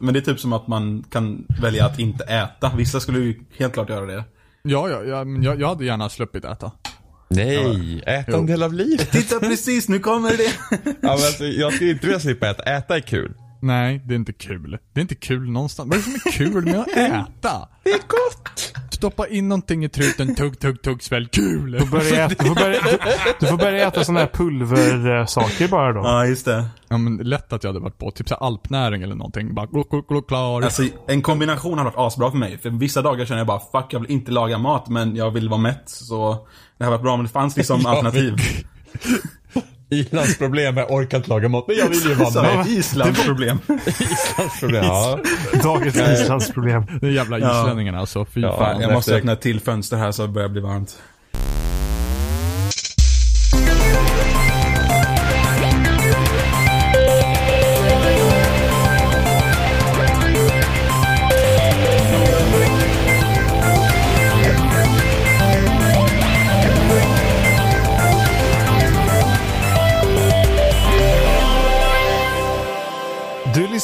Men det är typ som att man kan välja att inte äta. Vissa skulle ju helt klart göra det. Ja, ja, ja men jag, jag hade gärna sluppit äta. Nej, äta en del av livet. Titta precis, nu kommer det. Ja, men alltså, jag skulle inte vilja slippa äta. Äta är kul. Nej, det är inte kul. Det är inte kul någonstans. Vad är det som är kul med att äta? Det är gott! Stoppa in någonting i truten, tugg, tugg, tugg, svälj. Kul! Du, börja äta, du, får börja, du, du får börja äta sådana här pulversaker bara då. Ja, just det. Ja men lätt att jag hade varit på typ så här alpnäring eller någonting. Bara gluk, gluk, gluk, klar. Alltså, en kombination har varit asbra för mig. För vissa dagar känner jag bara, fuck jag vill inte laga mat, men jag vill vara mätt. Så det har varit bra, men det fanns liksom alternativ. Irlands problem är orkar inte laga mat, men jag vill ju vara med. Islands problem. Islands problem, ja. Dagens islandsproblem. De jävla islänningarna alltså. Fy Ja, fan. Jag måste öppna ett till fönster här så det börjar bli varmt.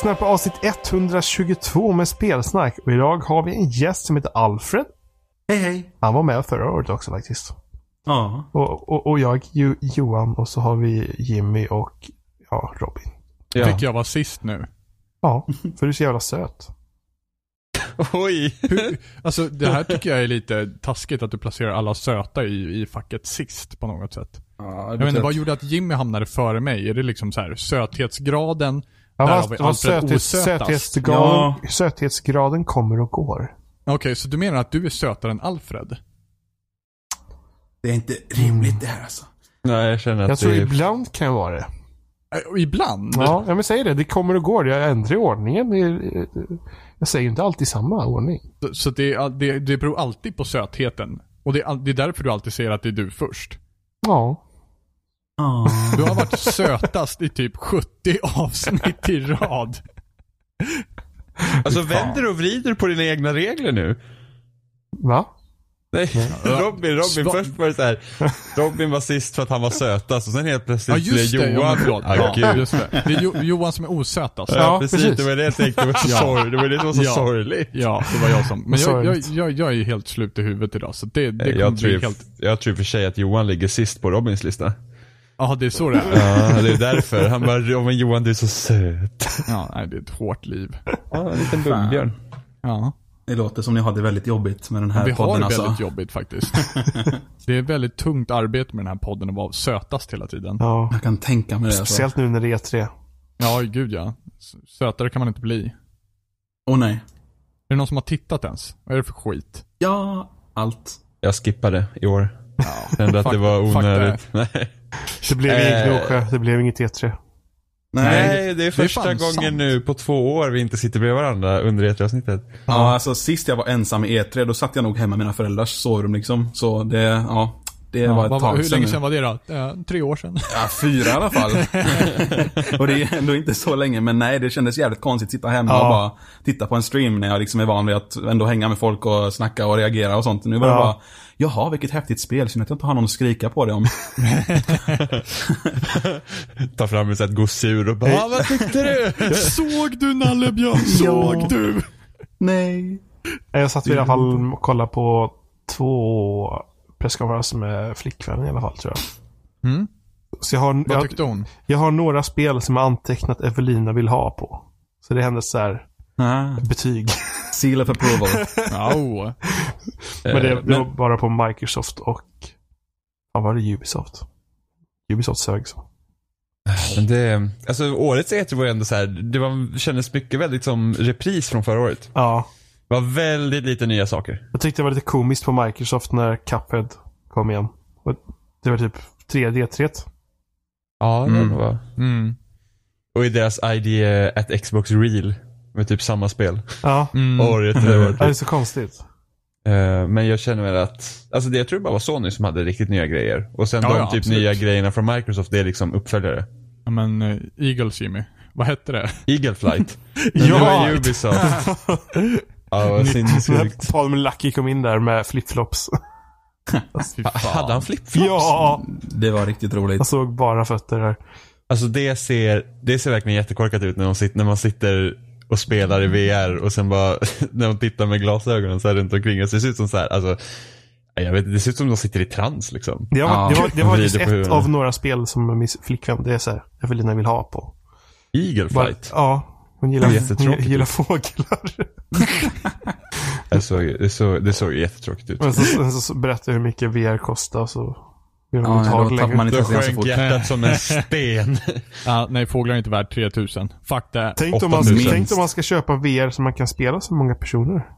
Lyssnar på avsnitt 122 med spelsnack och idag har vi en gäst som heter Alfred. Hej hej. Han var med förra året också faktiskt. Ja. Och, och, och jag, jo, Johan och så har vi Jimmy och ja, Robin. ja. Fick jag vara sist nu? Ja, för du är så jävla söt. Oj. Hur, alltså det här tycker jag är lite taskigt att du placerar alla söta i, i facket sist på något sätt. ja Jag vet inte, vad gjorde att Jimmy hamnade före mig? Är det liksom så här söthetsgraden? Ja, Där har vi vad Alfred söthets, osötast. söthetsgraden, söthetsgraden kommer och går. Okej, så du menar att du är sötare än Alfred? Det är inte rimligt det här alltså. Nej, jag känner att Jag tror det är... ibland kan jag vara det. Äh, ibland? Ja, men säger det. Det kommer och går. Jag ändrar ordningen. Jag säger inte alltid samma ordning. Så, så det, är- det, det beror alltid på sötheten. Och det det är därför du alltid säger att det är du först. Ja. Ja. Du har varit sötast i typ 70 avsnitt i rad. Alltså vänder och vrider på dina egna regler nu. Va? Nej, Robin, Robin, Sva- först var det så här. Robin var sist för att han var sötast och sen helt Ja plötsligt just blev det, ja, Johan. men. Ah, Ja, gud. just det. Det är jo, Johan som är osötast. Ja, Ja, precis. precis. Det var det jag tänkte var så Ja. Det var det som var så Ja. sorgligt. Ja, det var jag som. Men jag, jag, jag, jag är ju helt slut i huvudet idag, så det, det kommer Jag tror, bli ju- helt... jag tror i och för sig att Johan ligger sist på Robins lista. Ja, det är så det är. Ja, det är därför. Han bara, "Ja, men Johan du är så söt. Ja, nej, det är ett hårt liv. Ja, en liten bumbjörn. Ja. Det låter som ni har det väldigt jobbigt med den här Vi har podden det alltså. väldigt jobbigt faktiskt. det är väldigt tungt arbete med den här podden att vara sötast hela tiden. Ja. Jag kan tänka mig det alltså. Speciellt nu när det är E3. Ja, gud ja. Sötare kan man inte bli. Är Åh nej. det någon som har tittat ens? Vad är det för skit? Ja, allt. Jag skippade i år. Ja. Kände att det var fuck onödigt. Nej. Det blev Eh. inget Gnosjö. Det blev inget E3. Nej, det är första gången sant. nu på två år vi inte sitter bredvid varandra under E3-avsnittet. Ja, alltså sist jag var ensam i E3, då satt jag nog hemma i mina föräldrars sovrum liksom. Så det, ja. Det Ja, var ett vad- tag hur länge sedan var det då? Ja, tre år sedan. Ja, fyra i alla fall. och det är ändå inte så länge, men nej, det kändes jävligt konstigt att sitta hemma Ja. och bara titta på en stream när jag liksom är van vid att ändå hänga med folk och snacka och reagera och sånt. Nu var det Ja. bara, jaha, vilket häftigt spel, synd att jag inte har någon att skrika på det om. Ta fram ett sånt gosedjur och bara, "Ah, vad tyckte du? Såg du Nallebjörn? Såg du? nej. Jag satt i alla fall och kollade på två presskonferenser med flickvännen i alla fall tror jag. Mm. Så jag har, Vad jag, tyckte hon? jag har några spel som jag antecknat Evelina vill ha på. Så det är hennes så här Ah, betyg. seal of approval. Ja. Men det, det var bara på Microsoft och... Vad var det? Ubisoft. Ubisoft sög så. Men det, alltså årets E3 var ju ändå så här, det var, kändes mycket väldigt som repris från förra året. Ja. Det var väldigt lite nya saker. Jag tyckte det var lite komiskt på Microsoft när Cuphead kom igen. Och Det var typ 3D-3. Ja, Mm. det var. Mm. Och i deras ID at Xbox Real. Med typ samma spel. Ja. Mm. Året det Ja, det är så konstigt. Eh, Men jag känner väl att, alltså det, jag tror det bara var Sony som hade riktigt nya grejer. Och sen Ja, de ja, typ absolut. nya grejerna från Microsoft, det är liksom uppföljare. Ja, men uh, Eagles Jimmy. Vad hette det? Eagle Flight. Ja! Det var Ubisoft. Ja, sinnessjukt. Palm Lucky kom in där med flipflops. Hade han flipflops? ja! Det var riktigt roligt. Jag såg bara fötter där. Alltså det ser, det ser verkligen jättekorkat ut när, de sitter, när man sitter och spelar i VR och sen bara när de tittar med glasögonen så här runt omkring och så det ser ut som så här, alltså jag vet det ser ut som de sitter i trans liksom. Det var, Ja. det var, det var just ett av några spel som min flickvän, det är så här, Evelina vill ha på. Eagle Bara, Flight. ja, hon gillar, hon gillar fåglar. Det såg, det såg, det såg jättetråkigt ut. Och så, sen så berättar jag hur mycket VR kostar så hon Ja, då det tappar man inte så sjönk fort. hjärtat som en sten. Ja, nej, fåglar är inte värt 3000. Fuck det. Tänk om, man, 8000. tänk om man ska köpa VR så man kan spela så många personer.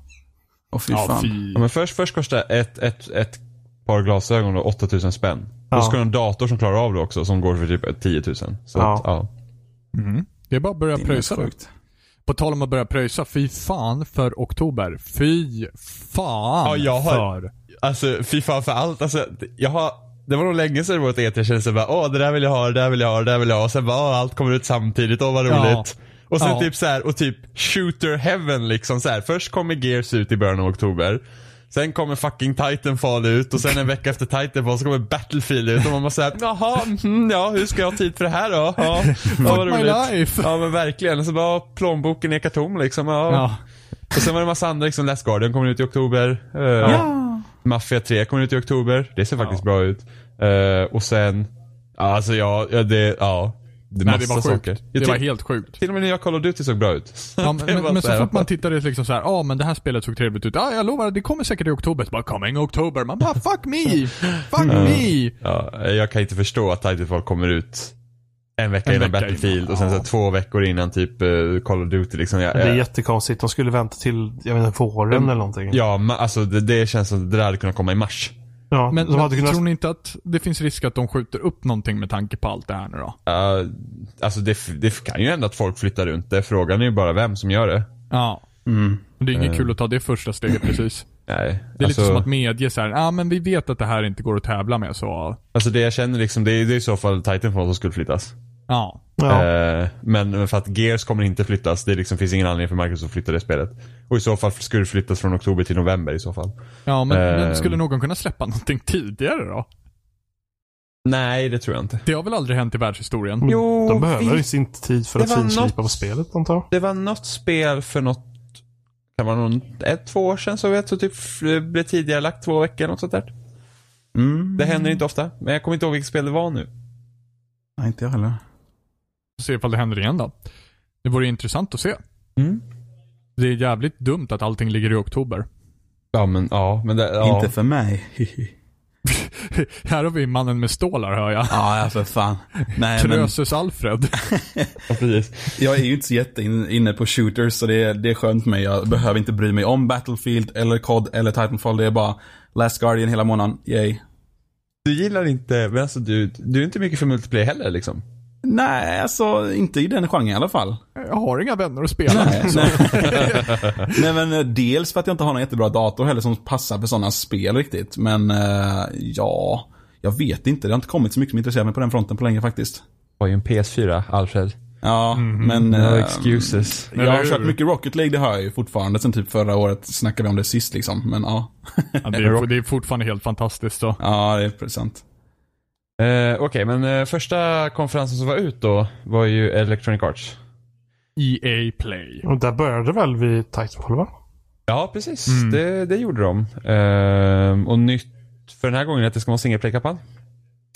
Åh fy Ja, fan. fy. Ja, men först, först kostar ett, ett, ett par glasögon då 8000 spänn. Ja. Då ska du ha en dator som klarar av det också som går för typ 10 000. Så Ja. Att, ja. Mm. Det är bara att börja pröjsa. På tal om att börja pröjsa, fy fan för oktober. Fy fan Ja, jag har- för... Alltså fy fan för allt. Alltså, jag har, det var nog länge sedan det ett E3 jag kände så bara, åh det där vill jag ha, det där vill jag ha, det där vill jag ha. Och sen bara, åh allt kommer ut samtidigt, åh vad Ja. roligt. Och sen Ja. typ så här och typ shooter heaven liksom så här. Först kommer Gears ut i början av oktober. Sen kommer fucking Titanfall ut och sen en vecka efter Titanfall så kommer Battlefield ut och man bara såhär, jaha, mm, ja hur ska jag ha tid för det här då? Ja, ja vad roligt. Ja men verkligen. Så bara, plånboken ekar tom liksom. Ja. Ja. Och sen var det en massa andra, liksom Last Guardian kommer ut i oktober. Uh, Mafia 3 kommer ut i oktober. Det ser faktiskt Ja. bra ut. Eh, och sen, ja, alltså ja, ja det, ja. Det Nej, det var sjukt. saker. Det Jag var helt sjukt. Till och med nya Call of Duty såg bra ut. Ja, Det men, men så här, fort man tittade liksom så här, ja ah, men det här spelet såg trevligt ut. Ja, jag lovar, det kommer säkert i oktober. Så bara, coming oktober. Man bara, fuck me! Fuck me! Ja, jag kan inte förstå att Titanfall kommer ut en vecka En innan vecka Battlefield innan, och sen så ja. två veckor innan typ eh, Call of Duty liksom. Jag, Det är jag, jättekonstigt. De skulle vänta till, jag inte, våren eller någonting. ja, alltså det, det känns som att det där hade kunnat komma i mars. Ja, Men, de men hade kunnat... tror ni inte att det finns risk att de skjuter upp någonting med tanke på allt det här nu då? Uh, alltså det, det kan ju hända att folk flyttar runt det. Frågan är ju bara vem som gör det. Ja. Mm. Det är inget Eh. kul att ta det första steget precis. Nej. Det är alltså, lite som att medge så här, ja ah, men vi vet att det här inte går att tävla med så, Alltså det jag känner liksom, det är, det är i så fall Titanfall som skulle flyttas. Ja. Eh, men men för att Gears kommer inte flyttas, det liksom finns ingen anledning för Microsoft att flytta det spelet. Och i så fall skulle det flyttas från oktober till november i så fall. Ja, men, men Ehm. skulle någon kunna släppa någonting tidigare då? Nej, det tror jag inte. Det har väl aldrig hänt i världshistorien? Men Jo, de behöver vi- ju sin tid för det att finslipa något- på spelet, antar jag. Det var något spel för något, kan vara någon, ett, två år sedan så vet så typ f- blev tidigare lagt två veckor något sånt där. Mm. Det händer inte ofta, men jag kommer inte ihåg vilket spel det var nu. Nej, inte jag heller. Se ifall det händer igen då. Det vore intressant att se. Mm. Det är jävligt dumt att allting ligger i oktober. Ja men ja, men det, ja. Inte för mig. Här har vi mannen med stålar hör jag. ja, ja, för fan. Nej, men Krösus Alfred. ja, precis. jag är ju inte så jätte in- inne på shooters, så det är, det är skönt för mig. Jag behöver inte bry mig om Battlefield, eller COD, eller Titanfall. Det är bara Last Guardian hela månaden. Yay. Du gillar inte, men alltså du, du är inte mycket för multiplayer heller liksom. Nej, alltså inte i den genren i alla fall. Jag har inga vänner att spela Nej, med. nej. nej men eh, dels för att jag inte har någon jättebra dator heller som passar för sådana spel riktigt. Men eh, ja, jag vet inte. Det har inte kommit så mycket som intresserar mig på den fronten på länge faktiskt. Har ju en PS4, Alfred. Ja, Mhm. men... No eh, excuses. Jag har kört mycket Rocket League, det har jag ju fortfarande. Sen typ förra året snackade vi om det sist liksom. Men ja. Ja, det, är, det är fortfarande helt fantastiskt så. Ja, det är sant. Eh, Okej, men eh, första konferensen som var ut då var ju Electronic Arts. EA Play. Och där började väl vid Titanfall, va? Ja, precis. Mm. Det, det gjorde de. Eh, och nytt för den här gången är att det ska vara single play-kampanj.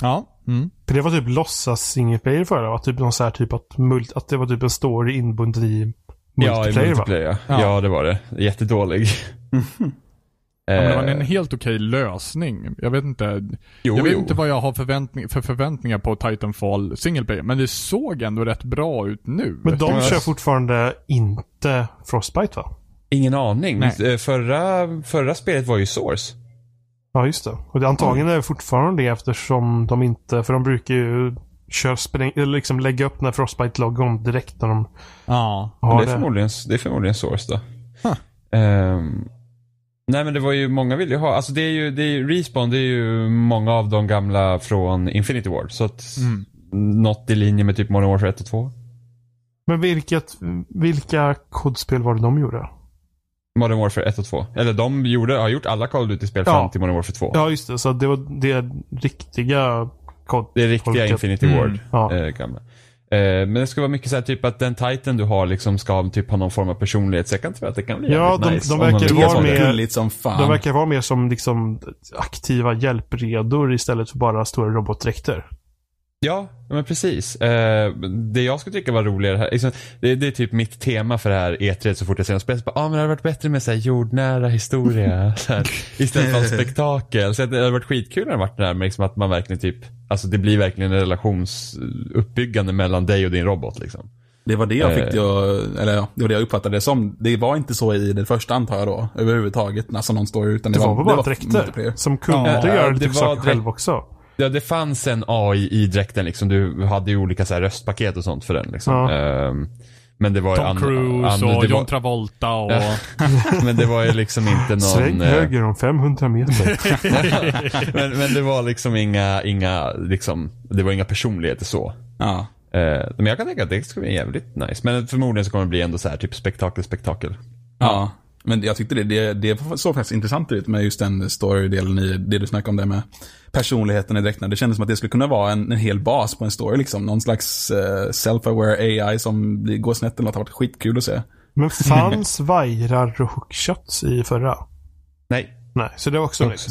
Ja. Mm. För det var typ låtsas single player för det, va? Typ någon så här typ att, mult, att det var typ en story inbunden i Ja, i multiplayer, va? multiplayer ja. Ja. ja. det var det. Jättedålig. Ja, men det var Eh, en helt okej lösning. Jag vet inte. jo, jag vet jo. inte vad jag har förväntning, för förväntningar på Titanfall single player, men det såg ändå rätt bra ut nu. Men de Ja. kör fortfarande inte Frostbite, va? Ingen aning. Nej. Eh, Förra, förra spelet var ju Source. Ja, just det. Och det antagligen är det fortfarande det eftersom de inte, för de brukar ju köra spräng, eller liksom lägga upp när Frostbite-logon direkt när de Ja. Men har det, är det. förmodligen, det är förmodligen Source då. Huh. Ehm, nej men det var ju, många vill ju ha, alltså det är ju, det är, ju- Respawn det är ju många av de gamla från Infinity Ward. Så att Mm. något i linje med typ Modern Warfare 1 och 2. Men vilket, vilka kodspel var det de gjorde? Modern Warfare 1 och 2. Eller de gjorde, har gjort alla Call of Duty-spel Ja. fram till Modern Warfare 2. Ja, just det. Så det var det riktiga kod. Det är riktiga folket. Infinity Mm. Ward. Ja. Eh, gamla. Eh, men det ska vara mycket så här typ att den titan du har liksom ska ha, typ, ha någon form av personlighet. Så jag kan tro att det kan bli Ja, de- nice. de man verkar vara fan. De verkar vara mer som liksom aktiva hjälpredor istället för bara stora robotdräkter. Ja, men precis. Eh, det jag skulle tycka var roligare här, liksom, det, det är typ mitt tema för det här E3 så fort jag ser något spel. bara, Ah, men det hade varit bättre med så här, jordnära historia. så här, istället för spektakel. Så det hade varit skitkul när det varit det här med liksom, att man verkligen typ, alltså det blir verkligen en relationsuppbyggande mellan dig och din robot liksom. Det var det jag Eh. fick, jag, eller ja, det var det jag uppfattade det som. Det var inte så i det första antar jag då, överhuvudtaget, alltså någon story, utan Det var väl bara dräkter som kunde Ja, göra det lite var saker själv också. Ja, det fanns en AI i dräkten liksom. Du hade ju olika så här, röstpaket och sånt för den liksom. Ja. Ehm, men det var Tom Cruise och det John var, Travolta och... Men det var ju liksom inte någon... Sväng eh, höger om 500 meter. men, men det var liksom inga, inga, liksom, det var inga personligheter så. Ja. Eh, men jag kan tänka att det skulle bli jävligt nice. Men förmodligen så kommer det bli ändå så här typ spektakel, spektakel. Ja. Men jag tyckte det, det, det såg faktiskt intressant ut med just den story-delen i det du snackade om där med personligheten i dräkterna. Det kändes som att det skulle kunna vara en, en hel bas på en story liksom. Någon slags eh, self-aware AI som går snett eller något. Det har varit skitkul att se. Men fanns vajrar och hookshots i förra? Nej. Nej, så det var också nytt.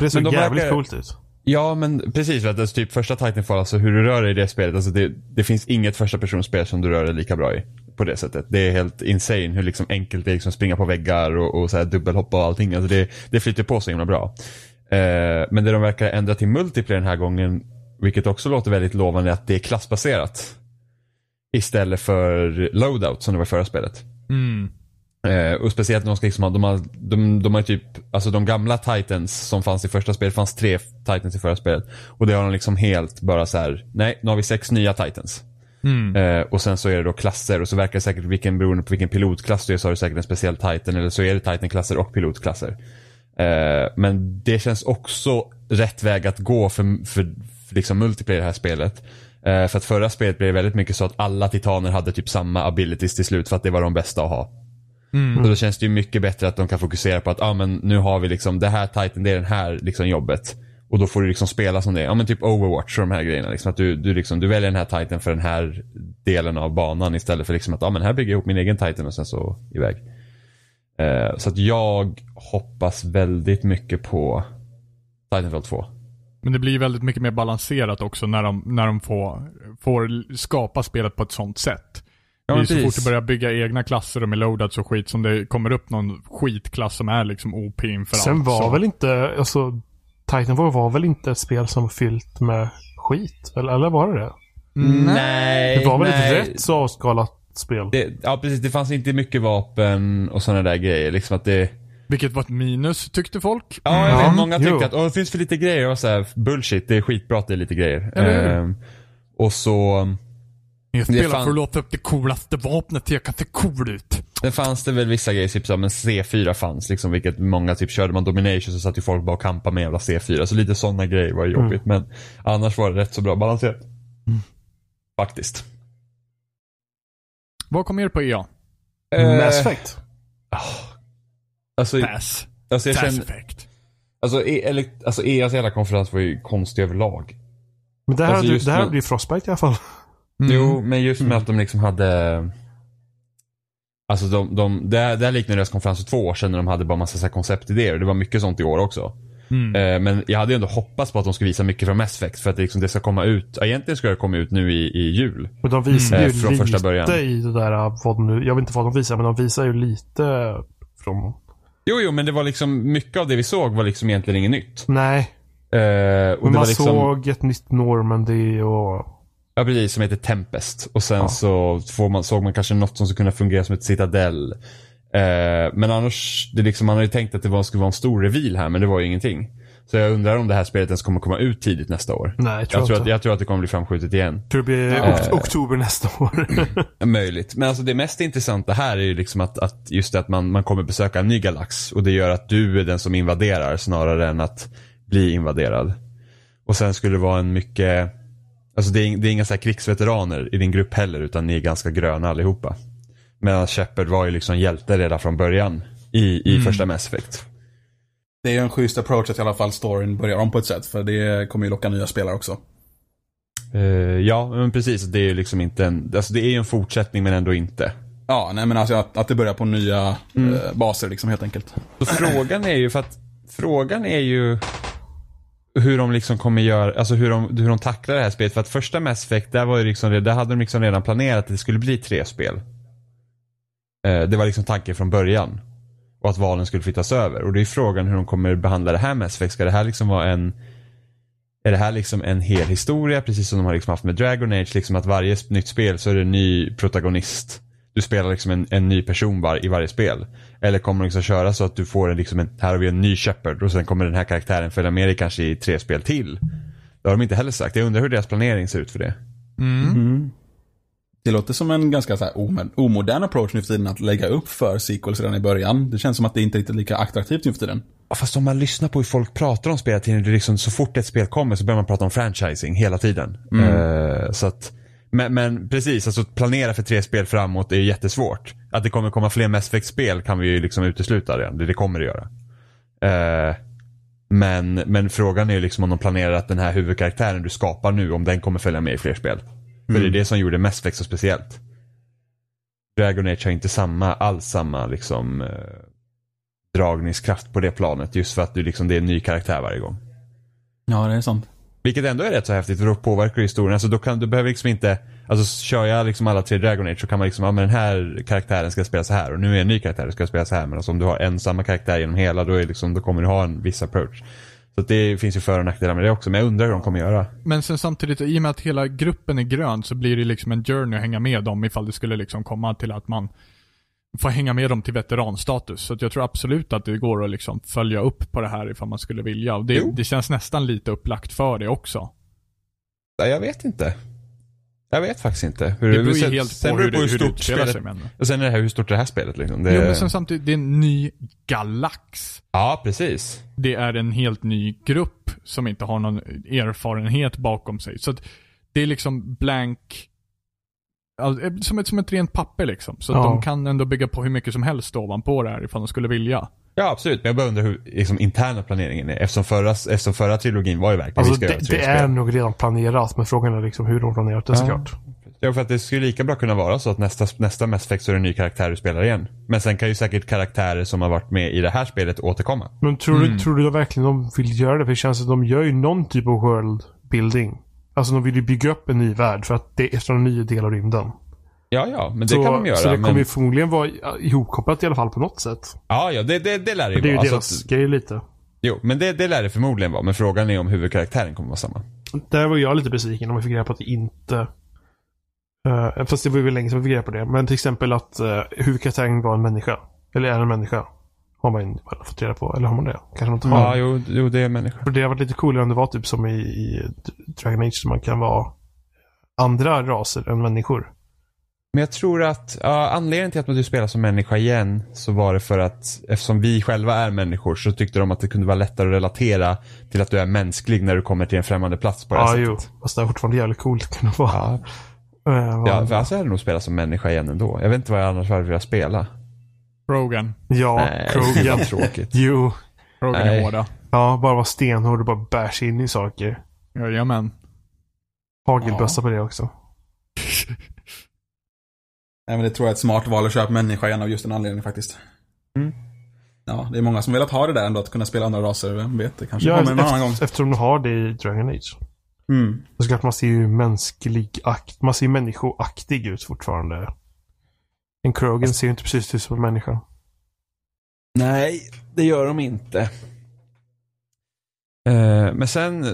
Det såg Men de jävligt verkar- coolt ut. Ja, men precis. För att alltså, typ första Titanfall, alltså hur du rör dig i det spelet, alltså det, det finns inget första personspel som du rör dig lika bra i. På det sättet. Det är helt insane hur liksom enkelt det är liksom springa på väggar och, och så här dubbelhoppa och allting. Alltså det, det flyter på så himla bra. Eh, men det de verkar ändra till multiplayer den här gången, vilket också låter väldigt lovande, är att det är klassbaserat. Istället för loadout som det var i förra spelet. Mm. Eh, och speciellt när de ska liksom ha, de har, de, de har typ, alltså de gamla titans som fanns i första spelet, fanns tre titans i förra spelet. Och det har de liksom helt bara så här: nej nu har vi sex nya titans. Mm. Eh, och sen så är det då klasser och så verkar det säkert, vilken, beroende på vilken pilotklass du är så har du säkert en speciell titan eller så är det titanklasser och pilotklasser. Eh, men det känns också rätt väg att gå för, för, för liksom multiplayer i det här spelet. Eh, för att förra spelet blev det väldigt mycket så att alla titaner hade typ samma abilities till slut för att det var de bästa att ha. Och då känns det ju mycket bättre att de kan fokusera på att ah, men nu har vi liksom det här titan, det är den här liksom jobbet. Och då får du liksom spela som det. Ja men typ Overwatch och de här grejerna. Liksom, att du, du, liksom, du väljer den här titan för den här delen av banan istället för liksom att ah, men här bygger jag ihop min egen titan och sen så iväg. Eh, så att jag hoppas väldigt mycket på Titanfall 2. Men det blir ju väldigt mycket mer balanserat också när de, när de får, får skapa spelet på ett sånt sätt. Ja, det är så fort du börjar bygga egna klasser och med loadouts och skit som det kommer upp någon skitklass som är liksom OP inför Sen allt. var så. väl inte, alltså Titanfall var väl inte ett spel som fyllt med skit? Eller, eller var det det? Nej. Det var väl nej. ett rätt så avskalat spel? Det, ja precis, det fanns inte mycket vapen och sådana där grejer. Liksom att det... Vilket var ett minus tyckte folk. Ja, jag Ja, vet. Många jo. tyckte att Åh, det finns för lite grejer. Och så här, bullshit, det är skitbra att det är lite grejer. Eller hur? Ehm, och så Jag spelar fan- för att låta upp det coolaste vapnet till jag kan se cool ut. det fanns det väl vissa grejer, typ så men C4 fanns liksom. Vilket många typ körde man Domination så satt ju folk bara och kampade med jävla C4. Så lite sådana grejer var ju jobbigt. Men annars var det rätt så bra balanserat. Faktiskt. Vad kom er på EA? Mass Effect? Alltså, Pass. alltså jag Pass känner, Effect. alltså, e, eller, alltså EA's hela konferens var ju konstig överlag. Men det här, Alltså, hade, just det här med- hade ju Frostbite i alla fall. Mm. Jo, men just med att de liksom hade Alltså de, de, det, här, det här liknar deras konferens för två år sedan när de hade bara massa så konceptidéer. Det var mycket sånt i år också. Mm. Eh, men jag hade ju ändå hoppats på att de skulle visa mycket från Mass Effect för att det, liksom, det ska komma ut. Egentligen ska det komma ut nu i, i jul. Men de visar Mm. ju Eh, från lite första början. i det där, vad nu, jag vet inte vad de visar, men de visar ju lite från... Jo, jo, men det var liksom mycket av det vi såg var liksom egentligen inget nytt. Nej, Eh, och men man liksom, såg ett nytt Normandy och... Ja, precis. Som heter Tempest. Och sen Ja. så får man, såg man kanske något som skulle kunna fungera som ett citadell. Eh, men annars, det liksom, man hade ju tänkt att det var, skulle vara en stor reveal här, men det var ju ingenting. Så jag undrar om det här spelet ens kommer komma ut tidigt nästa år. Nej, jag tror, Jag tror, att, jag tror att det kommer bli framskjutet igen. tror det blir Ja. ok- oktober nästa år. Möjligt. Men alltså det mest intressanta här är ju liksom att, att just det att man, man kommer besöka en ny galax. Och det gör att du är den som invaderar snarare än att bli invaderad. Och sen skulle det vara en mycket, alltså det är, det är inga så krigsveteraner i din grupp heller utan ni är ganska gröna allihopa. Medan Shepard var ju liksom hjälte redan från början i, i första Mass Effect. Det är ju en schysst approach att i alla fall storyn börjar om på ett sätt. För det kommer ju locka nya spelare också. Eh, ja, men precis. Det är ju liksom inte en, alltså det är ju en fortsättning men ändå inte. Ja, nej men alltså att, att det börjar på nya eh, baser liksom helt enkelt. Så frågan är ju för att, frågan är ju hur de liksom kommer göra, alltså hur de, hur de tacklar det här spelet. För att första Mass Effect, där var ju liksom, där hade de liksom redan planerat att det skulle bli tre spel. Eh, det var liksom tanken från början. Och att valen skulle flyttas över. Och det är frågan hur de kommer behandla det här Mass Effect. Ska det här liksom vara en är det här liksom en hel historia, precis som de har liksom haft med Dragon Age, liksom att varje nytt spel så är det en ny protagonist. Du spelar liksom en, en ny person var, i varje spel. Eller kommer de liksom köra så att du får en, liksom en, här har vi en ny Shepard och sen kommer den här karaktären följa med dig kanske i tre spel till. Det har de inte heller sagt. Jag undrar hur deras planering ser ut för det. Det låter som en ganska så omodern approach nu för tiden att lägga upp för sequels redan i början. Det känns som att det inte är riktigt lika attraktivt nu för tiden. Ja, Fast om man lyssnar på hur folk pratar om spelet, det liksom, så fort ett spel kommer så börjar man prata om franchising hela tiden. Eh, så att, men, men precis, alltså planera för tre spel framåt är jättesvårt. Att det kommer komma fler Mass Effect-spel kan vi ju liksom utesluta redan. Det, det kommer det göra. Eh, men, men frågan är ju liksom om de planerar att den här huvudkaraktären du skapar nu, om den kommer följa med i fler spel. För det är det som gjorde Mass Effect så speciellt. Dragon Age har inte samma, alls samma liksom eh, dragningskraft på det planet. Just för att du liksom, det är en ny karaktär varje gång. Ja, det är sant. Vilket ändå är rätt så häftigt för då påverkar det historien. Alltså då kan du behöver liksom inte, alltså kör jag liksom alla tre Dragon Age så kan man liksom, ja men den här karaktären ska spela så här och nu är en ny karaktär som ska spela så här. Men alltså om du har en samma karaktär genom hela då är liksom, då kommer du ha en viss approach. Så det finns ju för och nackdelar med det också. Men jag undrar hur de kommer göra. Men sen samtidigt, i och med att hela gruppen är grön så blir det liksom en journey att hänga med dem ifall det skulle liksom komma till att man får hänga med dem till veteranstatus. Så jag tror absolut att det går att liksom följa upp på det här ifall man skulle vilja. Och det, det känns nästan lite upplagt för det också. Ja, jag vet inte. Jag vet faktiskt inte. Hur, Det beror ju sen- helt på hur, det det, hur det stort utspelar sig. Men... och sen är det här hur stort är det här spelet liksom. Det, Jo, men sen samtidigt, det är en ny galax. Ja, precis. Det är en helt ny grupp som inte har någon erfarenhet bakom sig. Så att det är liksom blank, som ett, som ett rent papper liksom. Så att Ja. de kan ändå bygga på hur mycket som helst ovanpå det här ifall de skulle vilja. Ja, absolut. Men jag bara undrar hur liksom, interna planeringen är. Eftersom förra, eftersom förra trilogin var ju verkligen Alltså det, det är nog redan planerat, men frågan är liksom hur de planerat det Ja. såklart. Ja, för att det skulle lika bra kunna vara så att nästa, nästa Mass Effect så är det en ny karaktär du spelar igen. Men sen kan ju säkert karaktärer som har varit med i det här spelet återkomma. Men tror, du, tror du verkligen de vill göra det? För det känns som att de gör ju någon typ av world building. Alltså de vill ju bygga upp en ny värld för att det är från en ny del av rymden. Ja, ja, men det så, kan de göra. så det men... kommer ju förmodligen vara ihopkopplat i alla fall på något sätt. Ja, ja, det, det, det lär det ju det är ju vara. deras Alltså, grej lite. jo, men det, det lär det förmodligen vara. Men frågan är om huvudkaraktären kommer vara samma. Där var jag lite besviken om jag fick reda på att det inte... Uh, fast det var ju länge sedan jag fick reda på det. Men till exempel att uh, huvudkaraktären var en människa. Eller är en människa. Har man bara fått reda på. Eller har man det? Kanske man inte har. Ja, jo, jo, det är människor. För det har varit lite coolare om det var typ som i, i Dragon Age. Man kan vara andra raser än människor. Men jag tror att ja, anledningen till att du spelar som människa igen så var det för att eftersom vi själva är människor så tyckte de att det kunde vara lättare att relatera till att du är mänsklig när du kommer till en främmande plats på det Ja, här jo. sättet. Fast det är fortfarande jävligt coolt att kunna vara. Ja, Ja, ja, för alltså jag hade nog spelat som människa igen ändå. Jag vet inte vad jag annars hade velat spela. Rogan. ja Nej, Krogan. tråkigt. Jo. Rogan Nej. är hårda. Ja, bara vara stenhård och bara bär sig in i saker. Jajamän. Hagelbössa på det också. Nej, men det tror jag är ett smart val att köpa människa igen av just den anledningen faktiskt. Mm. Ja, det är många som velat ha det där ändå, att kunna spela andra raser. Vem vet, det kanske Ja, kommer en annan gång. efter, eftersom du har det i Dragon Age. Mm. Så klart man ser ju mänsklig akt, man ser människoaktig ut fortfarande. En Krogan ser ju inte precis ut som en människa. Nej, det gör de inte. Eh, men sen,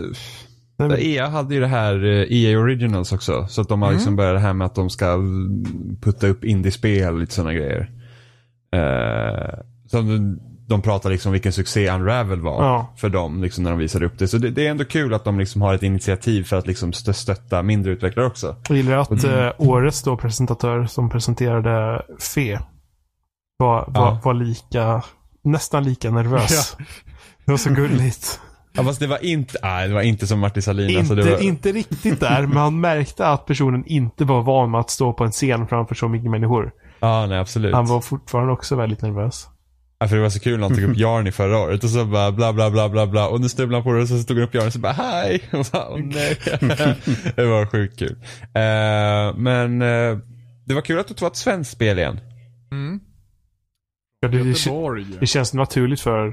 men, EA hade ju det här eh, EA Originals också. Så att de har liksom börjat det här med att de ska mm, putta upp indiespel och lite sådana grejer. Uh, så de, pratar liksom vilken succé Unravel var Ja. för dem liksom när de visade upp det. Så det, det är ändå kul att de liksom har ett initiativ för att liksom stö- stötta mindre utvecklare också. jag gillar att Mm. eh, årets då presentatör som presenterade Fe var, var, Ja. var lika, nästan lika nervös. Det var så gulligt. Ja, fast det var inte, nej, det var inte som Martin Sahlin. inte, alltså var, inte riktigt där, men han märkte att personen inte var van med att stå på en scen framför så mycket människor. Ja, nej absolut. Han var fortfarande också väldigt nervös. Ja, för det var så kul när han tog upp Jarn i förra året och så bara bla bla bla bla bla och nu snubblade han på det och så tog han upp Jarn och så bara hej. Och så, åh, nej. det var sjukt kul. Eh, men eh, det var kul att det var ett svenskt spel igen. Mm. Ja, det, det, Göteborg. det känns naturligt för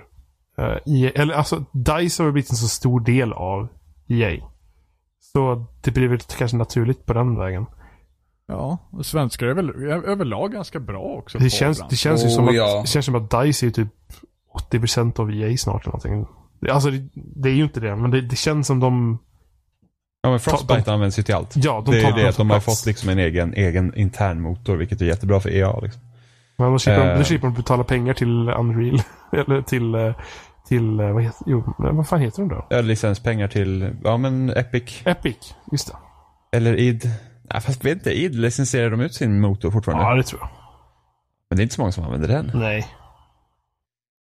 uh, EA, eller alltså DICE har blivit en så stor del av EA. Så det blir väl kanske naturligt på den vägen. Ja, och svenskar är väl överlag ganska bra också. Det på känns, ibland. det känns ju Oh, som att, ja. det känns som att DICE är typ 80% av EA snart eller någonting. Det- Alltså det, det är ju inte det, men det, det känns som de... Ja men Frostbite de- används ju till allt. Ja, de det är ju det att de har plats. fått liksom en egen, egen intern motor vilket är jättebra för EA liksom. Men då slipper, de, Eh. slipper de betala pengar till Unreal. eller till... eh, Till, eh, vad heter, jo, vad fan heter de då? Licenspengar till, ja men Epic. Epic, just det. Eller id. Nej fast vet inte, id licensierar de ut sin motor fortfarande? Ja, det tror jag. Men det är inte så många som använder den. Nej.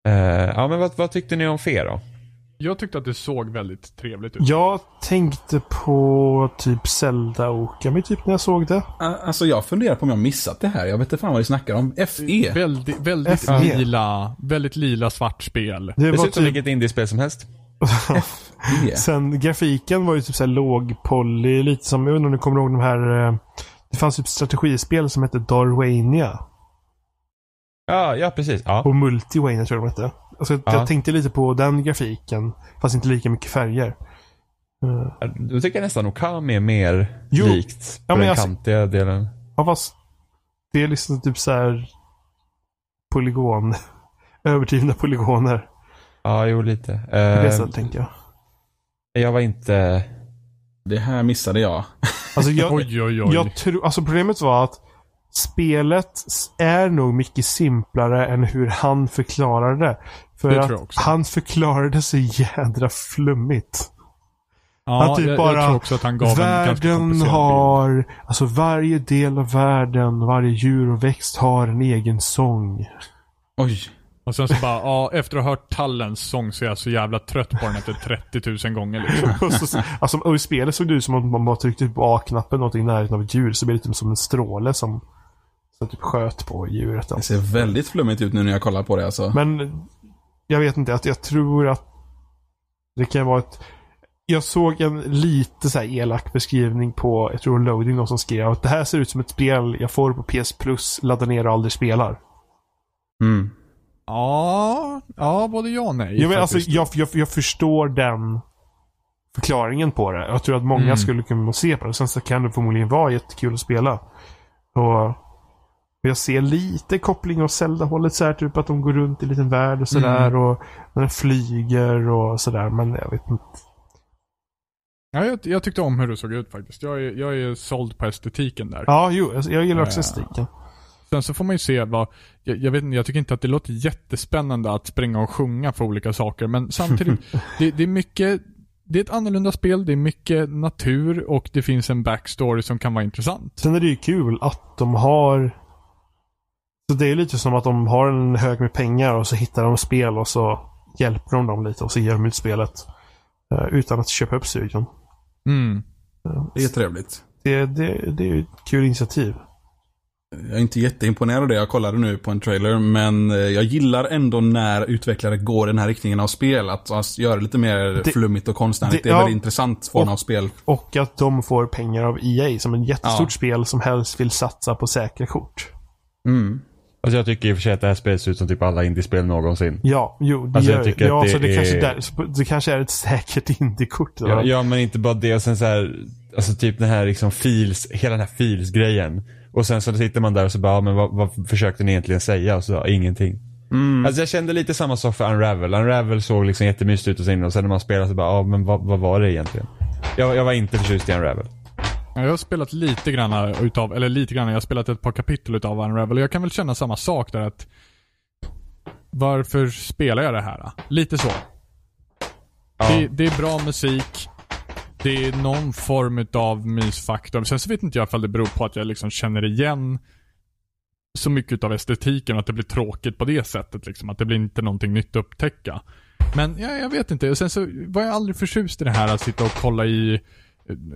Eh, ja men vad, vad tyckte ni om Fe då? Jag tyckte att det såg väldigt trevligt ut. Jag tänkte på typ Zelda Okami typ när jag såg det. Alltså jag funderar på om jag missat det här. Jag vet inte fan vad vi snackar om. FE? Väldigt, väldigt FE. lila, väldigt lila svart spel. Det Det ser ut som typ, vilket indiespel som helst. Sen grafiken var ju typ såhär låg poly, lite som, jag inte om ni kommer ihåg de här, eh, det fanns typ strategispel som hette Darwania. Ja, ja precis. Ja. Och Multiwania tror jag de hette. Alltså, Ja. Jag tänkte lite på den grafiken, fast inte lika mycket färger. Eh, Då tycker jag nästan Okami är mer Jo. likt. Ja, på men den jag- kantiga delen. Ja, fast det är liksom typ så här polygon. Överdrivna polygoner. Ja, jo lite. På det Eh, sättet tänker jag. jag var inte... Det här missade jag. Alltså jag, Oj, oj, oj. jag tror, alltså problemet var att spelet är nog mycket simplare än hur han förklarade det. För Det att tror jag också. han förklarade så jädra flummigt. ja, att typ jag, bara jag tror också att han gav Världen komplicerad bild. har, alltså varje del av världen, varje djur och växt har en egen sång. Oj. Och sen så bara, ja, efter att ha hört Tallens sång så är jag så jävla trött på den efter 30 000 gånger liksom. och, så, alltså, och i spelet såg det ut som att man bara tryckte på A-knappen någonting i närheten av ett djur. Så blev det typ som en stråle som, som typ sköt på djuret. Det Alltså. ser väldigt flummigt ut nu när jag kollar på det alltså. Men jag vet inte, att jag tror att det kan vara ett... Jag såg en lite så här elak beskrivning på, jag tror Loading, någon som skrev att det här ser ut som ett spel jag får på PS Plus, laddar ner och aldrig spelar. Mm. Ja, ja, både ja och nej. Jag, men, alltså, jag, jag, jag förstår den förklaringen på det. Jag tror att många Mm. skulle kunna se på det. Sen så kan det förmodligen vara jättekul att spela. Och jag ser lite koppling åt Zelda-hållet så här, typ att de går runt i en liten värld och sådär. Mm. Och den flyger och sådär. Men jag vet inte. Ja, jag, jag tyckte om hur det såg ut faktiskt. Jag är, jag är såld på estetiken där. Ja, jo, jag, jag gillar också Ja. estetiken. Sen så får man ju se vad, jag, jag vet inte, jag tycker inte att det låter jättespännande att springa och sjunga för olika saker, men samtidigt, det, det är mycket, det är ett annorlunda spel, det är mycket natur och det finns en backstory som kan vara intressant. Sen är det ju kul att de har... Så det är lite som att de har en hög med pengar och så hittar de spel och så hjälper de dem lite och så ger de ut spelet. eh, utan att köpa upp studion. Mm. Det är trevligt. Det, det, det är ju ett kul initiativ. Jag är inte jätteimponerad av det. Jag kollade nu på en trailer, men eh, jag gillar ändå när utvecklare går den här riktningen av spel. Att alltså, göra det lite mer Det- flummigt och konstnärligt. det- Det, är ja. väldigt intressant form av spel. Och att de får pengar av EA som en jättestort Ja. spel som helst vill satsa på säkra kort. Mm. Alltså jag tycker i och för sig att det här spelet ser ut som typ alla indiespel någonsin. Ja, jo, det Alltså, jag tycker ja, att det så det, är- kanske där, det kanske är ett säkert indiekort. Ja, ja men inte bara det och sen så här, alltså typ den här liksom feels, hela den här feels-grejen. Och sen så sitter man där och så bara, ja, men vad, vad försökte ni egentligen säga? Och så, ja, ingenting. Mm. Alltså jag kände lite samma sak för Unravel. Unravel såg liksom jättemysigt ut och sen, och sen när man spelade så bara, ja men vad, vad var det egentligen? Jag, jag var inte förtjust i Unravel. Ja, Jag har spelat lite grann utav, eller lite grann, jag har spelat ett par kapitel utav Unravel och jag kan väl känna samma sak där att varför spelar jag det här? Lite så. Ja. Det, det är bra musik. Det är någon form utav mysfaktor. Sen så vet inte jag ifall det beror på att jag liksom känner igen så mycket utav estetiken och att det blir tråkigt på det sättet liksom. Att det blir inte någonting nytt att upptäcka. Men ja, jag vet inte. Och sen så var jag aldrig förtjust i det här att sitta och kolla i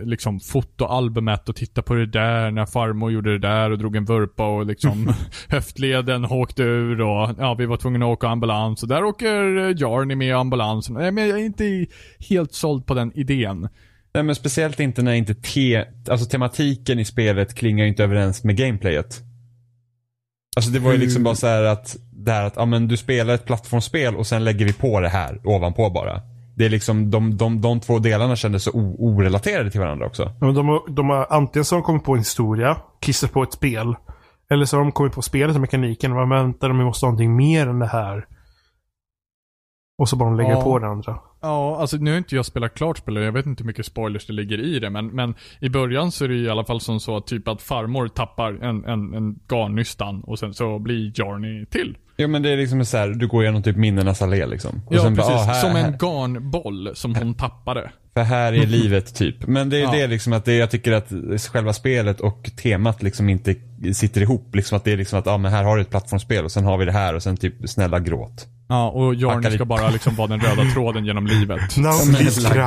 liksom fotoalbumet och titta på det där när farmor gjorde det där och drog en vurpa och liksom höftleden åkte ur och ja, vi var tvungna att åka ambulans och där åker eh, Jarny med ambulansen. Nej, men jag är inte helt såld på den idén. Nej men speciellt inte när inte te, alltså tematiken i spelet klingar inte överens med gameplayet. Alltså det var ju liksom bara så här att, det här att, ja men du spelar ett plattformsspel och sen lägger vi på det här ovanpå bara. Det är liksom, de, de, de två delarna kändes så orelaterade till varandra också. Ja, men de, har, de har antingen så har de kommit på en historia, kissat på ett spel. Eller så har de kommit på spelet och mekaniken. Vad väntar de? Vi måste ha någonting mer än det här. Och så bara de lägger Ja. på det andra. Ja, alltså nu har inte jag spelat klart spelet, jag vet inte hur mycket spoilers det ligger i det, men, men i början så är det i alla fall som så att typ att farmor tappar en, en, en garnnystan och sen så blir Jarny till. Ja men det är liksom så här, du går igenom typ minnenas allé liksom. Och Ja, precis. bara, ah, här, som här, en garnboll som hon tappade. För här är livet typ. Men det är Ja. det liksom att det, jag tycker att själva spelet och temat liksom inte sitter ihop. Liksom att det är liksom att, ja ah, men här har du ett plattformsspel och sen har vi det här och sen typ snälla gråt. Ja, och lite. ska bara liksom vara den röda tråden genom livet. Please cry.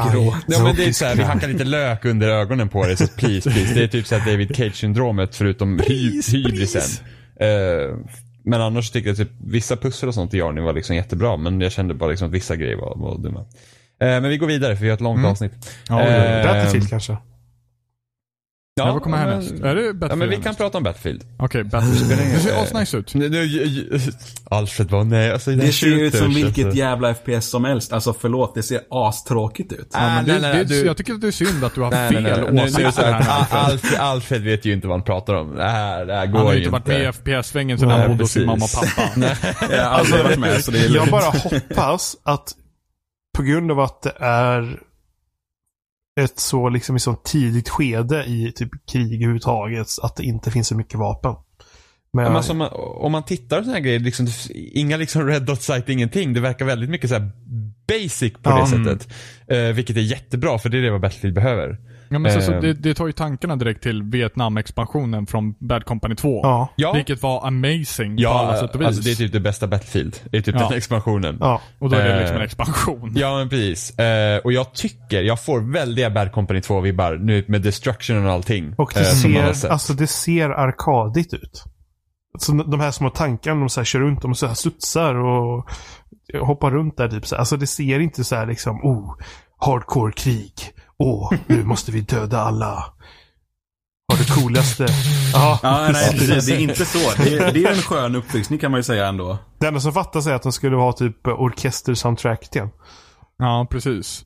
Ja men det är så här, vi hackar lite lök under ögonen på det så please, please. Det är typ så här David Cage-syndromet förutom hy hybrisen. Eh, men annars tycker jag typ vissa pussel och sånt i Jarny var liksom jättebra men jag kände bara liksom att vissa grejer var, var dumma. Eh, men vi går vidare för vi har ett långt avsnitt. Ja, Eh, Battlefield kanske. Ja, vad kommer men- härnäst? Är det Ja men Battlefield vi kan prata om Battlefield. Okej, Battlefield. Det ser asnice ut. Nu- nu- Alfred var nej, alltså Det ser ju ut som vilket alltså. jävla FPS som helst. Alltså förlåt, det ser astråkigt ut. Ja, men Ah, det, nej, nej, nej, det, du- Jag tycker att det är synd att du har Nej, nej, fel nej. Det här. Al- Alfred. Alfred, vet ju inte vad han pratar om. Det här, det här går Han har ju ju inte varit med i FPS-svängen sedan Nej, han bodde hos sin mamma och pappa. Jag har aldrig varit med, så det är Jag lugnt. bara hoppas att på grund av att det är ett så liksom i så tidigt skede i typ krig överhuvudtaget att det inte finns så mycket vapen. Men, Ja, men om, man, om man tittar på sådana här grejer, liksom, inga liksom red dot site, ingenting. Det verkar väldigt mycket så här basic på det Mm. sättet. Eh, vilket är jättebra, för det är det vad Battlefield behöver. Ja, men så, så Ehm. det, det tar ju tankarna direkt till Vietnam-expansionen från Bad Company 2. ja, Vilket var amazing på ja alla sätt och vis. alltså det är typ det bästa Battlefield. Det är typ Ja. den expansionen. ja. Och då är det liksom Eh, en expansion. Ja men precis. Eh, och jag tycker, jag får väldiga Bad Company 2-vibbar nu med destruction och allting. Och det eh, har ser, alltså det ser arkadigt ut. Så de här små tankarna, de så här kör runt, de så här studsar och hoppar runt där typ så här. Alltså det ser inte så här liksom, oh, hardcore krig. Åh, nu måste vi döda alla. Har det coolaste. Ja, Ja, nej, precis. Det är inte så. Det är, det är en skön uppfriskning kan man ju säga ändå. Det enda som fattas är att de skulle ha typ orkester-soundtracket igen. Ja, precis.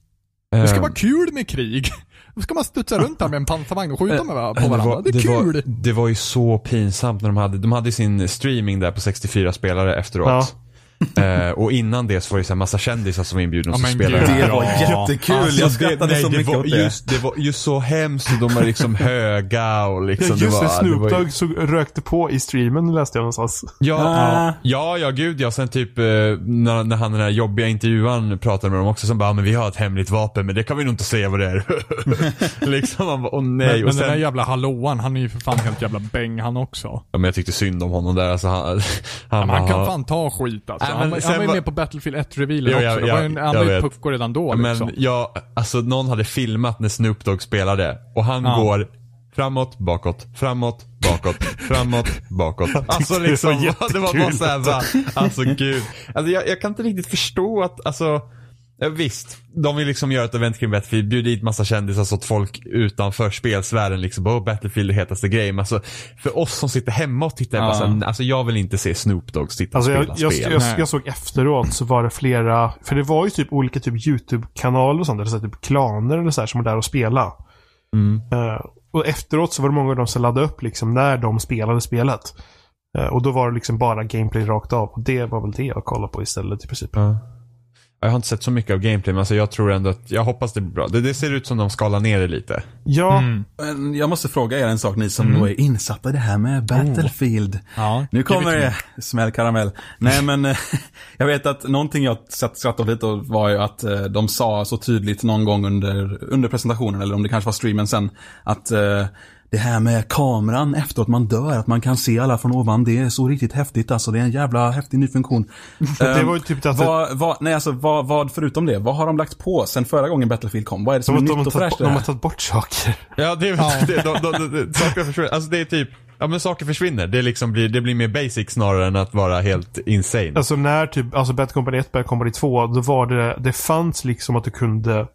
Det ska Eh, vara kul med krig. Då ska man studsa runt där med en pansarvagn och skjuta med va- på varandra. Det är det kul. Var, det var ju så pinsamt när de hade, de hade sin streaming där på 64 spelare efteråt. Ja. Eh, och innan det så var det så här massa kändisar som var inbjudna Ja, som men spelade. Det var Ja. jättekul. Alltså, jag skrattade nej, så det mycket var åt det. just, det var ju så hemskt och de var liksom höga och liksom. Ja, just det, var, Snoop var ju- Dogg såg, rökte på i streamen läste jag någonstans. Ja, Ah. ja, ja, gud ja. Sen typ eh, när, när han den här jobbiga intervjuaren pratade med dem också som bara, "Ja, men vi har ett hemligt vapen men det kan vi nog inte säga vad det är. liksom man bara, åh nej. Men, och men sen, den där jävla hallåan, han är ju för fan helt jävla bäng han också. ja, men jag tyckte synd om honom där. Alltså, han, Men han kan fan ta skit alltså. Nej, men han, var- han ju med på Battlefield 1-revealen Jo, också. jag- det var jag- en, jag han var ju pucko redan då Men liksom. ja, alltså någon hade filmat när Snoop Dogg spelade och han Ja. går framåt, bakåt, framåt, bakåt, framåt, bakåt. Alltså det var liksom, det var bara såhär va, alltså gud. Alltså jag, jag kan inte riktigt förstå att, alltså Ja, visst, de vill liksom göra ett event kring Battlefield, bjuda dit massa kändisar så att folk utanför spelsfären liksom bara, "Åh, Battlefield är hetaste grejen. Alltså, för oss som sitter hemma och tittar, Ja. bara alltså jag vill inte se Snoop Dogg sitta och Alltså jag, spela jag, spel. jag, Nej. jag såg efteråt så var det flera, för det var ju typ olika typ YouTube-kanaler och sånt, eller så typ klaner eller så här som var där och spela. Mm. Eh, och efteråt så var det många av dem som laddade upp liksom när de spelade spelet. Eh, och då var det liksom bara gameplay rakt av. Och det var väl det jag kollade på istället i princip. Ja. Jag har inte sett så mycket av gameplay men alltså jag tror ändå att, jag hoppas det blir bra. Det, det ser ut som de skalar ner det lite. Ja, Mm. Men jag måste fråga er en sak, ni som då är insatta i det här med Battlefield. Ja, Nu kommer it det smäll karamell. Nej men, eh, jag vet att någonting jag satt skrattade lite åt var ju att eh, de sa så tydligt någon gång under, under presentationen, eller om det kanske var streamen sen, att eh, det här med kameran efteråt man dör, att man kan se alla från ovan, det är så riktigt häftigt alltså. Det är en jävla häftig ny funktion. Det var ju typ att vad, vad, nej alltså, vad, vad förutom det, vad har de lagt på sen förra gången Battlefield kom? Vad är det som de, är de, de, nytt och har fräscht de har tagit bort saker. Ja, det är Ja. det. De, de, de, de, saker försvinner. Alltså det är typ, ja men saker försvinner. Det, liksom blir, det blir mer basic snarare än att vara helt insane. Alltså när typ, alltså Bad Company 1, Bad Company 2, då var det, det fanns liksom att du kunde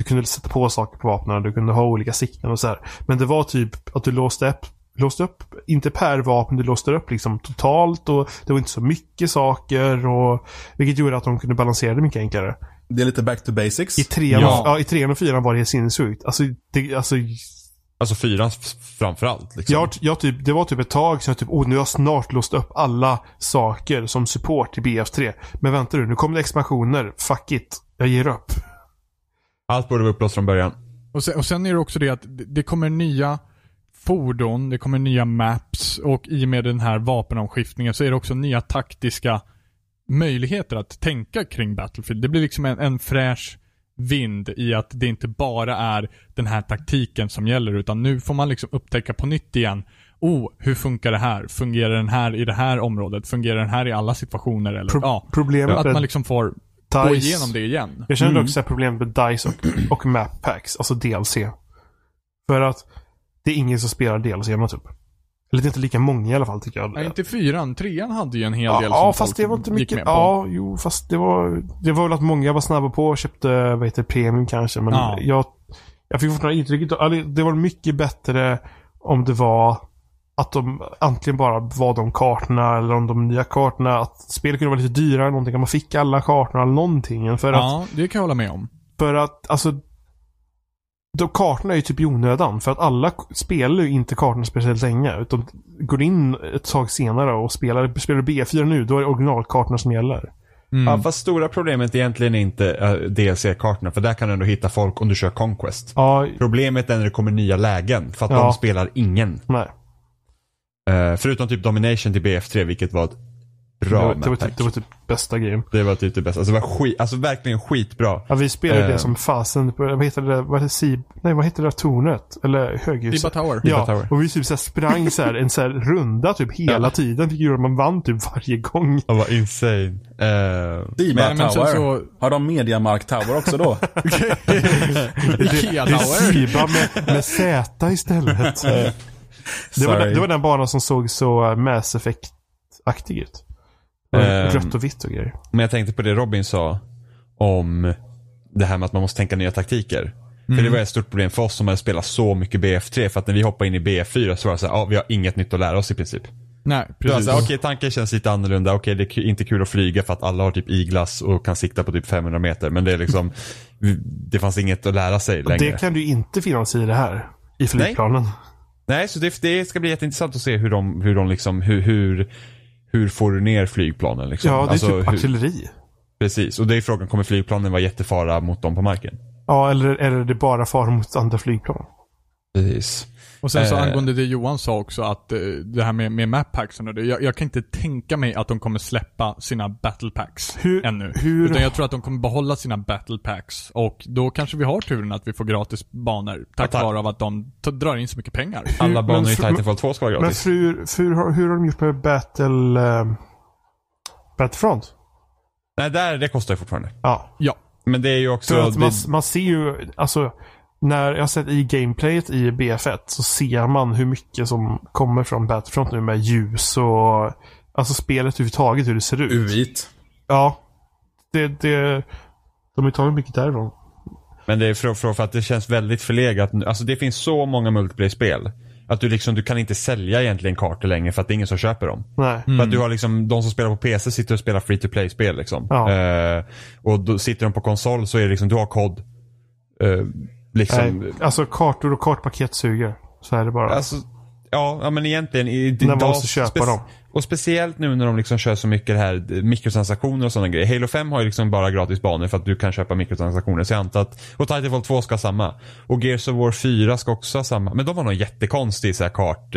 du kunde sätta på saker på vapnen, du kunde ha olika sikten och så här. Men det var typ att du låste upp, låste upp, inte per vapen, du låste upp liksom totalt och det var inte så mycket saker och vilket gjorde att de kunde balansera det mycket enklare. Det är lite back to basics. I trean, Ja. och, ja, i trean och fyran var det sinnessjukt. Alltså, det, alltså Alltså fyran framförallt. Liksom. jag, jag typ, det var typ ett tag sedan jag typ, oh, nu har jag snart låst upp alla saker som support i BF3. Men vänta nu, nu kommer det expansioner. Fuck it. Jag ger upp. Allt borde vara upplåst från början. Och sen, och sen är det också det att det kommer nya fordon, det kommer nya maps och i och med den här vapenomskiftningen så är det också nya taktiska möjligheter att tänka kring Battlefield. Det blir liksom en, en fräsch vind i att det inte bara är den här taktiken som gäller utan nu får man liksom upptäcka på nytt igen. Oh, hur funkar det här? Fungerar den här i det här området? Fungerar den här i alla situationer? Eller, Pro- ja, Problemet att man liksom får gå DICE. igenom det igen. Jag känner Mm. också att problemet med DICE och, och map packs, alltså DLC. För att det är ingen som spelar DLC-erna typ. Eller det är inte lika många i alla fall tycker jag. Nej, inte fyran. Trean hade ju en hel ja, del ja som fast folk det var inte mycket. Ja, jo, fast det var, det var väl att många var snabba på och köpte, vad heter premium kanske. Men Ja. jag, jag fick fortfarande intrycket, det var mycket bättre om det var att de antingen bara var de kartorna eller om de nya kartorna. Att spelet kunde vara lite dyrare, någonting. Att man fick alla kartorna eller någonting. För att Ja, det kan jag hålla med om. för att, alltså... De kartorna är ju typ i onödan. För att alla spelar ju inte kartorna speciellt länge. Utan går in ett tag senare och spelar, spelar du B4 nu, då är det originalkartorna som gäller. Mm. Ja, fast stora problemet är egentligen inte uh, DLC-kartorna. För där kan du ändå hitta folk om du kör Conquest. Ja, Problemet är när det kommer nya lägen. För att Ja. de spelar ingen. nej. Eh, förutom typ Domination till BF3, vilket var ett Det bra var, det, var typ, det var typ bästa grejen. Det var typ det bästa. Alltså det var skit, alltså verkligen skitbra. Ja, vi spelade Eh. det som fasen vad heter det, vad det, Sib, nej vad heter det där tornet? Eller höghuset? Dibba Tower. Dibba Ja, Tower. och vi typ så här sprang så här, en så här runda typ hela Ja. tiden. Vilket gjorde att man vann typ varje gång. Det var insane. Uh, Diba Men- men Tower. så- Har de Mediamark Tower också då? Ikea Det är Tower. Siba med, med Z istället. Det var, den, det var den banan som såg så Mass Effect-aktig ut. Ehm. Rött och vitt och grejer. Men jag tänkte på det Robin sa om det här med att man måste tänka nya taktiker. För det var ett stort problem för oss som hade spelat så mycket BF3 för att när vi hoppade in i BF4 så var det så här, ja vi har inget nytt att lära oss i princip. Nej, precis. Okej, tanken känns lite annorlunda. Okej, det är inte kul att flyga för att alla har typ iglas och kan sikta på typ 500 meter. Men det är liksom, det fanns inget att lära sig längre. Det kan du ju inte finnas i det här. I flygplanen. Nej, så det, det ska bli jätteintressant att se hur de, hur de liksom, hur, hur, hur får du ner flygplanen liksom? Ja, det är Alltså, typ hur, artilleri. Precis, och det är frågan, kommer flygplanen vara jättefara mot dem på marken? Ja, eller är det bara fara mot andra flygplan? Precis. Och sen så Eh. angående det Johan sa också att eh, det här med, med map packsen och det. Jag, jag kan inte tänka mig att de kommer släppa sina battle packs Hur- ännu. hur- Utan jag tror att de kommer behålla sina battle packs. Och då kanske vi har turen att vi får gratis banor. Tack vare av att de drar in så mycket pengar. Alla men banor i Titanfall 2 ska vara Men gratis. för, för, hur, hur har de gjort med Battle... Uh, Battlefront? Nej, där, det kostar ju fortfarande. Ja. Ja. Men det är ju också... Man, det, man ser ju, alltså när jag har sett i gameplayet i BF1 så ser man hur mycket som kommer från Battlefront nu med ljus och alltså spelet överhuvudtaget hur det ser ut. UI't. Ja. Det, det, de har tagit mycket därifrån. men det är för, för, för att det känns väldigt förlegat. nu. Alltså det finns så många multiplayer-spel. Att du liksom, du kan inte sälja egentligen kartor längre för att det är ingen som köper dem. Nej. För att du har liksom, de som spelar på PC sitter och spelar free to play-spel liksom. Ja. Eh, och då sitter de på konsol så är det liksom, du har kod. Eh, liksom, Nej. Alltså kartor och kartpaket suger. Så är det bara. Alltså, ja, men egentligen. I, När man måste köpa dem. Och speciellt nu när de liksom kör så mycket det här eh, mikrotransaktioner och sådana grejer. Halo 5 har ju liksom bara gratis banor för att du kan köpa mikrotransaktioner. Så jag antar att, och Titanfall 2 ska ha samma. Och Gears of War 4 ska också ha samma. Men de har någon jättekonstig så här kart...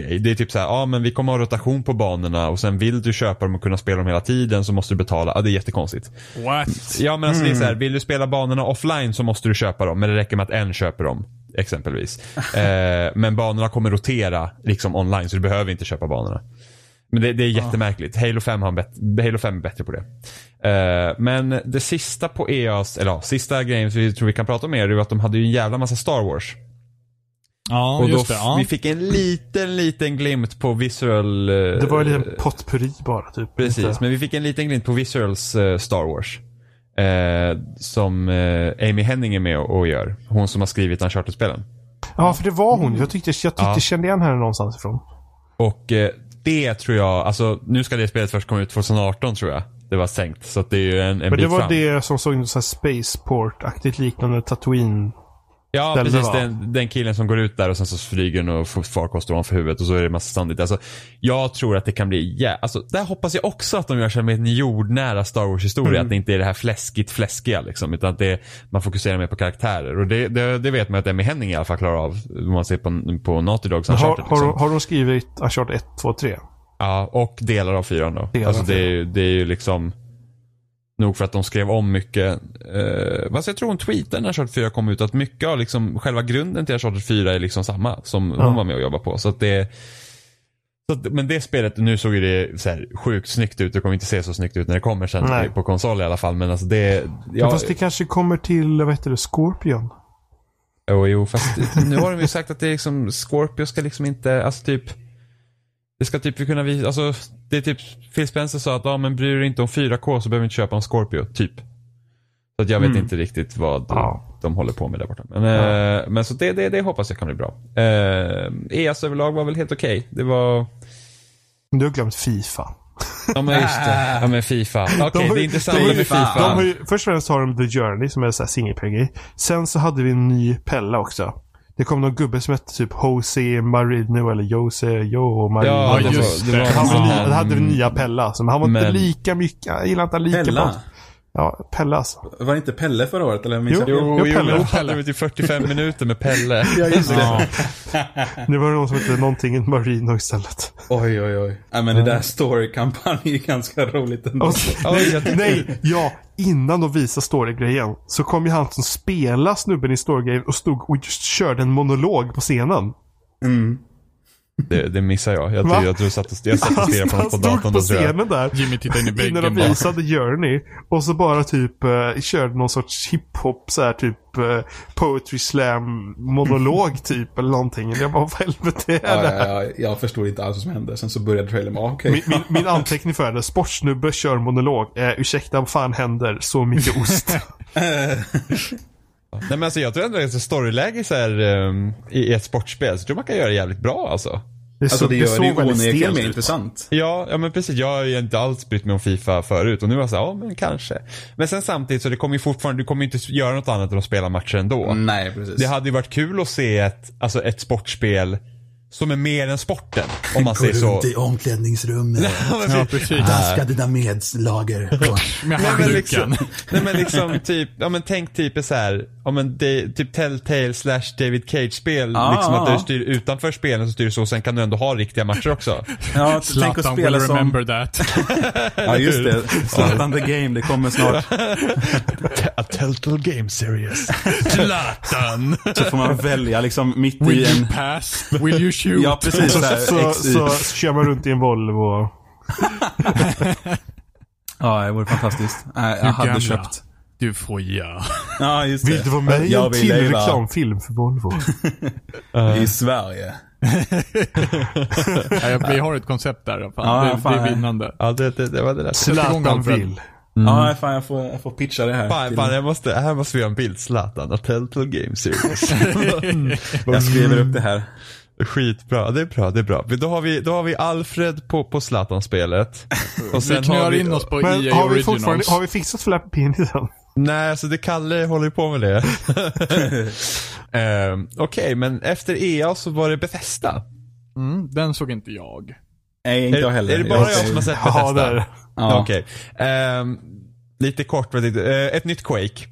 Grej. Det är typ så här, ja men vi kommer ha rotation på banorna och sen vill du köpa dem och kunna spela dem hela tiden så måste du betala. Ja det är jättekonstigt. What? Ja men alltså det är så här, Mm. vill du spela banorna offline så måste du köpa dem men det räcker med att en köper dem. exempelvis. eh, men banorna kommer rotera liksom online så du behöver inte köpa banorna. Men det, det är jättemärkligt. Halo 5, har bet- Halo 5 är bättre på det. Eh, men det sista på EAS, eller ja, sista grejen som vi tror vi kan prata om är ju att de hade ju en jävla massa Star Wars. Ja, och då just det. f- Ja. vi fick en liten, liten glimt på Visual... eh, Det var ju en liten potpurri bara typ. Precis, Lite. men vi fick en liten glimt på Visuals eh, Star Wars. Eh, som eh, Amy Henning är med och, och gör. Hon som har skrivit Uncharted-spelen. Ja, för det var hon. Jag tyckte jag tyckte Ja. kände igen henne någonstans ifrån. Och eh, det tror jag, alltså nu ska det spelet först komma ut 2018 tror jag. Det var sänkt. Så att det är ju en, en Men bit det var fram. det som såg ut som Spaceport-aktigt liknande Tatooine. Ja, ställe, precis. Den, den killen som går ut där och sen så flyger den och får farkost ovanför huvudet och så är det massa sandigt. Alltså, jag tror att det kan bli, ja, alltså, där hoppas jag också att de gör sig med en jordnära Star Wars-historia. Mm. Att det inte är det här fläskigt fläskiga liksom. Utan att det, man fokuserar mer på karaktärer. Och det, det, det vet man att Emmy Henning i alla fall klarar av. Om man ser på, på Naughty Dogs har, Uncharted. har, Liksom. har de skrivit Uncharted 1, 2, 3? Ja, och delar av fyran då. Delar alltså det är, det är ju liksom nog för att de skrev om mycket. Eh, vad jag tror hon tweetade när Uncharted 4 kom ut att mycket av liksom själva grunden till Uncharted 4 är liksom samma som Ja. hon var med och jobbade på. Så att det så att, men det spelet, nu såg ju det så här sjukt snyggt ut. Det kommer inte se så snyggt ut när det kommer sen Nej. på konsol i alla fall. Men alltså det... Ja, fast det kanske kommer till, vad heter det, Scorpion? Jo, jo, fast nu har de ju sagt att det är liksom, Scorpio ska liksom inte, alltså typ, det ska typ kunna visa, alltså det är typ, Phil Spencer sa att, ja men bryr du dig inte om 4K så behöver du inte köpa en Scorpio, typ. Så att jag vet Mm. inte riktigt vad Ja. de håller på med där borta. Men, eh, men så det, det, det hoppas jag kan bli bra. Eh, EAS överlag var väl helt okej. Det var, Du har glömt Fifa. ja men just det, ja men Fifa. Okej, De har det är intressant de med Fifa. De har ju, först och främst har de The Journey som är så här single Sen så hade vi en ny Pella också. Det kom någon gubbe som hette typ Jose Marino eller Jose Jo Marino. Ja, det just var, det var det. Han var han- hade vi nya Pella. Så, men han var inte lika mycket, jag gillar inte lika Pella? Ja, Pella alltså. Var det inte Pelle förra året? Eller Jo. jag? Jo, Jo, jo, Pelle. då Pelle. vi typ 45 minuter med Pelle. Ja, just det. Ja. Nu var det någon som hette någonting Marino istället. Oj, oj, oj. Ja, men det där story-kampanjen är ganska roligt ändå. Oj, nej, nej, ja. Innan de visade storygrejen så kom ju han som spelar snubben i storygrejen och stod och just körde en monolog på scenen. Mm. Det, det missar jag. Jag, jag tror jag satt och, jag satt och stirrade på han något på stod datorn på då tror jag. scenen där. Jimmy tittar in i Innan väggen de bara. visade Journey. Och så bara typ uh, körde någon sorts hiphop så här typ uh, poetry slam monolog typ eller någonting. Jag bara, vad helvete är Ja, det här? ja, ja, jag förstod inte alls vad som hände. Sen så började trailern med, okej. Min, min, min anteckning för det. Sportsnubbe kör monolog. Eh, ursäkta, vad fan händer? Så mycket ost. Nej men alltså jag tror ändå att storyläge så här, um, i, ett sportspel, så tror man kan göra det jävligt bra alltså. Det, Alltså så, det det, gör det ju onekligen mer intressant. Ja, ja men precis. Jag har ju inte alls brytt mig om Fifa förut och nu var jag så här, ja men kanske. Men sen samtidigt så det kommer ju fortfarande, du kommer ju inte göra något annat än att spela matcher ändå. Nej, precis. Det hade ju varit kul att se ett, alltså ett sportspel som är mer än sporten. Om man säger så. i omklädningsrummet. Ja, precis. Daska dina medlager. Med Nej men, handduken. liksom, nej men liksom typ, ja men tänk typ så här, ja men det, typ Telltale slash David Cage-spel. Ah. liksom att du styr utanför spelen så styr du så, sen kan du ändå ha riktiga matcher också. Ja, tänk att spela will som... remember that. Ja, just det. Zlatan the Game, det kommer snart. A Telltale Game Series. Zlatan! Så får man välja liksom mitt Will i you en... pass? Will you shoot? Ja, precis. Så, Så, här, så, så, kör man runt i en Volvo. Ja, det vore fantastiskt. Jag hade köpt. Du får ja. Ja, just det. Vill du vara med i en till leva reklamfilm för Volvo? I Sverige. ja. Vi har ett koncept där. Fan. Ja, det, det fan. är vinnande. Ja det, det, det var det där. Zlatan vill. Ja, fan jag får, jag får pitcha det här. Fan, till- fan jag måste, här måste vi ha en bild. Zlatan, A Telltale Game Series. Jag skriver upp det här. Skitbra, det är bra, det är bra. Då har vi, då har vi Alfred på, på Zlatan-spelet. Och Vi knör in oss på Men EA har vi, har vi fixat Flappy Penisen? Nej, alltså det Kalle håller ju på med det. um, Okej, men efter EA så var det Bethesda. Mm, den såg inte jag. Nej, inte är, jag heller. Är det bara jag som har sett Bethesda? Ja, där. Ja. Okej. Ehm, lite kort, eh, ett nytt Quake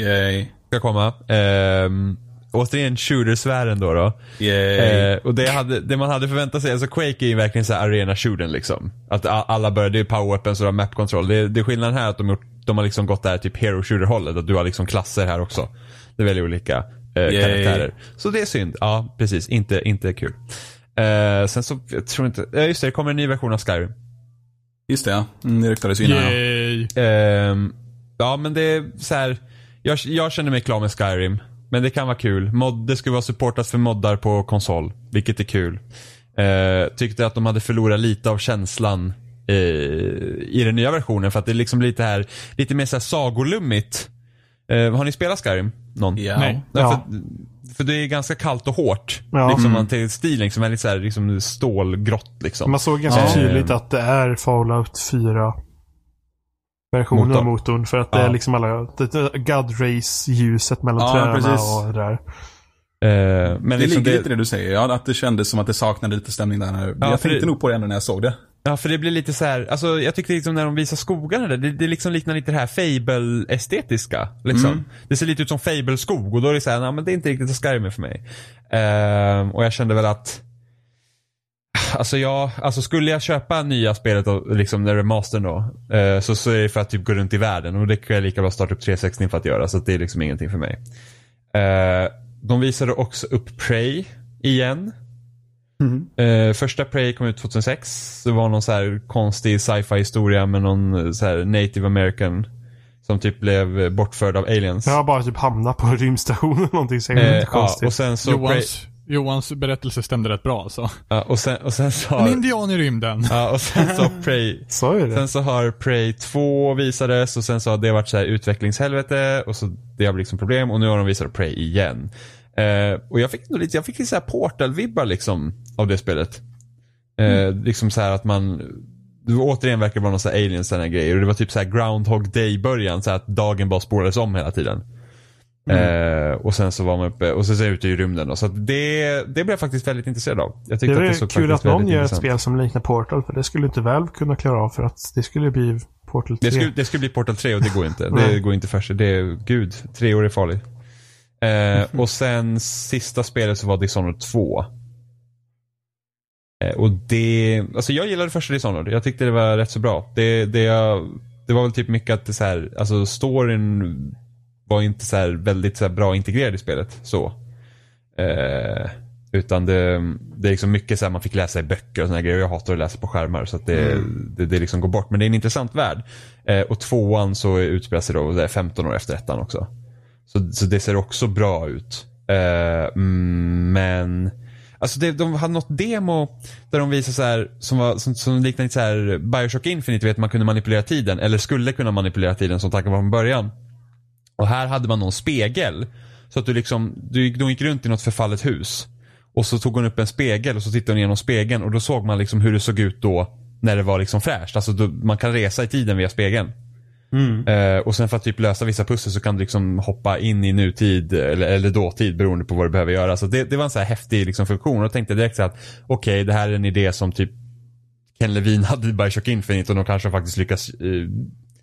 Yay. ska komma. Um, återigen shooter-sfären då. då. Eh, och det, hade, det man hade förväntat sig, alltså Quake är ju verkligen så här arena shooten liksom. Att alla börjar, det är power weapons och du har map control. Det, det är skillnaden här att de, gjort, de har liksom gått där typ hero shooter hållet. Att du har liksom klasser här också. Det väldigt olika. eh, Yay. karaktärer. Så det är synd. Ja, precis. Inte, inte kul. Eh, sen så, jag tror inte, ja just det, det kommer en ny version av Skyrim. Just det, ja. Mm, det ryktades innan. ja. Yay. Ehm, ja men det är så här. Jag, jag känner mig klar med Skyrim. Men det kan vara kul. Mod, det skulle vara supportat för moddar på konsol. Vilket är kul. Eh, tyckte att de hade förlorat lite av känslan eh, i den nya versionen. För att det är liksom lite här, lite mer så här sagolummigt. Eh, har ni spelat Skyrim? Någon? Ja. Nej. Ja. För, för det är ganska kallt och hårt. Ja. Liksom Mm. till stilen som är lite så här, liksom stålgrått liksom. Man såg ganska Ja. tydligt att det är Fallout 4 versionen Motor. av motorn. För att det Ja. är liksom alla det God Race-ljuset mellan Ja, träden precis. och det där. Eh, men Det liksom ligger lite i det du säger, ja. Att det kändes som att det saknade lite stämning där. När, Ja, jag tänkte det- nog på det ändå när jag såg det. Ja, för det blir lite så här, alltså jag tyckte liksom när de visar skogarna där, det, det liksom liknar lite det här Fable-estetiska. Liksom. Mm. Det ser lite ut som Fable-skog och då är det så här, nej men det är inte riktigt vad Skyrim för mig. Ehm, och jag kände väl att Alltså jag, alltså skulle jag köpa nya spelet och liksom när remastern då, eh, så, så är det för att typ gå runt i världen och det kan jag lika bra starta upp 360 för att göra så att det är liksom ingenting för mig. Eh, de visade också upp Prey igen. Eh, första Prey kom ut 2006. Det var någon så här konstig sci-fi historia med någon så här native american som typ blev bortförd av aliens. Jag har bara typ hamnat på en rymdstation eller någonting. Så Eh, ja, konstigt. och sen så Prey, Johans, berättelse stämde rätt bra alltså. ja, och sen, och sen så En har, indian i rymden. ja, och sen så Prey Så är det. Sen så har Prey 2 visades och sen så har det varit så här utvecklingshelvete och så det har blivit liksom problem och nu har de visat Prey igen. Eh, och jag fick lite, jag fick lite så här Portal-vibbar liksom av det spelet. Eh, Liksom så här att man, det var återigen verkar vara någon så här aliens sådana grejer och det var typ så här Groundhog Day början så att dagen bara spolades om hela tiden. Eh, och sen så var man uppe och så ser det ut i rymden då. Så det, det blev jag faktiskt väldigt intresserad av. Jag Det är att det kul att någon gör ett spel som liknar Portal. För det skulle inte Valve kunna klara av. För att det skulle bli Portal 3. Det skulle, det skulle bli Portal 3 och det går inte. Det går inte för sig. Det är, gud, tre år är farligt. Eh, och sen sista spelet så var Dishonored 2. Eh, och det, alltså jag gillade första Dishonored. Jag tyckte det var rätt så bra. Det, det, jag, det var väl typ mycket att det så här, alltså storyn var inte så här väldigt så här bra integrerad i spelet. Så. Eh, utan det, det är liksom mycket så här man fick läsa i böcker och såna grejer. Jag hatar att läsa på skärmar så att det, det, det liksom går bort. Men det är en intressant värld. Eh, och tvåan så utspelar sig då det är 15 år efter ettan också. Så, så det ser också bra ut. Eh, mm, men Alltså det, de hade något demo där de visade så här, som, var, som, som liknade så här Bioshock Infinite, vet man kunde manipulera tiden. Eller skulle kunna manipulera tiden som tanken var från början. Och här hade man någon spegel. Så att du liksom, du, gick- de gick runt i något förfallet hus. Och så tog hon upp en spegel och så tittade hon igenom spegeln och då såg man liksom hur det såg ut då när det var liksom fräscht. Alltså då, man kan resa i tiden via spegeln. Eh, och sen för att typ lösa vissa pussel så kan du liksom hoppa in i nutid eller, eller dåtid beroende på vad du behöver göra. Så det, det var en så här häftig liksom funktion och då tänkte jag direkt så att okej, det här är en idé som typ Ken Levine hade i Bioshock Infinite och de kanske faktiskt lyckas eh,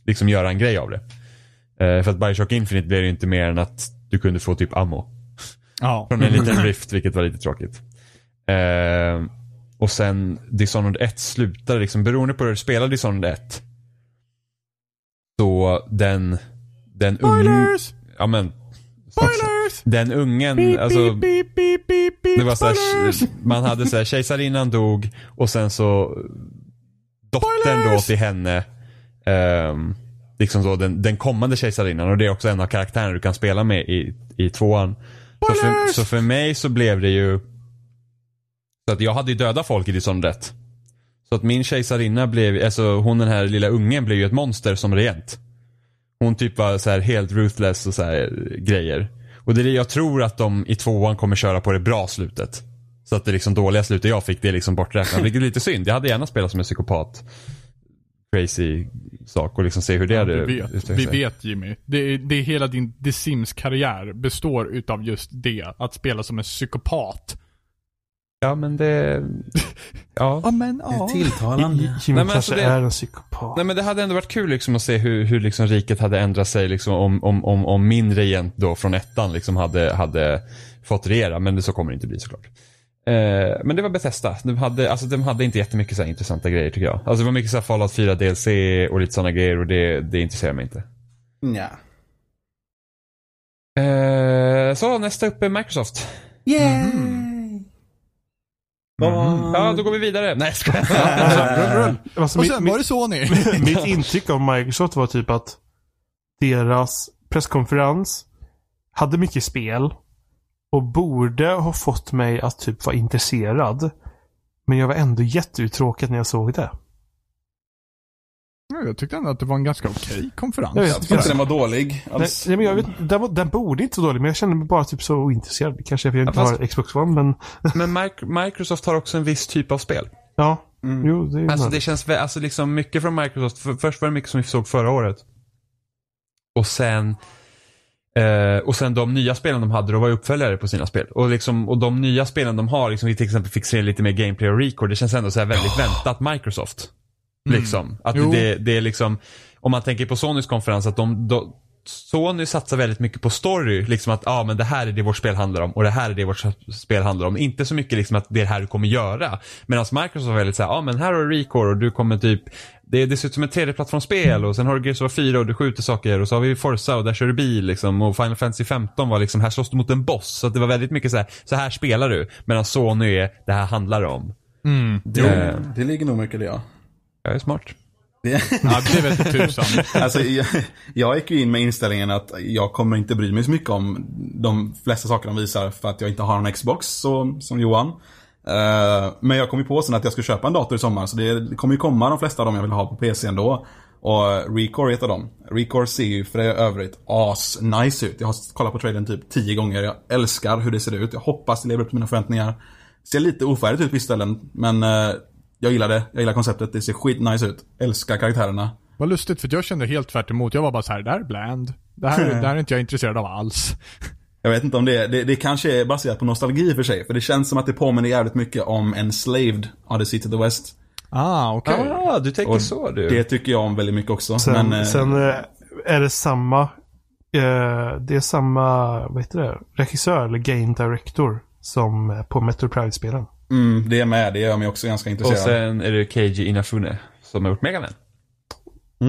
liksom göra en grej av det. Eh, för att Bioshock Infinite blev ju inte mer än att du kunde få typ ammo Ja. från en liten rift, vilket var lite tråkigt. Eh, och sen Dishonored 1 slutade liksom, beroende på hur du spelar Dishonored 1. Så den, den ungen, ja men, Spoilers! den ungen, Beep, alltså, beep, beep, det var så spoilers! här, man hade så här, kejsarinnan dog och sen så dottern då Spoilers! till henne, ehm, liksom så den, den kommande kejsarinnan och det är också en av karaktärerna du kan spela med i, i tvåan. Så för, så för mig så blev det ju så att jag hade ju dödat folk i Dishonored 1. Så att min kejsarinna blev, alltså hon den här lilla ungen blev ju ett monster som regent. Hon typ var så här helt ruthless och så här grejer. Och det är det jag tror att de i tvåan kommer köra på det bra slutet. Så att det liksom dåliga slutet jag fick det är liksom borträknat. Vilket är lite synd. Jag hade gärna spelat som en psykopat. Crazy sak och liksom se hur det hade Vi vet, vi vet Jimmy. Det är, det är hela din The Sims-karriär består utav just det. Att spela som en psykopat. Ja men det... Ja. Ja men Det är ja. tilltalande. Jimmy Nej, men kanske alltså det- är en psykopat. Nej men det hade ändå varit kul liksom att se hur, hur liksom riket hade ändrat sig liksom om, om, om, om min regent då från ettan liksom hade, hade fått regera. Men det så kommer det inte bli såklart. Eh, men det var Bethesda. De hade, alltså, de hade inte jättemycket så här intressanta grejer tycker jag. Alltså det var mycket så här Fallout 4 DLC och lite sådana grejer och det, det intresserar mig inte. Ja. Eh, så nästa upp är Microsoft. Ja, då går vi vidare. Nej, jag skojar. Alltså, Och sen mitt, var det Sony. mitt intryck av Microsoft var typ att deras presskonferens hade mycket spel och borde ha fått mig att typ vara intresserad. Men jag var ändå jätteuttråkad när jag såg det. Ja, Jag tyckte ändå att det var en ganska okej konferens. Jag vet Jag tycker inte den var dålig Nej, alls. nej, men jag vet, den, var- den borde inte vara dålig, men jag kände mig bara typ så ointresserad. Kanske för jag inte Ja, fast- har Xbox One, men Men Mic- Microsoft har också en viss typ av spel. ja. Mm. Jo, det är Alltså det känns, alltså liksom mycket från Microsoft. För, först var det mycket som vi såg förra året. Och sen eh, och sen de nya spelen de hade, då var ju uppföljare på sina spel. Och, liksom, och de nya spelen de har, liksom, vi till exempel fick se lite mer gameplay och record, det känns ändå så här väldigt väntat Microsoft. Liksom. Att det, det är liksom, om man tänker på Sonys konferens, att de, de Sony satsar väldigt mycket på story. Liksom att ah, men det här är det vårt spel handlar om och det här är det vårt spel handlar om. Inte så mycket liksom att det är det här du kommer göra. Medan Microsoft var väldigt såhär, ja ah, men här har du Recore och du kommer typ det, det ser ut som ett 3D-plattformsspel och sen har du Gears of War 4 och du skjuter saker och så har vi Forza och där kör du bil liksom och Final Fantasy 15 var liksom, här slåss du mot en boss. Så att det var väldigt mycket så här, så här spelar du. Medan Sony är, det här handlar om. Mm. Jo, Eh. det ligger nog mycket i det ja. Jag är smart. Det, Ja, det vet tusan. alltså, jag, jag gick ju in med inställningen att jag kommer inte bry mig så mycket om de flesta saker de visar för att jag inte har en Xbox så, som Johan. Eh, men jag kom ju på sen att jag ska köpa en dator i sommar så det, kommer ju komma de flesta av dem jag vill ha på PC ändå. Och Recore av dem. Recore ser ju för övrigt as nice ut. Jag har kollat på trailern typ tio gånger. Jag älskar hur det ser ut. Jag hoppas det lever upp till mina förväntningar. Ser lite ofärdigt ut på vissa ställen men eh, jag gillar det. Jag gillar konceptet. Det ser skit nice ut. Älskar karaktärerna. Vad lustigt, för jag kände helt tvärt emot. Jag var bara så här, det här är bland. Det här, det här är inte jag intresserad av alls. Jag vet inte om det det, det kanske är baserat på nostalgi i och för sig. För det känns som att det påminner jävligt mycket om Enslaved, Odyssey to the West. Ah, okej. Ah, du tänker Och så du. Det tycker jag om väldigt mycket också. Sen, men, eh, sen eh, är det samma, eh, det är samma, vad heter det, regissör eller game director som på Metro Pride-spelen. mm, det är med. Det gör mig också ganska och intresserad. sen är det Keiji Inafune som har gjort Mega Man.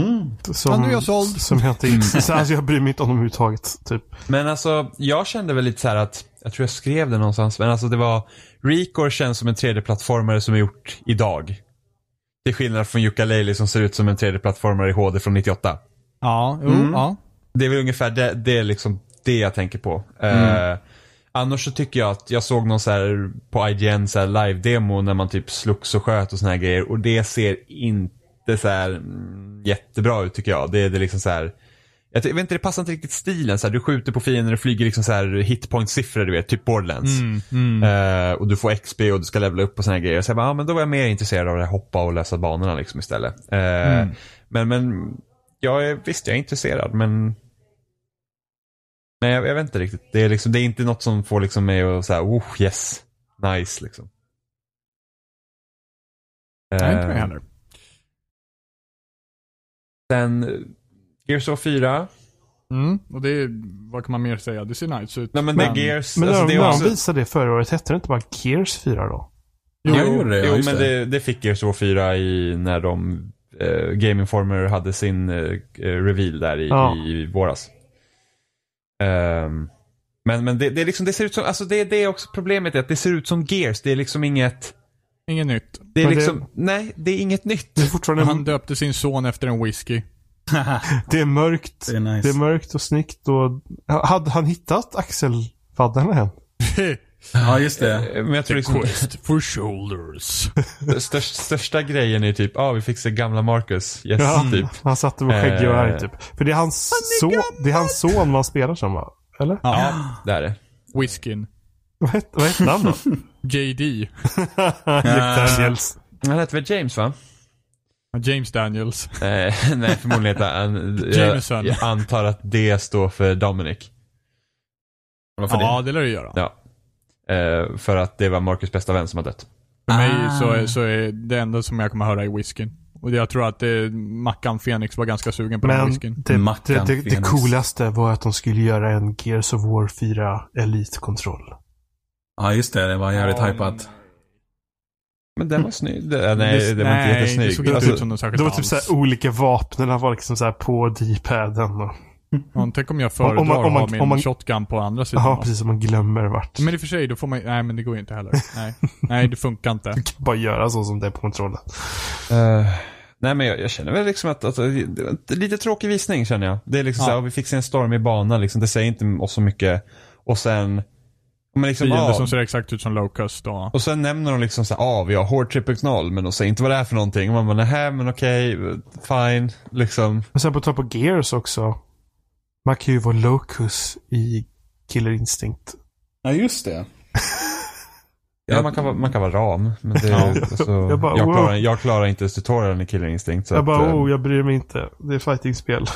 Mm. Som, Ja, nu är jag såld. Som jag inte, så, alltså jag bryr mig inte om dem överhuvudtaget. Typ. Men alltså, jag kände väl lite så här att, jag tror jag skrev det någonstans, men alltså det var, Recore känns som en 3D-plattformare som är gjort idag. Till skillnad från Yooka-Laylee som ser ut som en 3D-plattformare i HD från 98. Ja, jo, Mm. ja. Det är väl ungefär det, det är liksom det jag tänker på. Eh, annars så tycker jag att jag såg någon så här på IGN så här live-demo när man typ slogs och sköt och såna här grejer och det ser inte så här mm, jättebra ut tycker jag. Det är det liksom så här jag jag vet inte, det passar inte riktigt stilen. Så här, du skjuter på fiender och flyger liksom så här hitpoint-siffror, du vet, typ Borderlands. Mm, mm. Eh, och du får XP och du ska levela upp och såna här grejer. Så jag bara, ja, men då var jag mer intresserad av här hoppa och lösa banorna liksom istället. Eh, Mm. Men, men, jag är, visst jag är intresserad men Nej jag, jag vet inte riktigt. Det är, liksom, det är inte något som får liksom mig att säga, oh yes, nice liksom. Nej, inte mig Eh, heller. Sen, eh, Gears of 4. Mm. Och det är, vad kan man mer säga? Det ser nice ut. Nej men, Men- det är Gears, Men alltså, när, det är när också, de visade det förra året, hette det inte bara Gears 4 då? Jo, Jo, gjorde det, jo men det. det, det fick Gears of 4 i, när de, eh, Game Informer hade sin eh, reveal där i, Ja. i våras. Ehm, men men det, det, är liksom, det ser ut som, alltså det, det är också problemet att det ser ut som Gears. Det är liksom inget, Inget nytt. det är Men det- liksom, nej det är inget nytt. Det är fortfarande Han döpte sin son efter en whisky. det är mörkt. Det är nice. Det är mörkt och snyggt och... Hade han hittat axelfaddarna än? Ja, just det. Eh, Men jag tror liksom, Quest for shoulders. störst, största grejen är typ, ja ah, vi fick se gamla Marcus. Yes, Ja, typ. han satt och var skäggig och Eh. arg typ. För det är hans, son, det är hans son man spelar som va? Eller? Ja, det är det. Whiskyn. Vad hette vad hette han då? JD. Jack Daniels. Han heter väl James va? James Daniels. Eh, nej, förmodligen inte. Han, Jameson. jag antar att det står för Dominic. Varför ja, det? det lär det göra. Ja. Eh, för att det var Marcus bästa vän som har dött. För mig Ah. så är, så är det enda som jag kommer höra är whiskyn. Och jag tror att det, Mackan Phoenix var ganska sugen på den Men whiskyn. det, Mackan det, det, det coolaste var att de skulle göra en Gears of War 4 Elite-kontroll. Ja, just det. Det var jävligt hypat. Men den var snygg. Det, nej, det var nej, inte jättesnygg. det såg inte Alltså, ut som något särskilt Det var typ alls. så här olika vapnen var liksom så här på D-paden och... Ja, tänk om jag föredrar om man- om man- att ha min om man- shotgun på andra sidan. Ja, precis som man glömmer vart. Men i och för sig, då får man Nej, men det går ju inte heller. Nej, nej det funkar inte. Du kan bara göra så som det är på kontrollen. Eh, nej men jag, jag känner väl liksom att, att var lite tråkig visning känner jag. Det är liksom Ja. så här, vi fick se en stormig bana liksom. Det säger inte oss så mycket. Och sen, men liksom, Fiender ah, som ser exakt ut som Locust och... och sen nämner de liksom så här, ah vi har Horde Triple Knoll, men de säger inte vad det är för någonting. Och man bara, nähä men okej, fine, liksom. Men sen på tal på Gears också. Man kan ju vara Locus i Killer Instinct. Ja, just det. Ja, man kan, vara- man kan vara ram, men det, Ja. alltså, Jag jag, bara, wow. klarar, jag klarar inte tutorialen i Killer Instinct. Så jag att, bara, eh, oh, jag bryr mig inte. Det är fightingspel.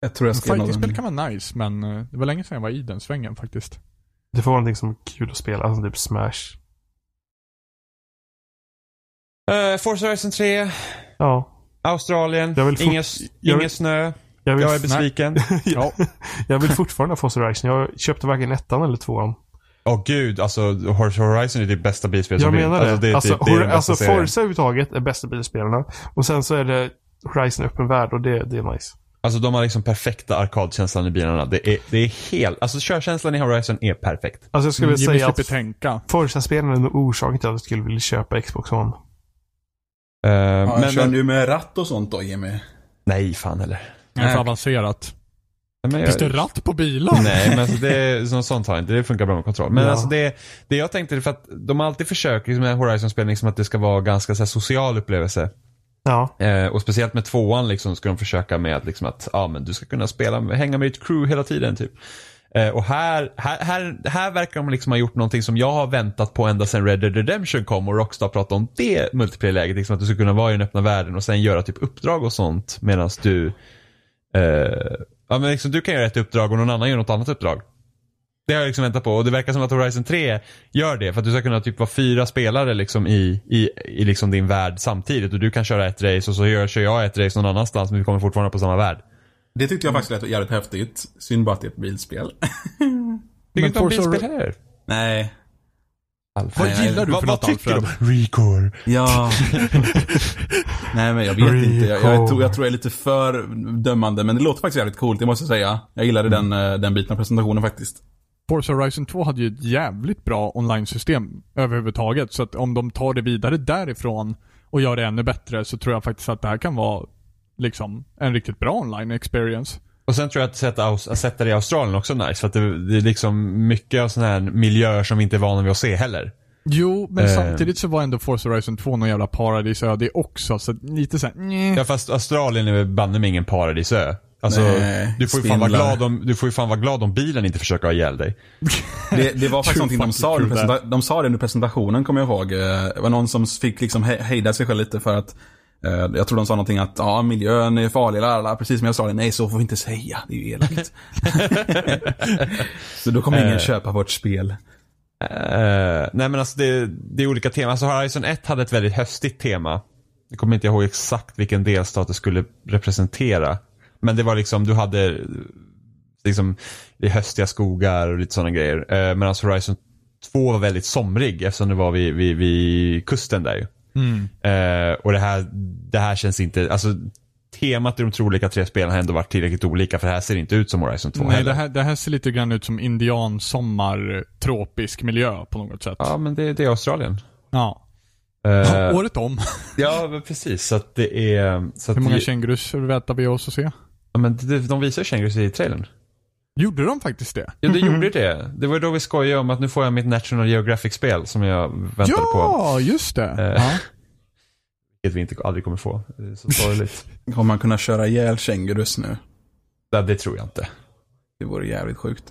Jag tror jag skrev Fighting-spel någon... kan vara nice, men eh, det var länge sedan jag var i den svängen faktiskt. Det får vara någonting som är kul att spela, som typ Smash. eh, Forza Horizon 3, Ja. Australien, Jag ingen, jag ingen vill- snö, Jag vill, jag är besviken. Ja. jag vill fortfarande ha Forza Horizon. Jag köpte varken ettan eller tvåan. Åh gud, alltså Horse Horizon är det bästa bilspel Jag som menar finns. det. Alltså, Alltså, det, är typ, det är bästa alltså. Forza överhuvudtaget är bästa bilspelarna. Och sen så är det Horizon öppen värld och det, det är nice. Alltså de har liksom perfekta arkadkänslan i bilarna. Det är, det är helt, alltså körkänslan i Horizon är perfekt. Alltså jag skulle vilja Jimmy säga att slipper tänka. Forza-spelen är nog orsaken till att jag skulle vilja köpa Xbox One. Uh, Ja, men, kör men, du med ratt och sånt då, Jimmy? nej fan heller. Det är för avancerat. Men Finns det jag, ratt på bilar? nej men alltså det är sånt, har jag inte. Det funkar bra med kontroll. Men Ja. alltså det, det jag tänkte är för att de alltid försöker liksom, med Horizon-spel liksom att det ska vara ganska så här, social upplevelse. Ja. Eh, och speciellt med tvåan liksom ska de försöka med att, liksom att ah, men du ska kunna spela, hänga med ditt crew hela tiden. typ. Eh, och här, här, här, här verkar de liksom ha gjort någonting som jag har väntat på ända sedan Red Dead Redemption kom och Rockstar pratade om det multiplayer-läget. Liksom att du ska kunna vara i den öppna världen och sen göra typ uppdrag och sånt medan du eh, ja, men liksom, du kan göra ett uppdrag och någon annan gör något annat uppdrag. Det har jag liksom väntat på och det verkar som att Horizon 3 gör det för att du ska kunna typ vara fyra spelare liksom i, i, i liksom din värld samtidigt och du kan köra ett race och så gör, kör jag ett race någon annanstans men vi kommer fortfarande på samma värld. Det tyckte jag faktiskt lät jävligt häftigt. Synd bara att det är ett bilspel. Tycker Men inte om bilspel heller. Nej. Alfred. Vad gillar du Vad- för vad något tycker Alfred? du? Recore. Ja. Nej men jag vet inte. Jag, jag, tror, jag tror jag är lite för dömande. Men det låter faktiskt jävligt coolt, det måste jag säga. Jag gillade den, eh, den biten av presentationen faktiskt. Forza Horizon 2 hade ju ett jävligt bra online-system överhuvudtaget. Så att om de tar det vidare därifrån och gör det ännu bättre så tror jag faktiskt att det här kan vara liksom en riktigt bra online-experience. Och sen tror jag att sätta, att sätta det i Australien också är nice. För att det, det är liksom mycket av sådana här miljöer som vi inte är vana vid att se heller. Jo, men Eh. samtidigt så var ändå Forza Horizon 2 någon jävla paradisö det också. Så lite såhär. Ja fast Australien är banne mig ingen paradisö. Alltså, Nej, du, får ju fan vara glad om, du får ju fan vara glad om bilen inte försöker ha ihjäl dig. Det, det var faktiskt någonting de sa, under de sa det under presentationen, kommer jag ihåg. Eh, Det var någon som fick liksom he- hejda sig själv lite för att eh, jag tror de sa någonting att ja, miljön är farlig, lalala, precis som jag sa det. Nej, så får vi inte säga. Det är ju elakt. så då kommer ingen Eh. köpa vårt spel. Eh, nej men alltså det, det är olika teman. Alltså Horizon 1 hade ett väldigt höstigt tema. Jag kommer inte ihåg exakt vilken delstat det skulle representera. Men det var liksom, du hade eh, liksom är höstiga skogar och lite sådana grejer. Uh, Medan Horizon 2 var väldigt somrig eftersom det var vid, vid, vid kusten där ju. Mm. Eh, och det här, det här känns inte, alltså temat i de tre olika tre spelen har ändå varit tillräckligt olika för det här ser inte ut som Horizon 2 Nej, heller. det här, det här ser lite grann ut som indian sommar tropisk miljö på något sätt. Ja men det, det är Australien. Ja. Eh, Året om. Ja, men precis. Så att det är... Så Hur många kängurus väntar vi oss att se? Ja, men de visar kängurus i trailern. Gjorde de faktiskt det? Ja, det gjorde det. Det var ju då vi skojade om att nu får jag mitt National Geographic-spel som jag väntade på. Ja, just det. Eh. Ja. Vilket vi inte, aldrig kommer få. Det är så sorgligt. Kommer man kunna köra ihjäl kängurus nu? ja, det tror jag inte. Det vore jävligt sjukt.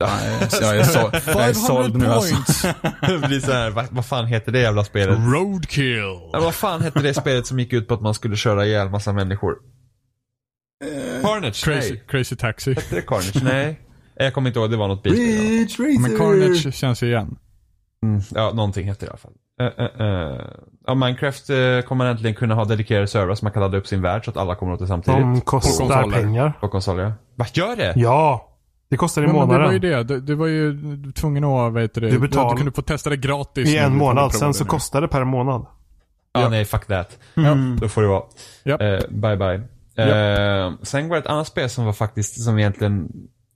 Nej, jag är, så, jag är såld nu alltså. det blir så här, vad, vad fan heter det jävla spelet? Roadkill. Ja, vad fan hette det spelet som gick ut på att man skulle köra ihjäl massa människor? Carnage? Crazy, Nej. crazy Taxi. Hette det Carnage? Nej. Jag kommer inte ihåg, det var något Racer! Men Carnage känns igen. Mm, ja, någonting hette det i alla fall. Uh, uh, uh. Ja, Minecraft uh, kommer äntligen kunna ha dedikerade servrar så man kan ladda upp sin värld så att alla kommer åt det samtidigt. De På kostar konsoler. pengar. På konsoler, ja. Vad gör det? Ja. Det kostar i Ja, men det var ju månaden. det. Du, du var ju tvungen att, vad heter det? Du betal- du kunde få testa det gratis. I en månad. Sen så kostar det per månad. Ja, nej, fuck that. Mm. Då får det vara. Ja. Eh, bye bye. Eh, sen var det ett annat spel som var faktiskt, som egentligen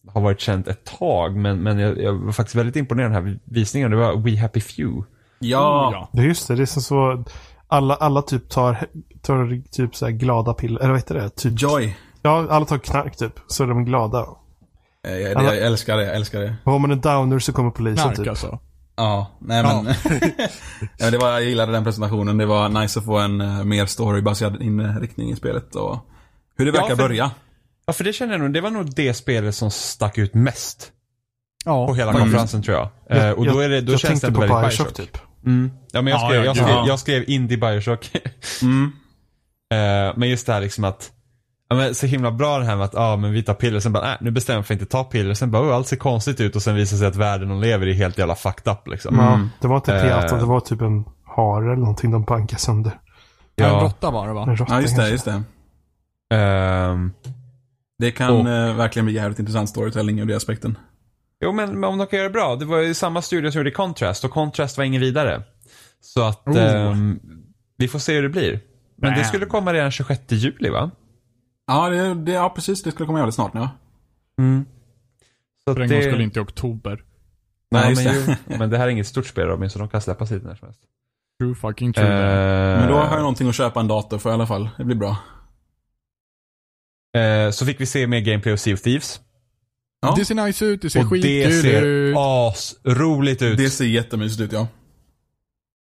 har varit känt ett tag, men, men jag, jag var faktiskt väldigt imponerad av den här visningen. Det var We Happy Few. Ja. Oh, ja. Det är just det, det är som så... Alla, alla typ tar, tar typ så här glada piller, eller vad heter det? Typ, Joy. ja, alla tar knark typ, så är de glada. Eh, Jag, jag, Alla- jag älskar det, jag älskar det. Har man en downer så kommer polisen Knark typ. alltså. Ja, nej men. ja, det var, jag gillade den presentationen. Det var nice att få en uh, mer storybaserad inriktning i spelet och hur det Ja, verkar för- börja. Ja, för det känner jag nog, det var nog det spelet som stack ut mest Ja. på hela Mm. konferensen tror jag. Eh, och då, är det, då jag känns det på väldigt Bioshock Bioshock. typ. Mm. Ja, men jag Ja, skrev, ja, jag skrev, Ja. jag skrev Indie Bioshock. Mm. Eh, men just det här liksom att Ja, men så himla bra det här med att ah, men vi tar piller, sen bara äh, nu bestämmer jag för att inte ta piller. Sen bara oh, allt ser konstigt ut och sen visar det sig att världen de lever i är helt jävla fucked up liksom. Ja, det var inte Eh. teater, det var typ en hare eller någonting de bankade sönder. Ja. En Ja. råtta var det va? En råtta Ja, just det, kanske. just det. Ehm, Det kan Och- eh, verkligen bli jävligt intressant storytelling ur det aspekten. jo men, men om de kan göra det bra. Det var ju samma studio som gjorde Contrast och Contrast var ingen vidare. Så att Oh. ehm, vi får se hur det blir. Men det Man. skulle komma redan 26 juli va? Ja, det, det, ja precis. Det skulle komma jävligt snart nu. Ja. Mm. Så För en att gång det... skulle inte i oktober. Nej, just men, det. jo, men det här är inget stort spel Robin, så de kan släppas hit när som helst. True fucking true. Eh, Men då har jag någonting att köpa en dator för i alla fall. Det blir bra. Eh, så fick vi se mer gameplay av Sea of Thieves. Ja. Det ser nice ut, det ser och det skitkul ser ut. asroligt ut. Det ser jättemysigt ut ja.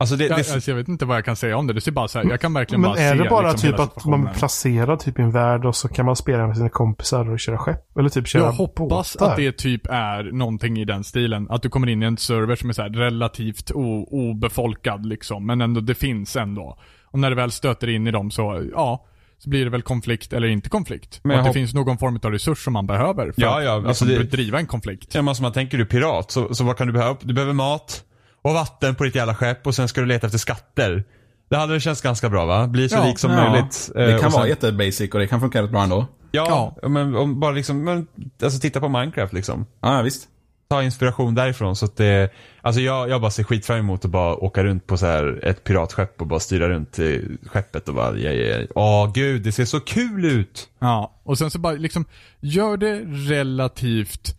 Alltså det, Jag, det, alltså, jag vet inte vad jag kan säga om det. Det ser bara så här, jag kan verkligen Men bara är se det bara liksom typ att man placerar typ i en värld och så kan man spela med sina kompisar och köra skepp? Eller typ köra Jag hoppas båtar? att det typ är någonting i den stilen. Att du kommer in i en server som är så här relativt obefolkad liksom. Men ändå, det finns ändå. Och när det väl stöter in i dem så, ja. Så blir det väl konflikt eller inte konflikt. Men och att det finns någon form av resurs som man behöver för Ja, att ja, alltså liksom, det- driva en konflikt. Ja, men som man tänker du är pirat, så, så vad kan du behöva? Du behöver mat och vatten på ditt jävla skepp och sen ska du leta efter skatter. Det hade väl känts ganska bra va? Bli så Ja, lik som Ja, möjligt. Eh, Det kan och sen- vara jättebasic och det kan funka rätt bra ändå. Ja, men om bara liksom, men, alltså titta på Minecraft liksom. Ja, ja visst. Ta inspiration därifrån så att det, alltså jag, jag bara ser skit fram emot att bara åka runt på så här ett piratskepp och bara styra runt till skeppet och bara, ja, ja, ja. åh gud, det ser så kul ut. Ja, och sen så bara liksom, gör det relativt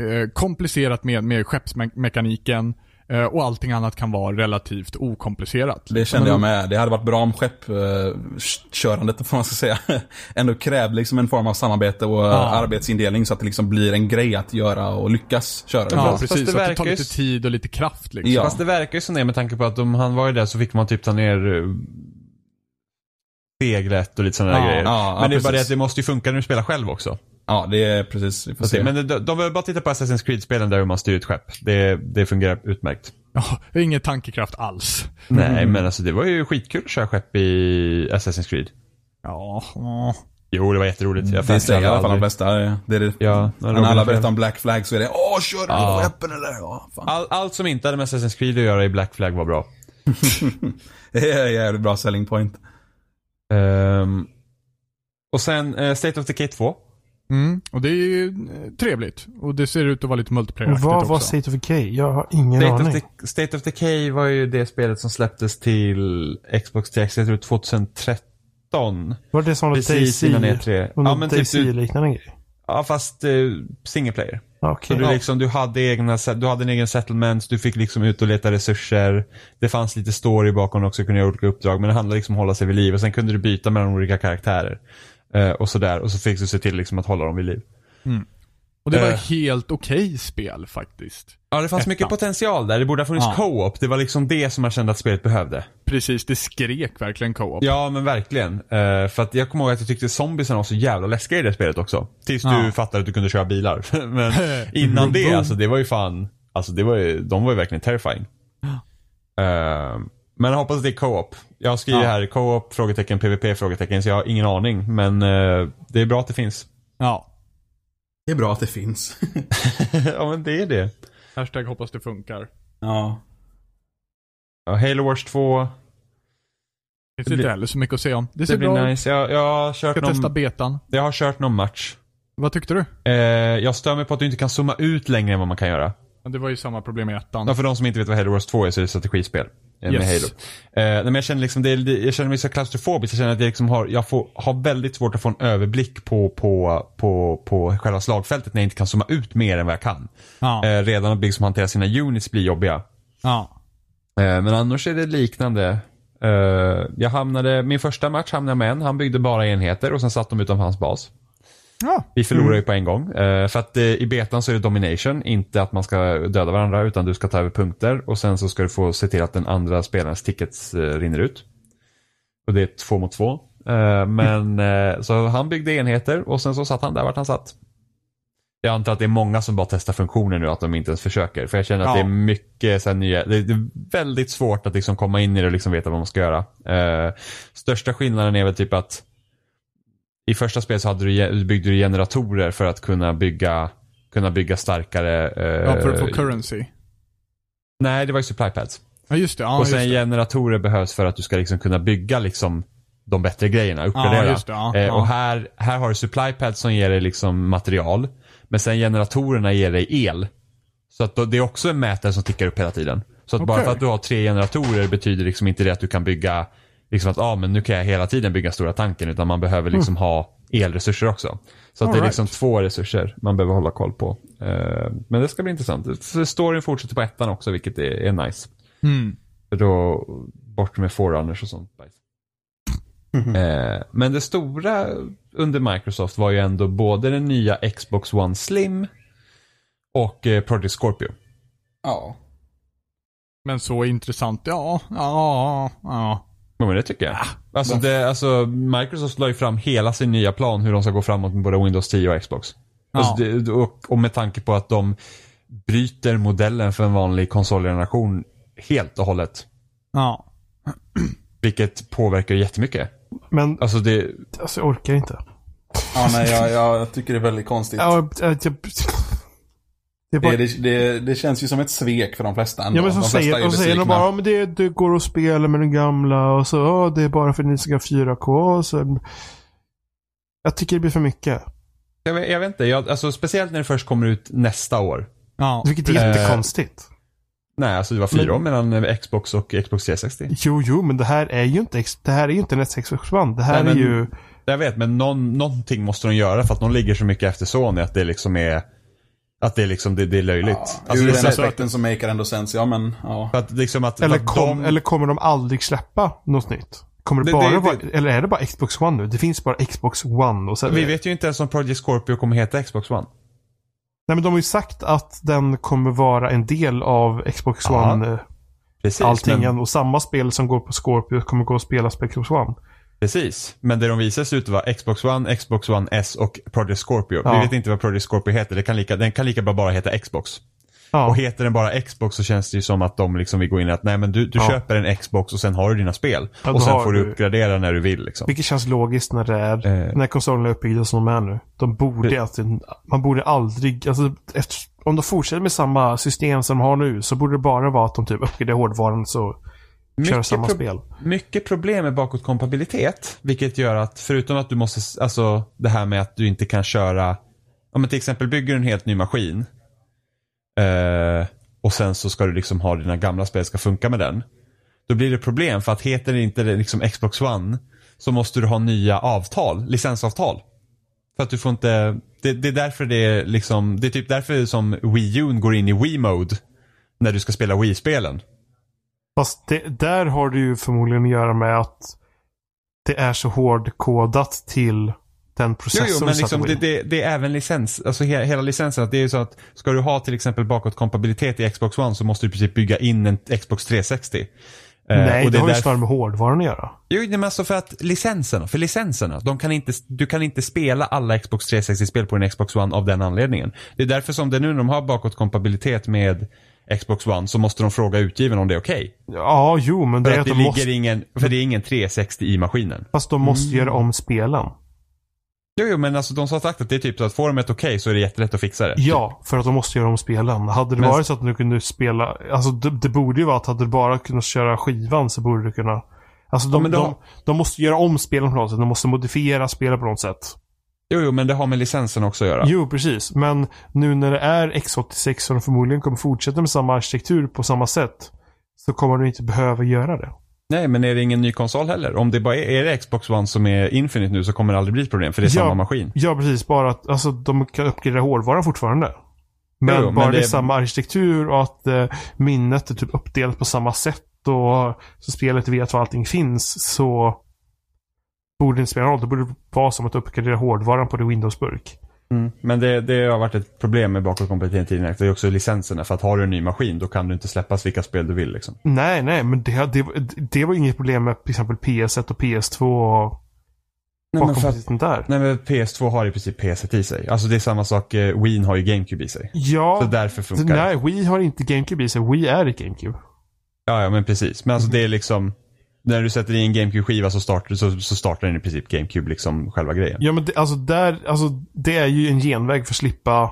eh, komplicerat med, med skeppsmekaniken eh, och allting annat kan vara relativt okomplicerat. Det kände Men- jag med. Det hade varit bra om skeppkörandet, vad man ska säga, ändå krävde liksom en form av samarbete och Ja. arbetsindelning så att det liksom blir en grej att göra och lyckas köra. Ja, precis. fast det så att det tar lite tid och lite kraft liksom. Ja. Fast det verkar ju som det med tanke på att om han var ju där så fick man typ ta ner eh, seglet och lite sådana Ja, grejer. ja, ja, men det är bara det precis. att det måste ju funka när du spelar själv också. Ja, det är precis. Vi får se. det, men de, de behöver bara titta på Assassin's Creed-spelen där man styr ett skepp. Det, det fungerar utmärkt. Ja, det är ingen tankekraft alls. Nej, men alltså det var ju skitkul att köra skepp i Assassin's Creed. Ja, ja. Jo, det var jätteroligt. Jag det säger i alla fall de flesta. Det är det. Ja, När Robin alla berättar om Black Flag så är det Åh, kör du Ja. skeppen eller? Ja, fan. All, allt som inte hade med Assassin's Creed att göra i Black Flag var bra. Det är en jävligt bra selling point. Ehm, och sen eh, State of Decay 2. Mm, och det är ju eh, trevligt. Och det ser ut att vara lite multiplayer vad var också. State of Decay? Jag har ingen State aning. of, De- State of Decay var ju det spelet som släpptes till Xbox 360 jag tror 2013. Var det som var Precis innan E3. Och Ja, men typ du, Daisy-liknande grej? ja, fast eh, single player. Ja, Så du, Ja. liksom, du, hade egna, du hade en egen settlement, du fick liksom ut och leta resurser. Det fanns lite story bakom också, kunde göra olika uppdrag. Men det handlade liksom om att hålla sig vid liv. Och sen kunde du byta mellan olika karaktärer. Eh, och sådär. Och så fick du se till liksom att hålla dem vid liv. Och det var Eh. helt okej spel faktiskt. Ja, det fanns Ettan. mycket potential där. Det borde ha funnits Ja. co-op. Det var liksom det som jag kände att spelet behövde. Precis, det skrek verkligen co-op. Ja, men verkligen. Eh, för att jag kommer ihåg att jag tyckte zombiesen var så jävla läskiga i det spelet också. Tills Ja. du fattade att du kunde köra bilar. men innan det, alltså det var ju fan, alltså det var ju, de var ju verkligen terrifying. Eh, men jag hoppas att det är co-op. Jag skriver Ja. här co-op, frågetecken, PVP, frågetecken, så jag har ingen aning. Men eh, det är bra att det finns. Ja. Det är bra att det finns. ja, men det är det. Hashtag hoppas det funkar. ja. Ja, Halo Wars 2, Finns Det inte blir- heller så mycket att säga om. Det det ser blir bra nice. Jag, jag, har kört Ska testa någon, betan. jag har kört någon match. Vad tyckte du? Eh, jag stör mig på att du inte kan zooma ut längre än vad man kan göra. Ja, Det var ju samma problem i ettan. Ja, för de som inte vet vad Halo Wars 2 är så är det ett strategispel. Eh, med Yes. Halo. Eh, men jag känner liksom, det är, jag känner mig så klaustrofobisk. Jag känner att jag liksom har, jag får, har väldigt svårt att få en överblick på, på, på, på själva slagfältet när jag inte kan zooma ut mer än vad jag kan. Ja. Eh, redan att liksom hantera sina units blir jobbiga. ja. Eh, men annars är det liknande. Eh, jag hamnade, min första match hamnade jag med en. Han byggde bara enheter och sen satt de utanför hans bas. Ja. Vi förlorar ju på en gång. Eh, för att eh, i betan så är det domination, inte att man ska döda varandra utan du ska ta över punkter och sen så ska du få se till att den andra spelarens tickets eh, rinner ut. Och det är två mot två. Eh, men eh, så han byggde enheter och sen så satt han där vart han satt. Jag antar att det är många som bara testar funktioner nu att de inte ens försöker. För jag känner att Ja. det är mycket så nya, det det är väldigt svårt att liksom komma in i det och liksom veta vad man ska göra. Eh, största skillnaden är väl typ att i första spelet så hade du, byggde du generatorer för att kunna bygga, kunna bygga starkare... Eh, ja, för att få currency. Nej, det var ju supply pads. Ja, just det. Ja, och sen just det. generatorer behövs för att du ska liksom kunna bygga liksom de bättre grejerna, uppgradera. Ja, just det. Ja, Eh. Och här, här har du supply pads som ger dig liksom material. Men sen generatorerna ger dig el. Så att då, det är också en mätare som tickar upp hela tiden. Så att bara Okej. för att du har tre generatorer betyder liksom inte det att du kan bygga, liksom att ah, men nu kan jag hela tiden bygga stora tanken. Utan man behöver liksom ha elresurser också. Så att det är All liksom två resurser man behöver hålla koll på. Eh, men det ska bli intressant. Storyn fortsätter på ettan också, vilket är, är nice. Mm. För då, bort med forerunners och sånt. bajs. Eh, men det stora under Microsoft var ju ändå både den nya Xbox One Slim och eh, Project Scorpio. Ja. Men så intressant. Ja, ja, ja. Ja, Men det tycker jag. Alltså, det, alltså, Microsoft la ju fram hela sin nya plan hur de ska gå framåt med både Windows 10 och Xbox. Alltså, Ja. det, och, och med tanke på att de bryter modellen för en vanlig konsolgeneration helt och hållet. ja. Vilket påverkar jättemycket. Men Alltså det, alltså, jag orkar inte. Ja, nej, jag, jag tycker det är väldigt konstigt. Ja, jag, jag, det bara, Det, det, det, det känns ju som ett svek för de flesta ändå. ja, men så de flesta säger, är och så säger de bara ja, men det, det går att spela med den gamla och så ja, det är bara för att ni ska ha 4K och så. Jag tycker det blir för mycket. jag, vet- jag vet inte, jag, alltså, speciellt när det först kommer ut nästa år. ja. Vilket är Eh, jättekonstigt. Nej, alltså det var fyra Men- år mellan eh, Xbox och Xbox 360. Jo, jo, men det här är ju inte, det här är ju inte en Xbox One. Det här Nej, men- är ju... Jag vet, men någon, någonting måste de göra för att de ligger så mycket efter Sony att det liksom är att det är liksom, det, det är löjligt. Ja, alltså, ur den aspekten så maker ändå sens. Ja, men ja. att liksom att, Eller, kom, de, eller kommer de aldrig släppa något nytt? Kommer det, Det- bara det- vara, det- eller är det bara Xbox One nu? Det finns bara Xbox One och sen... vi vet ju inte ens om Project Scorpio kommer heta Xbox One. Nej men de har ju sagt att den kommer vara en del av Xbox Ja, One. eh, Precis, allting. men, Och samma spel som går på Scorpio kommer gå att spelas på Xbox One. Precis. Men det de visade sig ut var Xbox One, Xbox One S och Project Scorpio. Ja. Vi vet inte vad Project Scorpio heter. Det kan lika, den kan lika bara heta Xbox. Ja. Och heter den bara Xbox så känns det ju som att de liksom vill gå in i att nej men du, du Ja. köper en Xbox och sen har du dina spel. Och sen får du uppgradera när du vill liksom. Vilket känns logiskt när det är, Eh. när konsolerna är uppbyggda som de är nu. De borde Det- alltid, man borde aldrig, alltså efter, om de fortsätter med samma system som de har nu så borde det bara vara att de typ uppgraderar hårdvaran så kör Mycket samma spel. Mycket problem med bakåtkompatibilitet. Vilket gör att förutom att du måste, alltså det här med att du inte kan köra, om man till exempel bygger en helt ny maskin. Eh, och sen så ska du liksom ha dina gamla spel ska funka med den. Då blir det problem för att heter det inte liksom Xbox One så måste du ha nya avtal, licensavtal. För att du får inte, det, det är därför det är liksom, det är typ därför som Wii U går in i Wii-mode. När du ska spela Wii-spelen. Fast det, där har det ju förmodligen att göra med att det är så hårdkodat till den Jo, processorn jo, men som liksom, det, det, det är även licens, alltså he, hela licensen. Att det är ju så att ska du ha till exempel bakåtkompatibilitet i Xbox One så måste du i princip bygga in en Xbox 360. Eh, Nej, och det, har ju snarare med hårdvaran att göra. Jo, men alltså för att licenserna, för licenserna, de kan inte, du kan inte spela alla Xbox 360-spel på en Xbox One av den anledningen. Det är därför som det nu när de har bakåtkompatibilitet med Xbox One så måste de fråga utgivaren om det är okej. Ja, jo, men det För är att att de ligger måste, ingen, för det är ingen 360 i maskinen. fast de måste göra om spelen. Jo, jo, men alltså de har sagt att det är typ så att får de ett okej så är det jättelätt att fixa det. Ja, för att de måste göra om spelen. Hade det Men- varit så att du kunde spela, alltså det, det borde ju vara att hade du bara kunnat köra skivan så borde du kunna Alltså de, men då- de, de måste göra om spelen på något sätt. De måste modifiera spelen på något sätt. Jo, jo, men det har med licensen också att göra. Jo, precis. Men nu när det är X86 och de förmodligen kommer fortsätta med samma arkitektur på samma sätt. så kommer du inte behöva göra det. Nej, men är det ingen ny konsol heller? Om det bara är, är det Xbox One som är Infinite nu så kommer det aldrig bli ett problem för det är Ja. samma maskin. Ja, precis. Bara att alltså, de kan uppgradera hårdvaran fortfarande. Men Jo, men bara det är samma arkitektur och att eh, minnet är typ uppdelat på samma sätt och så spelet vet var allting finns så borde det inte spela roll. Det borde vara som att uppgradera hårdvaran på din Windows-burk. Mm. Men det, det har varit ett problem med bakåtkompatibilitet tidigare. Det är också licenserna. För att har du en ny maskin då kan du inte släppas vilka spel du vill. Liksom. Nej, nej, men det, det, det var inget problem med till exempel PS1 och PS2 och Nej, men för att, bakåtkompatibiliteten där. nej men PS2 har i princip PS1 i sig. Alltså det är samma sak, eh, Wien har ju GameCube i sig. Ja, Så därför funkar det. nej, Wii har inte GameCube i sig. Wii är ett GameCube. Ja, ja men precis. Men alltså det är liksom, när du sätter i en GameCube-skiva så startar, så, så startar den i princip GameCube, liksom själva grejen. Ja, men det, alltså där, alltså det är ju en genväg för att slippa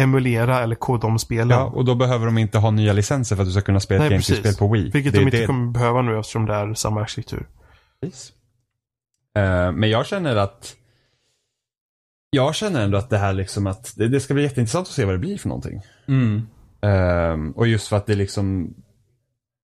emulera eller koda om spelen. Ja, och då behöver de inte ha nya licenser för att du ska kunna spela ett Nej, GameCube-spel precis. på Wii. Vilket Det de inte det- kommer behöva nu eftersom det är samma arkitektur. Precis. Eh, men jag känner att jag känner ändå att det här liksom att det, det ska bli jätteintressant att se vad det blir för någonting. Mm. Ehm, och just för att det liksom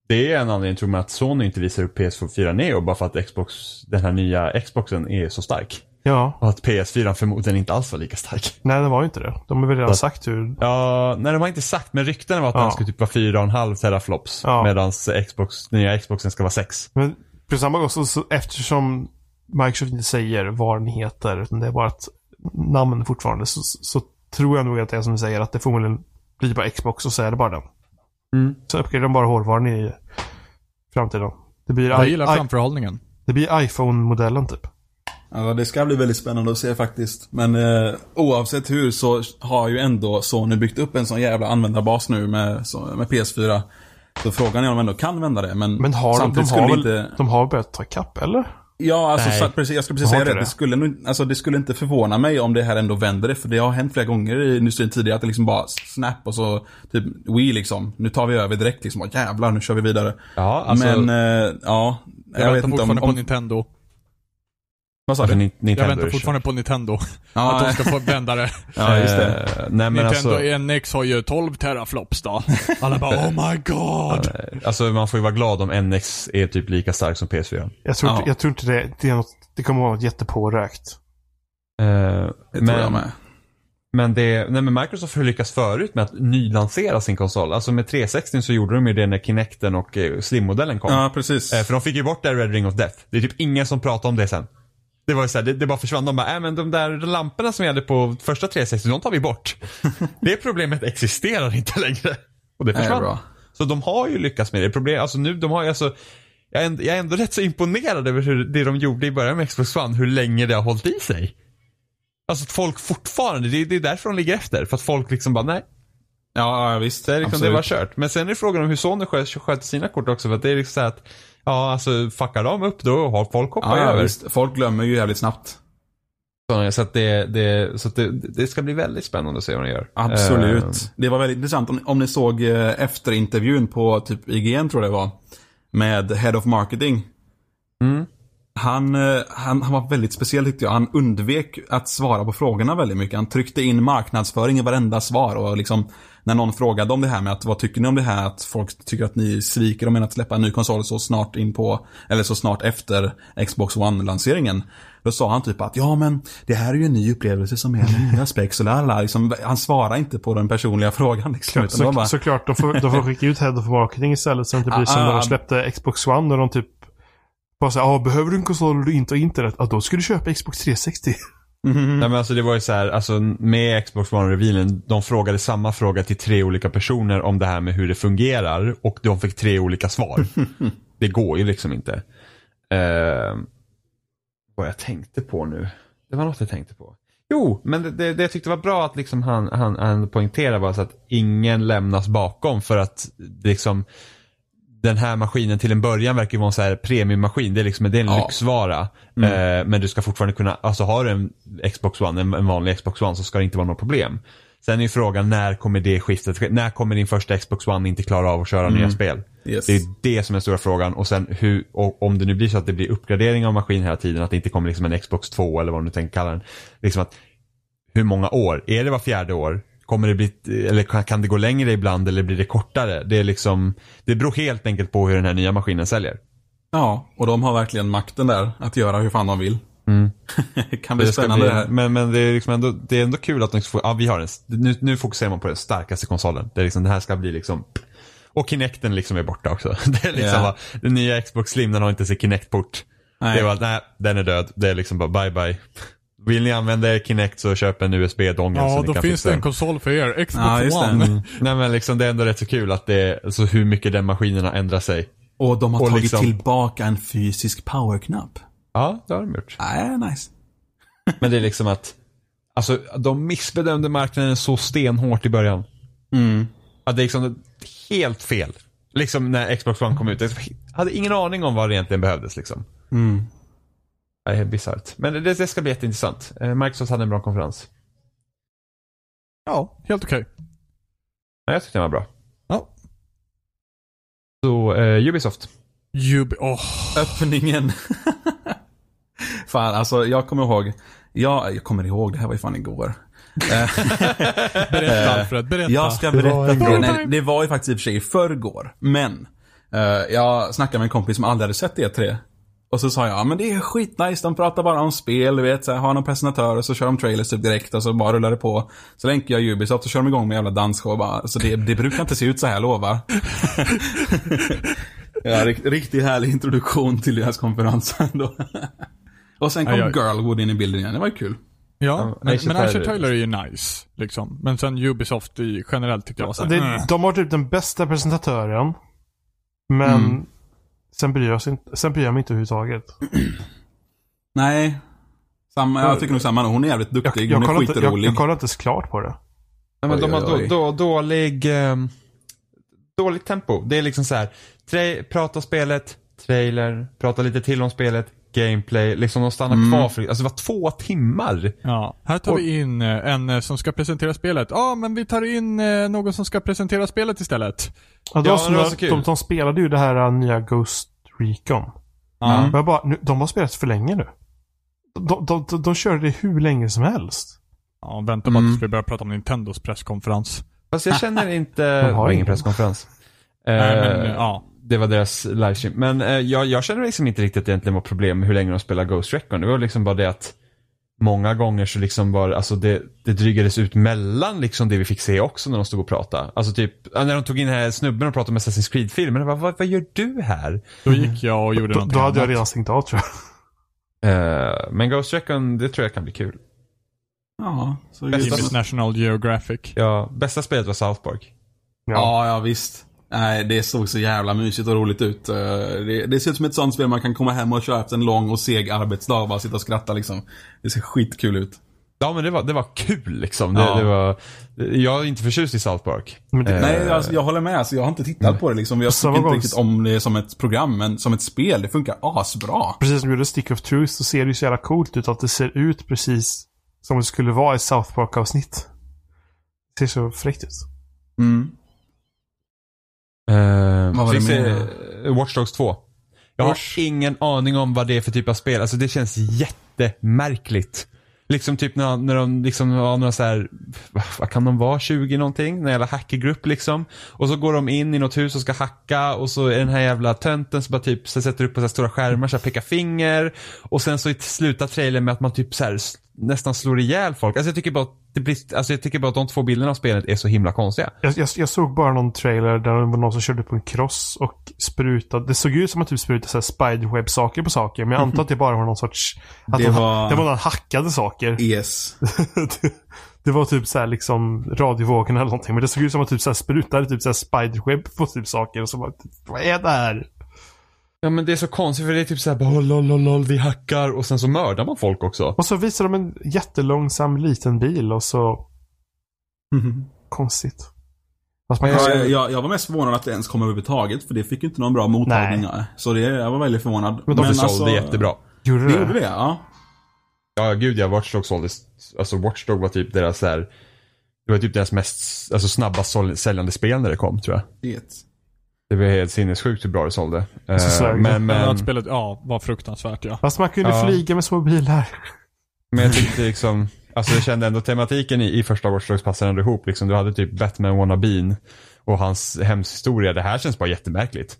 det är en anledning tror man att Sony inte visar upp PS4 Neo bara för att Xbox, den här nya Xboxen är så stark. Ja, Och att PS4 förmodligen inte alls var lika stark. nej det var ju inte det. De har väl redan Så- sagt hur... Ja, nej de har inte sagt men ryktena var att Ja. den skulle typ vara 4,5 teraflops. Ja. Medan Xbox, den nya Xboxen ska vara 6. Men på samma gång så, så eftersom Microsoft inte säger vad den heter, utan det är bara ett namn fortfarande, så, så tror jag nog att det är som du säger, att det förmodligen blir bara Xbox och så är det bara den. Mm. Så uppgraderar de bara hårdvaran i framtiden. Det blir, Jag gillar framförhållningen. det blir iPhone-modellen typ. Ja, det ska bli väldigt spännande att se faktiskt. Men eh, oavsett hur så har ju ändå Sony byggt upp en sån jävla användarbas nu med, så, med PS4. Så frågan är om de ändå kan vända det. Men, Men har, de, samtidigt har skulle väl, inte... de har börjat ta kapp eller? Ja, alltså, Nej. så, precis, jag skulle precis säga det. Det skulle, alltså, det skulle inte förvåna mig om det här ändå vänder det. För det har hänt flera gånger i industrin tidigare att det liksom bara snap och så typ Wii liksom. Nu tar vi över direkt liksom. Och jävlar, nu kör vi vidare. Ja, alltså, Men, eh, ja. Jag, Jag, vet väntar inte om... fortfarande på om Nintendo. Vad sa alltså, du? Ni- Nintendo Jag väntar fortfarande på Nintendo. Ja, Att de ska få vända det. ja, just det. Eh, nej men Nintendo alltså, NX har ju 12 teraflops då. Alla bara oh my god. alltså man får ju vara glad om NX är typ lika stark som PS4. Jag tror, Ja. inte, jag tror inte det, det, är något, det kommer vara något jättepårökt. Eh, Det tror jag med. Men, det, nej men Microsoft har lyckats förut med att nylansera sin konsol. Alltså med 360 så gjorde de ju det när Kinecten och eh, Slim-modellen kom. Ja, precis. Eh, för de fick ju bort det Red Ring of Death. Det är typ ingen som pratar om det sen. Det var ju såhär, det, det bara försvann. De bara, äh, men de där lamporna som vi hade på första 360, de tar vi bort. det problemet existerar inte längre. Och det Nej, försvann. bra. Så de har ju lyckats med det. Problem, alltså nu, de har ju alltså jag är, ändå, jag är ändå rätt så imponerad över hur det de gjorde i början med Xbox One, hur länge det har hållit i sig. Alltså att folk fortfarande, det, är- det är därför de ligger efter. För att folk liksom bara, nej, Ja, visst. det, är liksom, det var kört. Men sen är frågan om hur Sony sköter, sina kort också. För att det är liksom så här att, ja alltså fuckar de upp då har folk hoppat Ja, över. visst. Folk glömmer ju jävligt snabbt. Så, att, det, det, så att det, det ska bli väldigt spännande att se vad de gör. Absolut. Eh, Det var väldigt intressant om, om ni såg eh, efterintervjun på typ IGN tror jag det var. Med Head of Marketing. Mm. Han, eh, han, han var väldigt speciell tyckte jag. Han undvek att svara på frågorna väldigt mycket. Han tryckte in marknadsföring i varenda svar och liksom när någon frågade om det här med att vad tycker ni om det här att folk tycker att ni sviker om att släppa en ny konsol så snart in på eller så snart efter Xbox One-lanseringen. Då sa han typ att ja men det här är ju en ny upplevelse som är nya specs och lalala. liksom, Han svarade inte på den personliga frågan liksom. Så, bara, Såklart, de får, de får skicka ut Head of Marketing istället så att det inte blir som Ah, när ah. de släppte Xbox One och de typ bara såhär, ah, behöver du en konsol och du inte har internet? Ja, då ska du köpa Xbox 360. Mhm. Nej men alltså det var ju så här, alltså med Xbox One-revealen, de frågade samma fråga till tre olika personer om det här med hur det fungerar och de fick tre olika svar. det går ju liksom inte. Uh, vad jag tänkte på nu. Det var något jag tänkte på. Jo, men det, det, det jag tyckte var bra att liksom han, han, han poängterade var så att ingen lämnas bakom för att liksom den här maskinen till en början verkar ju vara en så här premiummaskin. Det är liksom det är en Ja. lyxvara. Eh, men du ska fortfarande kunna, alltså har du en Xbox One, en, en vanlig Xbox One så ska det inte vara något problem. Sen är ju frågan när kommer det skiftet ske? När kommer din första Xbox One inte klara av att köra nya spel? Yes. Det är det som är den stora frågan. Och sen hur, och om det nu blir så att det blir uppgradering av maskin hela tiden, att det inte kommer liksom en Xbox 2 eller vad du tänker kalla den. Liksom att, hur många år? Är det var fjärde år? Kommer det bli, eller kan- det gå längre ibland eller blir det kortare? Det är liksom, det beror helt enkelt på hur den här nya maskinen säljer. Ja, och de har verkligen makten där att göra hur fan de vill. Mm. kan bli Det spännande det här. Men, men det är liksom ändå, det är ändå kul att de får, ja vi har en, nu, nu fokuserar man på den starkaste konsolen. Det är liksom, det här ska bli liksom, och Kinecten liksom är borta också. Det är liksom Ja. bara, den nya Xbox Slim den har inte sin Kinect-port. Det är bara, nej, den är död. Det är liksom bara bye bye. Vill ni använda er Kinect så köp en USB-dongel så Ja, ni då kan finns fixa det en konsol för er. Xbox Ja. One. Mm. Nej men liksom det är ändå rätt så kul att det är, alltså hur mycket den maskinen har ändrat sig. Och de har Och tagit liksom- tillbaka en fysisk powerknapp. Ja, det har de gjort. Nej, nice. Men det är liksom att, alltså de missbedömde marknaden så stenhårt i början. Mm. Att det är liksom helt fel. Liksom när Xbox One kom ut. Jag hade ingen aning om vad det egentligen behövdes liksom. Mm. Det är helt bisarrt. Men det, det ska bli jätteintressant. Eh, Microsoft hade en bra konferens. Ja, helt okej. Ja, jag tyckte den var bra. Ja. Så, eh, Ubisoft. Ubi... Åh. Öppningen. fan, alltså jag kommer ihåg. Jag, jag kommer ihåg, det här var ju fan igår. Eh, Berätta Alfred, berätta. Jag ska Det var berätta igår. dig. Nej, det var ju faktiskt i och för sig i förrgår. Men, eh, jag snackade med en kompis som aldrig hade sett E3. Och så sa jag, ja men det är skitnice, de pratar bara om spel, du vet, så här, har någon presentatör och så kör de trailers typ direkt och så bara rullar det på. Så länkar jag Ubisoft och kör de igång med jävla dansshow bara. Så det, det brukar inte se ut så här, lovar. ja, rikt, riktigt härlig introduktion till deras konferensen då. och sen kom Ja, jag- Girlwood in i bilden igen, det var ju kul. Ja, men, men Asher Tyler. Är ju nice. Liksom. Men sen Ubisoft i, generellt tyckte jag var såhär, Det, mm. de har typ den bästa presentatören. Men Mm. Sen, bryr jag sig inte, sen bryr jag mig inte överhuvudtaget. Nej. Samma, jag tycker nog samma. Hon är jävligt Jag, duktig, jag, hon är inte, jag, skitrolig. jag kollar inte ens klart på det. Ja, men Oj, de har oj, då, oj. då, dålig, ehm, dåligt tempo. Det är liksom så här, tra- prata spelet, trailer, prata lite till om spelet, gameplay. Liksom de stannar Mm. kvar för, alltså det var två timmar. Ja, här tar vi in eh, en eh, som ska presentera spelet. Ja, men vi tar in eh, någon som ska presentera spelet istället. Ja, det Ja, som det var när- så kul. de, de spelade ju det här nya Ghost Recon. Ja. Men Jag bara, nu, de har spelat för länge nu. De, de, de, de körde det hur länge som helst. Ja, vänta bara Mm. tills vi börjar prata om Nintendos presskonferens. Fast jag känner inte, De har ingen presskonferens. Nej, men, ja. Det var deras livestream. Men eh, jag, jag känner liksom inte riktigt att det egentligen var problem med hur länge de spelar Ghost Recon. Det var liksom bara det att många gånger så liksom var alltså det, det drygades ut mellan liksom det vi fick se också när de stod och pratade. Alltså typ, när de tog in den här snubben och pratade om Assassin's Creed-filmen. Vad, vad, vad gör du här? Då gick jag och gjorde Då, någonting då hade jag annat. redan stängt av tror jag. Eh, men Ghost Recon, det tror jag kan bli kul. Ja, så Bästa- National Geographic. Ja, bästa spelet var South Park. Ja. Ja, ja visst. Nej, det såg så jävla mysigt och roligt ut. Eh, Det, det ser ut som ett sånt spel man kan komma hem och köra efter en lång och seg arbetsdag och bara sitta och skratta liksom. Det ser skitkul ut. Ja men det var, det var kul liksom. Det, Ja. det var, jag är inte förtjust i South Park. Men det, Eh, Nej, alltså, jag håller med. Alltså, jag har inte tittat på det liksom. Jag tycker inte gång- riktigt om det som ett program, men som ett spel. Det funkar asbra. Precis som du gjorde Stick of Truth så ser det ju så jävla coolt ut att det ser ut precis som det skulle vara i South Park-avsnitt. Det ser så fräckt ut. Mm. Uh, Vad var det mer? eh, Watch Dogs 2. Jag Watch- har ingen aning om vad det är för typ av spel. Alltså det känns jättemärkligt. Liksom typ när, när de liksom har några så här, vad, kan de vara, 20 någonting? En jävla hackergrupp liksom. Och så går de in i något hus och ska hacka och så är den här jävla tönten som bara typ så sätter upp på så stora skärmar så här pekar finger. Och sen så slutar trailern med att man typ så här nästan slår ihjäl folk. Alltså jag tycker bara att det blir, alltså jag tycker bara att de två bilderna av spelet är så himla konstiga. Jag, jag, jag såg bara någon trailer där det var någon som körde på en cross och sprutade. Det såg ut som att typ sprutade så här spiderweb-saker på saker. Men jag antar att det bara var någon sorts... Att Det de, var- det var någon hackade saker. Yes. det, det var typ så här liksom radiovågorna eller någonting. Men det såg ut som att typ så här sprutade typ så här spiderweb på typ saker. Och så bara, vad är det här? Ja men det är så konstigt för det är typ såhär bara lol, lol, lol, vi hackar och sen så mördar man folk också. Och så visar de en jättelångsam liten bil och så konstigt. Fast man kan Jag, jag, jag var mest förvånad att det ens kom överhuvudtaget, för det fick ju inte någon bra mottagning. Så det, jag var väldigt förvånad. Men de sålde jättebra. gjorde Det det. gjorde det, ja. Ja gud ja, Watchdog sålde, alltså Watchdog var typ deras så här, det var typ deras mest, alltså snabbast sål- säljande spel när det kom tror jag. Det. Det var helt sinnessjukt hur bra det sålde. Eh, Så det. men, Men att men, spelet, ja, var fruktansvärt ja. Fast man kunde Ja. flyga med små bilar. men jag tyckte liksom, Alltså jag kände ändå tematiken i, i första Watch Dogs passade ändå ihop. Liksom, du hade typ Batman Wannabeen och hans hemshistoria. Det här känns bara jättemärkligt.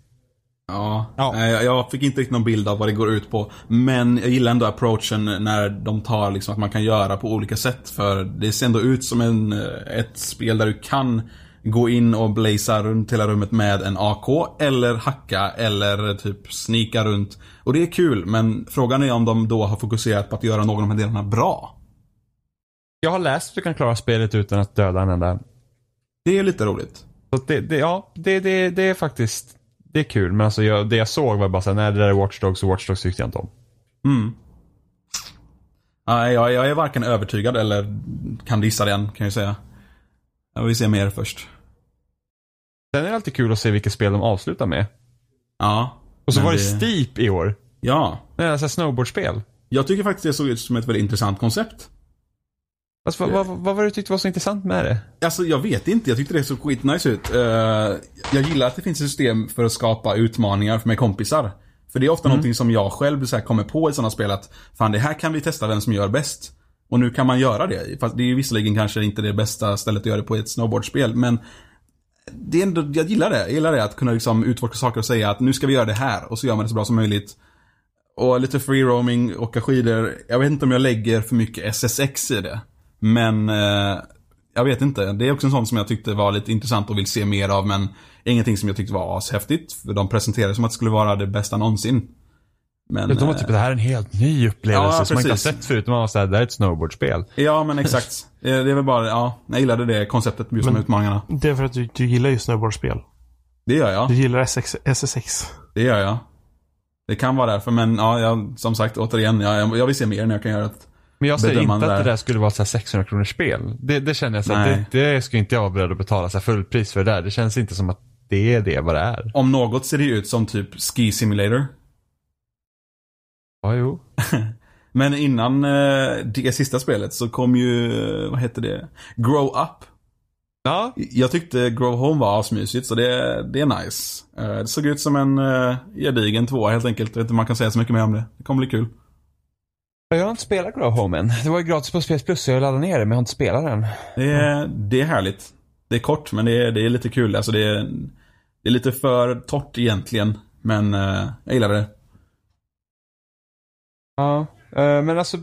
Ja, Ja. jag fick inte riktigt någon bild av vad det går ut på. Men jag gillar ändå approachen när de tar liksom att man kan göra på olika sätt. För det ser ändå ut som en, eh, ett spel där du kan gå in och blaza runt hela rummet med en AK. Eller hacka eller typ snika runt. Och det är kul, men frågan är om de då har fokuserat på att göra någon av de här delarna bra. Jag har läst att du kan klara spelet utan att döda en enda. Det är lite roligt. Så det, det, ja, det, det, det är faktiskt, det är kul. Men alltså jag, det jag såg var bara såhär, nej det där är Watch Dogs och Watch Dogs tyckte jag inte om. Mm. Jag, jag är varken övertygad eller kan dissa den, kan jag säga. Jag vill se mer först. Sen är det alltid kul att se vilka spel de avslutar med. Ja. Och så var det Steep i år. Ja. Det är alltså snowboardspel. Jag tycker faktiskt det såg ut som ett väldigt intressant koncept. Alltså, vad, vad, vad var det du tyckte var så intressant med det? Alltså jag vet inte, jag tyckte det såg skitnice ut. Eh, jag gillar att det finns ett system för att skapa utmaningar för med kompisar. För det är ofta någonting som jag själv så här, kommer på i sådana spel att Fan det här kan vi testa vem som gör bäst. Och nu kan man göra det. Fast det är visserligen kanske inte det bästa stället att göra det på i ett snowboardspel. Men det är ändå, jag gillar det. Jag gillar det att kunna liksom utforska saker och säga att nu ska vi göra det här. Och så gör man det så bra som möjligt. Och lite free roaming, åka skidor. Jag vet inte om jag lägger för mycket SSX i det. Men eh, jag vet inte. Det är också en sån som jag tyckte var lite intressant och vill se mer av. Men ingenting som jag tyckte var ashäftigt. För de presenterade det som att det skulle vara det bästa någonsin. Men, De var eh, typ, det här är en helt ny upplevelse Ja, som man inte har sett förut. Man var såhär, det här är ett snowboardspel. Ja men exakt. Det är väl bara, ja. Jag gillade det konceptet just med Men- utmaningarna. Det är för att du, du gillar ju snowboardspel. Det gör jag. Du gillar SX, SSX. Det gör jag. Det kan vara därför men ja, jag, som sagt återigen. Jag, jag vill se mer när jag kan göra ett Men jag säger inte att det där. skulle vara så här 600 kronors spel. Det, det känner jag så det, det skulle inte jag vara beredd att betala så fullpris för det där. Det känns inte som att det är det vad det är. Om något ser det ut som typ Ski Simulator. Ja, jo. Men innan eh, det sista spelet så kom ju, eh, vad heter det? Grow Up. Ja, Jag tyckte Grow Home var asmysigt så det, det är nice. Eh, det såg ut som en gedigen tvåa helt enkelt. Jag vet inte om man kan säga så mycket mer om det. Det kommer bli kul. jag har inte spelat Grow Home än. Det var ju gratis på PS Plus så jag laddade ner det men jag har inte spelat den. Det är, det är härligt. Det är kort men det är, det är lite kul. Alltså det är, det är lite för torrt egentligen. Men jag gillar det. Ja, eh, men alltså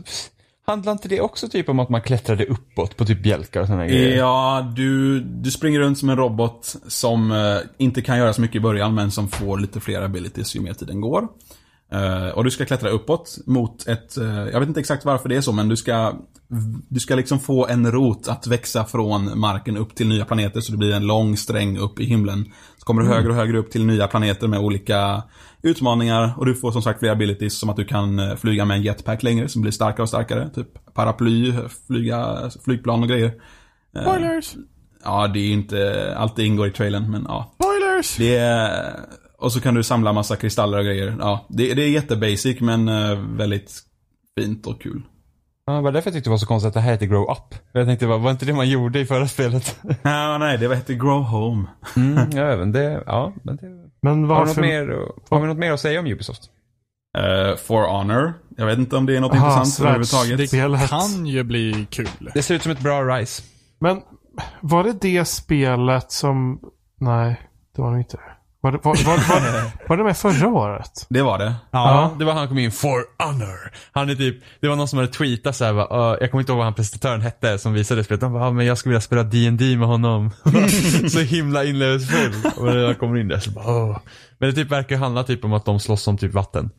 handlar inte det också typ om att man klättrade uppåt på typ bjälkar och sådana grejer? Ja, du, du springer runt som en robot som eh, inte kan göra så mycket i början men som får lite fler abilities ju mer tiden går. Eh, och du ska klättra uppåt mot ett, eh, jag vet inte exakt varför det är så men du ska du ska liksom få en rot att växa från marken upp till nya planeter så det blir en lång sträng upp i himlen. Så kommer du högre och högre upp till nya planeter med olika utmaningar och du får som sagt fler abilities som att du kan eh, flyga med en jetpack längre som blir starkare och starkare. Typ paraply, flyga, flygplan och grejer. Eh, Spoilers! Ja, det är inte, allt det ingår i trailern men ja. Spoilers! Det är, och så kan du samla massa kristaller och grejer. Ja, det, det är jättebasic men eh, väldigt fint och kul. Ja, det var därför jag tyckte det var så konstigt att det här heter Grow Up. Jag tänkte, var, var inte det man gjorde i förra spelet? Ja, nej, det heter Grow Home. Mm, ja, även det, ja, men det... Men Har vi, något varför... mer, att- har vi något mer att säga om Ubisoft? Uh, For Honor. Jag vet inte om det är något Aha, intressant överhuvudtaget. Det Spelet. kan ju bli kul. Det ser ut som ett bra Rise. Men var det det spelet som... Nej, det var det inte. Var det, var, var, var, var det med förra året? Det var det. Ja, det var han kom in, For Honor. Han är typ, det var någon som hade tweetat såhär, uh, jag kommer inte ihåg vad han presentatören hette som visade spelet. Han bara, ah, men jag skulle vilja spela D&D med honom. så himla inlevelsefull. Och när jag kommer in där så bara, åh. Men det typ verkar handla typ om att de slåss om typ vatten.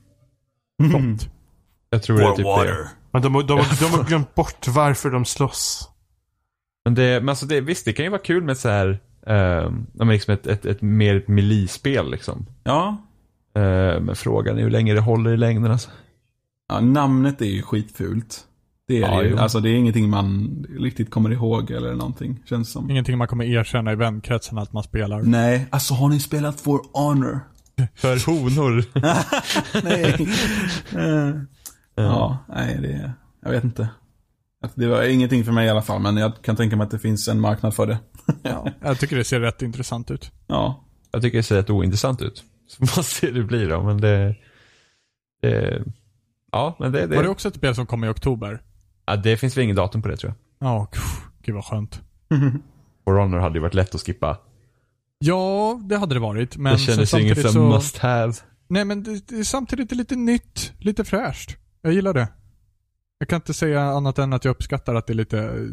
Jag tror det är typ det. Men de, de, de, de har glömt bort varför de slåss. Men, det, men alltså det, visst, det kan ju vara kul med så här, uh, men liksom ett, ett, ett mer ett melee-spel liksom. Ja. Eh, men frågan är hur länge det håller i längden alltså. ja. Namnet är ju skitfult. Det är Ja, det ju. jo. Alltså det är ingenting man riktigt kommer ihåg eller någonting. Känns som. Ingenting man kommer erkänna i vänkretsen att man spelar. Nej, alltså har ni spelat For Honor? För honor. nej. Eh, ja, nej det, jag vet inte. Att Det var ingenting för mig i alla fall, men jag kan tänka mig att det finns en marknad för det. Ja. Jag tycker det ser rätt intressant ut. ja. Jag tycker det ser rätt ointressant ut. Så får se hur det blir då, men det... det ja, men det... det Var det också ett spel som kom i oktober? Ja, det finns väl inget datum på det tror jag. Ja, pff, gud vad skönt. For Honor hade ju varit lätt att skippa. Ja, det hade det varit. Men det kändes ju inget som så... must have. Nej, men det, det är samtidigt lite nytt. Lite fräscht. Jag gillar det. Jag kan inte säga annat än att jag uppskattar att det är lite...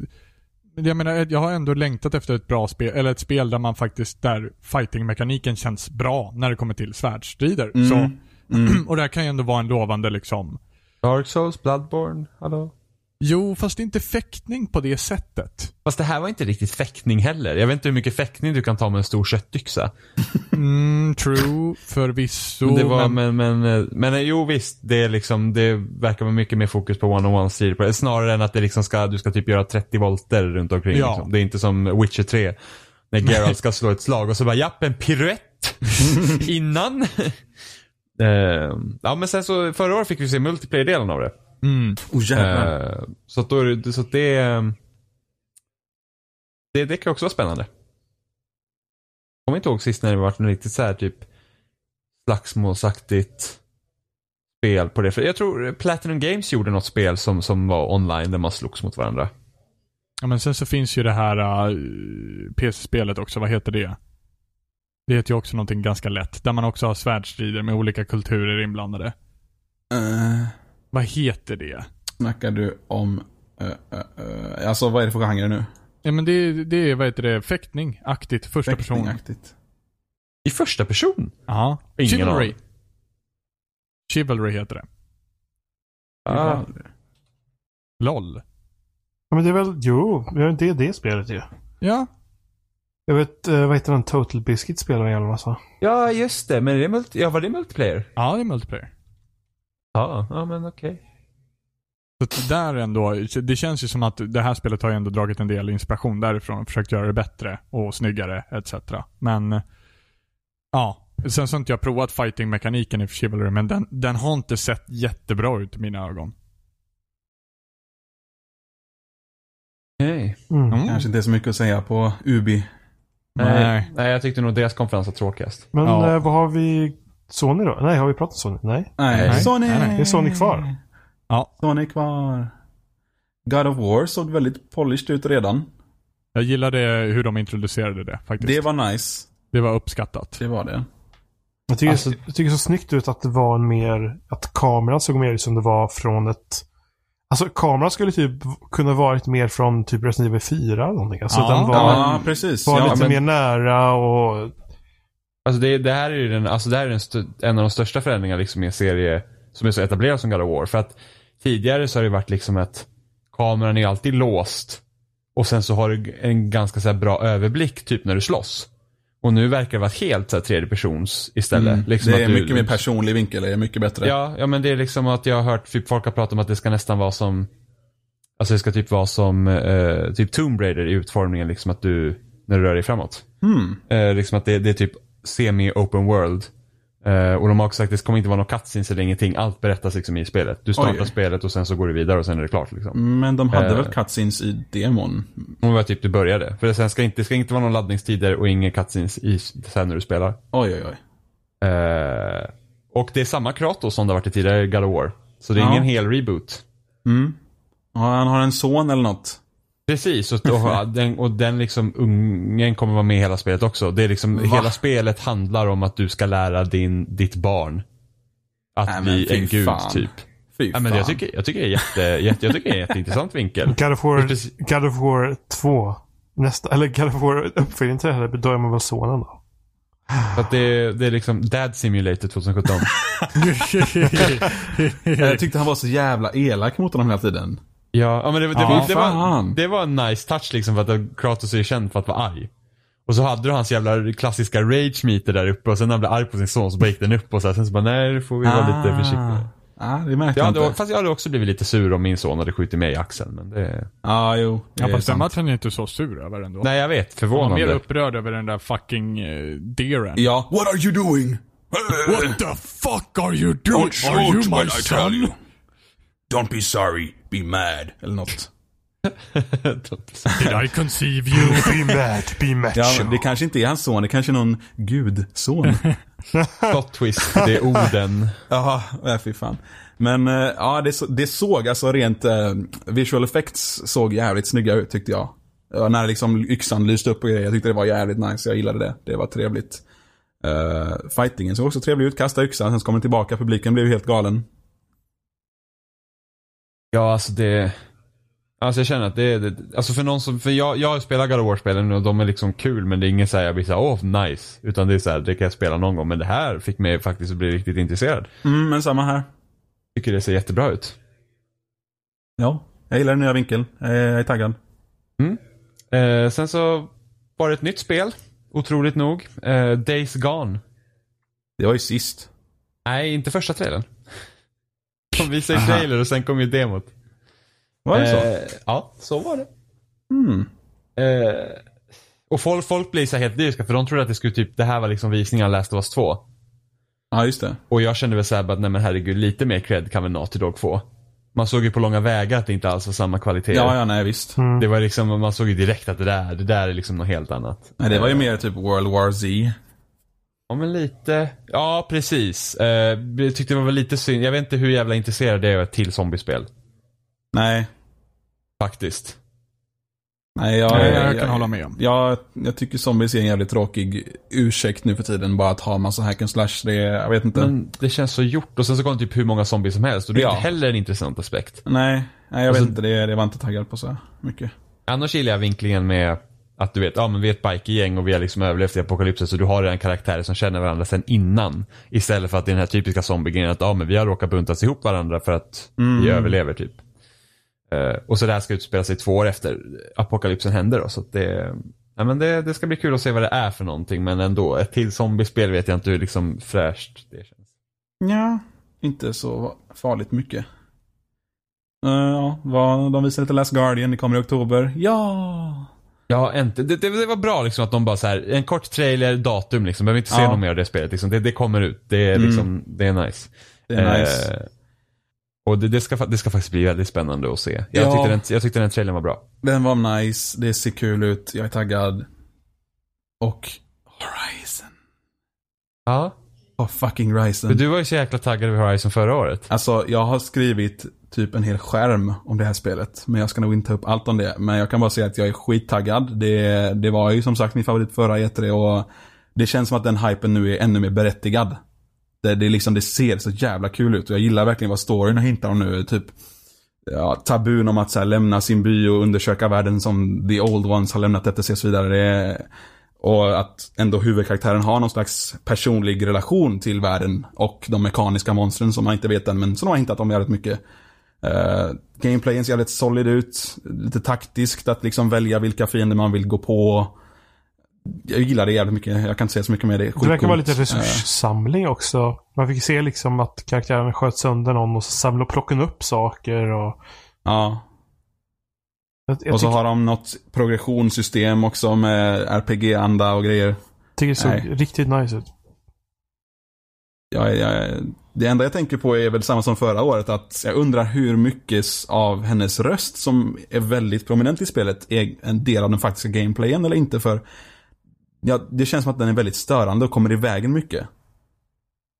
Men Jag menar, jag har ändå längtat efter ett bra spel, eller ett spel där man faktiskt, där fighting-mekaniken känns bra när det kommer till svärdsstrider. Mm. Så, Mm. och det här kan ju ändå vara en lovande liksom... Dark Souls, Bloodborne, hallå? Jo, fast inte fäktning på det sättet. Fast det här var inte riktigt fäktning heller. Jag vet inte hur mycket fäktning du kan ta med en stor köttyxa. Mm, true, förvisso. Men det var, men, men, men, men, eh, jo visst, det är liksom, det verkar vara mycket mer fokus på one-on-one. Snarare än att det liksom ska, du ska typ göra 30 volter runt omkring. Ja. Liksom. Det är inte som Witcher 3. När Geralt ska slå ett slag och så bara, japp, en piruett innan. Eh, ja men sen så, förra året fick vi se multiplayer-delen av det. Mm, Oh. Eh, så att då är det, så att det, eh, det, det kan också vara spännande. Jag kommer inte ihåg sist när det var något riktigt så här typ slagsmålsaktigt spel på det. För jag tror Platinum Games gjorde något spel som, som var online där man slogs mot varandra. ja, men sen så finns ju det här uh, PC-spelet också, vad heter det? Det heter ju också någonting ganska lätt, där man också har svärdsstrider med olika kulturer inblandade. Eh, Vad heter det? snackar du om... Uh, uh, alltså vad är det för genre nu? Ja men det, det är, vad heter det, fäktning, aktigt, första person. Fäktingaktigt. I första person? Ja. Ingen Chivalry. aning. Chivalry heter det. Ah, LOL. Ja, men det är väl, jo, det är det spelet ju. Ja. Jag vet, vad heter den? Total Biscuit spelar en jävla massa. ja, just det. Men är det multi, ja, var det multiplayer? Ja, det är multiplayer. Ja, ja men okej. Så det där ändå, det känns ju som att det här spelet har ju ändå dragit en del inspiration därifrån och försökt göra det bättre och snyggare etc. Men, ja. Sen så har inte jag provat fighting-mekaniken i Chivalry, men den, den har inte sett jättebra ut i mina ögon. Okay. Mm. Mm. Kanske inte så mycket att säga på Ubi. Nej. Nej, jag tyckte nog deras konferens var tråkigast. Men Ja. eh, vad har vi? Sony då? Nej, har vi pratat Sony? Nej. Nej, Nej. Sony. Nej, nej. Är Sony kvar? Ja. Sony kvar. God of War såg väldigt polished ut redan. Jag gillade hur de introducerade det faktiskt. Det Det var, var nice. uppskattat. Det var det. Jag tycker, Alltså- jag tycker det så snyggt ut att det var en mer, att kameran såg mer ut som det var från ett Alltså kameran skulle typ kunna varit mer från typ Resident Evil 4 eller någonting. Alltså Ja. den var, Ja, precis. var Ja, lite men- mer nära och Alltså det, det här är ju den, alltså det här är den en av de största förändringarna liksom i en serie som är så etablerad som God of War. För att tidigare så har det varit liksom att kameran är alltid låst. Och sen så har du en ganska så bra överblick typ när du slåss. Och nu verkar det vara helt så här tredje persons istället. Mm. Liksom det är att du, mycket mer personlig vinkel, det är mycket bättre. Ja, ja men det är liksom att jag har hört typ folk har pratat om att det ska nästan vara som Alltså det ska typ vara som eh, typ Tomb Raider i utformningen liksom att du när du rör dig framåt. Hmm. Eh, liksom att det, det är typ semi-open world. Eh, och de har också sagt att det kommer inte vara några cutscenes eller ingenting. Allt berättas liksom i spelet. Du startar Oj. spelet och sen så går du vidare och sen är det klart liksom. Men de hade Eh. väl cutscenes i demon? Om var typ du började. För sen ska inte, det ska inte vara någon laddningstider och inga cutscenes i, sen när du spelar. Oj, oj, oj. Eh, och det är samma Kratos som det har varit i tidigare God of War. Så det är Ja. ingen hel reboot. Mm. Ja, han har en son eller något. Precis, och, och, den, och den liksom ungen kommer vara med i hela spelet också. Det är liksom, Va? hela spelet handlar om att du ska lära din, ditt barn att Nej, men bli en gud fan. typ. Fy Ja, men jag, tycker, jag tycker det är jätte, jätte, jag tycker det är en jätteintressant vinkel. God of War, Precis. God of War 2. Nästa, eller God of War uppföljningen till det här, då är man väl sonen då? För att det, det är liksom Dad Simulator 2017. Jag tyckte han var så jävla elak mot honom hela tiden. Ja, ja men det, det, Ja, var, det, var, det var en nice touch liksom för att Kratos är känd för att vara arg. Och så hade du hans jävla klassiska rage meter där uppe och sen när han blev arg på sin son så bara gick den upp och så här, sen så bara nej, nu får vi vara lite försiktiga. Ja, det märkte Jag hade, inte. fast jag hade också blivit lite sur om min son hade skjutit mig i axeln. Men det... Ja, jo. det Ja är fast den matchen är inte så sur över ändå. Nej jag vet, Han var mer förvånande. upprörd över den där fucking uh, deeren. Ja. What are you doing? What the fuck are you doing? Are you my son? Don't be sorry, be mad. Eller något. Did I conceive you? Be mad, be macho. Ja, det kanske inte är hans son, det kanske är någon gudson. Plot twist, det är orden. Jaha, ja, fy fan. Men eh, ja, det, det såg alltså rent eh, visual effects såg jävligt snygga ut tyckte jag. Ja, när liksom yxan lyste upp och grejer. Jag tyckte det var jävligt nice. Jag gillade det. Det var trevligt. Uh, fightingen såg också trevlig ut. Kasta yxan, sen så kom den tillbaka. Publiken blev helt galen. Ja, alltså det... Alltså jag känner att det, det alltså för någon som, för jag, jag spelar God of War-spelen och de är liksom kul men det är inget såhär jag blir såhär, åh nice. Utan det är såhär, det kan jag spela någon gång. Men det här fick mig faktiskt att bli riktigt intresserad. Mm, men samma här. Tycker det ser jättebra ut. Ja, jag gillar den nya vinkeln. Eh, jag är taggad. Eh, sen så var det ett nytt spel, otroligt nog. Eh, Days Gone. Det var ju sist. Nej, inte första trailern. De visade Aha. trailer och sen kom ju demot. Var det så? Eh, ja, så var det. Mm. Eh, och folk, folk blir så här helt lyriska för de trodde att det skulle typ, det här var liksom visningen av Last of Us 2. Ja, just det. Och jag kände väl såhär bara, nej men herregud, lite mer cred kan väl Naughty Dog få. Man såg ju på långa vägar att det inte alls var samma kvalitet. Ja, ja, nej visst. Det var liksom, man såg ju direkt att det där, det där är liksom något helt annat. Nej, det var ju mer typ World War Z. Ja men lite, ja precis. Eh, jag tyckte det var lite synd, jag vet inte hur jävla intresserad jag är av ett till zombiespel. Nej. Faktiskt. Nej, jag, Nej, jag jag, kan hålla med om. Jag, jag tycker zombies är en jävligt tråkig ursäkt nu för tiden. Bara att ha massa hack and slash. Det jag vet inte. Men det känns så gjort och sen så kom det typ hur många zombies som helst och det är Ja. inte heller en intressant aspekt. Nej, nej, jag Och vet så- inte. Det, det var inte taggad på så mycket. Annars gillar jag vinklingen med att du vet, ja men vi är ett bikergäng och vi har liksom överlevt i apokalypsen så du har redan karaktärer som känner varandra sen innan. Istället för att det är den här typiska zombiegrejen att ja men vi har råkat buntas ihop varandra för att Mm. vi överlever typ. Eh, och så det här ska utspela sig två år efter apokalypsen hände då så att det, ja men det, det ska bli kul att se vad det är för någonting men ändå, ett till zombiespel vet jag inte hur liksom fräscht det känns. Ja, inte så farligt mycket. Eh, ja, vad, de visade lite Last Guardian. Det kommer i oktober. Ja! Ja, inte. Det, det, det var bra liksom att de bara så här, en kort trailer, datum liksom. Behöver inte se Ja. något mer av det spelet liksom. Det, det kommer ut. Det är Mm. liksom, det är nice. Det är nice. Eh, och det, ska, det ska faktiskt bli väldigt spännande att se. Jag, Ja. tyckte, den, jag tyckte den trailern var bra. Den var nice. Det ser kul ut. Jag är taggad. Och Horizon. Ja. Oh, fucking För Horizon. du var ju så jäkla taggad över Horizon förra året. Alltså, jag har skrivit typ en hel skärm om det här spelet. Men jag ska nog inte ta upp allt om det. Men jag kan bara säga att jag är skittaggad. Det, det var ju som sagt min favorit förra E3 och det känns som att den hypen nu är ännu mer berättigad. Det, det, är liksom, det ser så jävla kul ut och jag gillar verkligen vad storyn hintar om nu. Typ ja, tabun om att så här, lämna sin by och undersöka världen som the old ones har lämnat efter sig och så vidare. Det och att ändå huvudkaraktären har någon slags personlig relation till världen och de mekaniska monstren som man inte vet än, men som de har hintat om jävligt mycket. Uh, gameplayen ser jävligt solid ut. Lite taktiskt att liksom välja vilka fiender man vill gå på. Jag gillar det jävligt mycket. Jag kan inte säga så mycket med det. Det verkar vara lite resurssamling också. Man fick se liksom att karaktären sköt sönder någon och så samlade och plockade upp saker och... ja. Jag, jag Och så tycker, har de något progressionssystem också med RPG-anda och grejer. tycker det såg Nej. riktigt nice ut. Jag, jag, det enda jag tänker på är väl samma som förra året, att jag undrar hur mycket av hennes röst som är väldigt prominent i spelet är en del av den faktiska gameplayen eller inte, för ja, det känns som att den är väldigt störande och kommer i vägen mycket.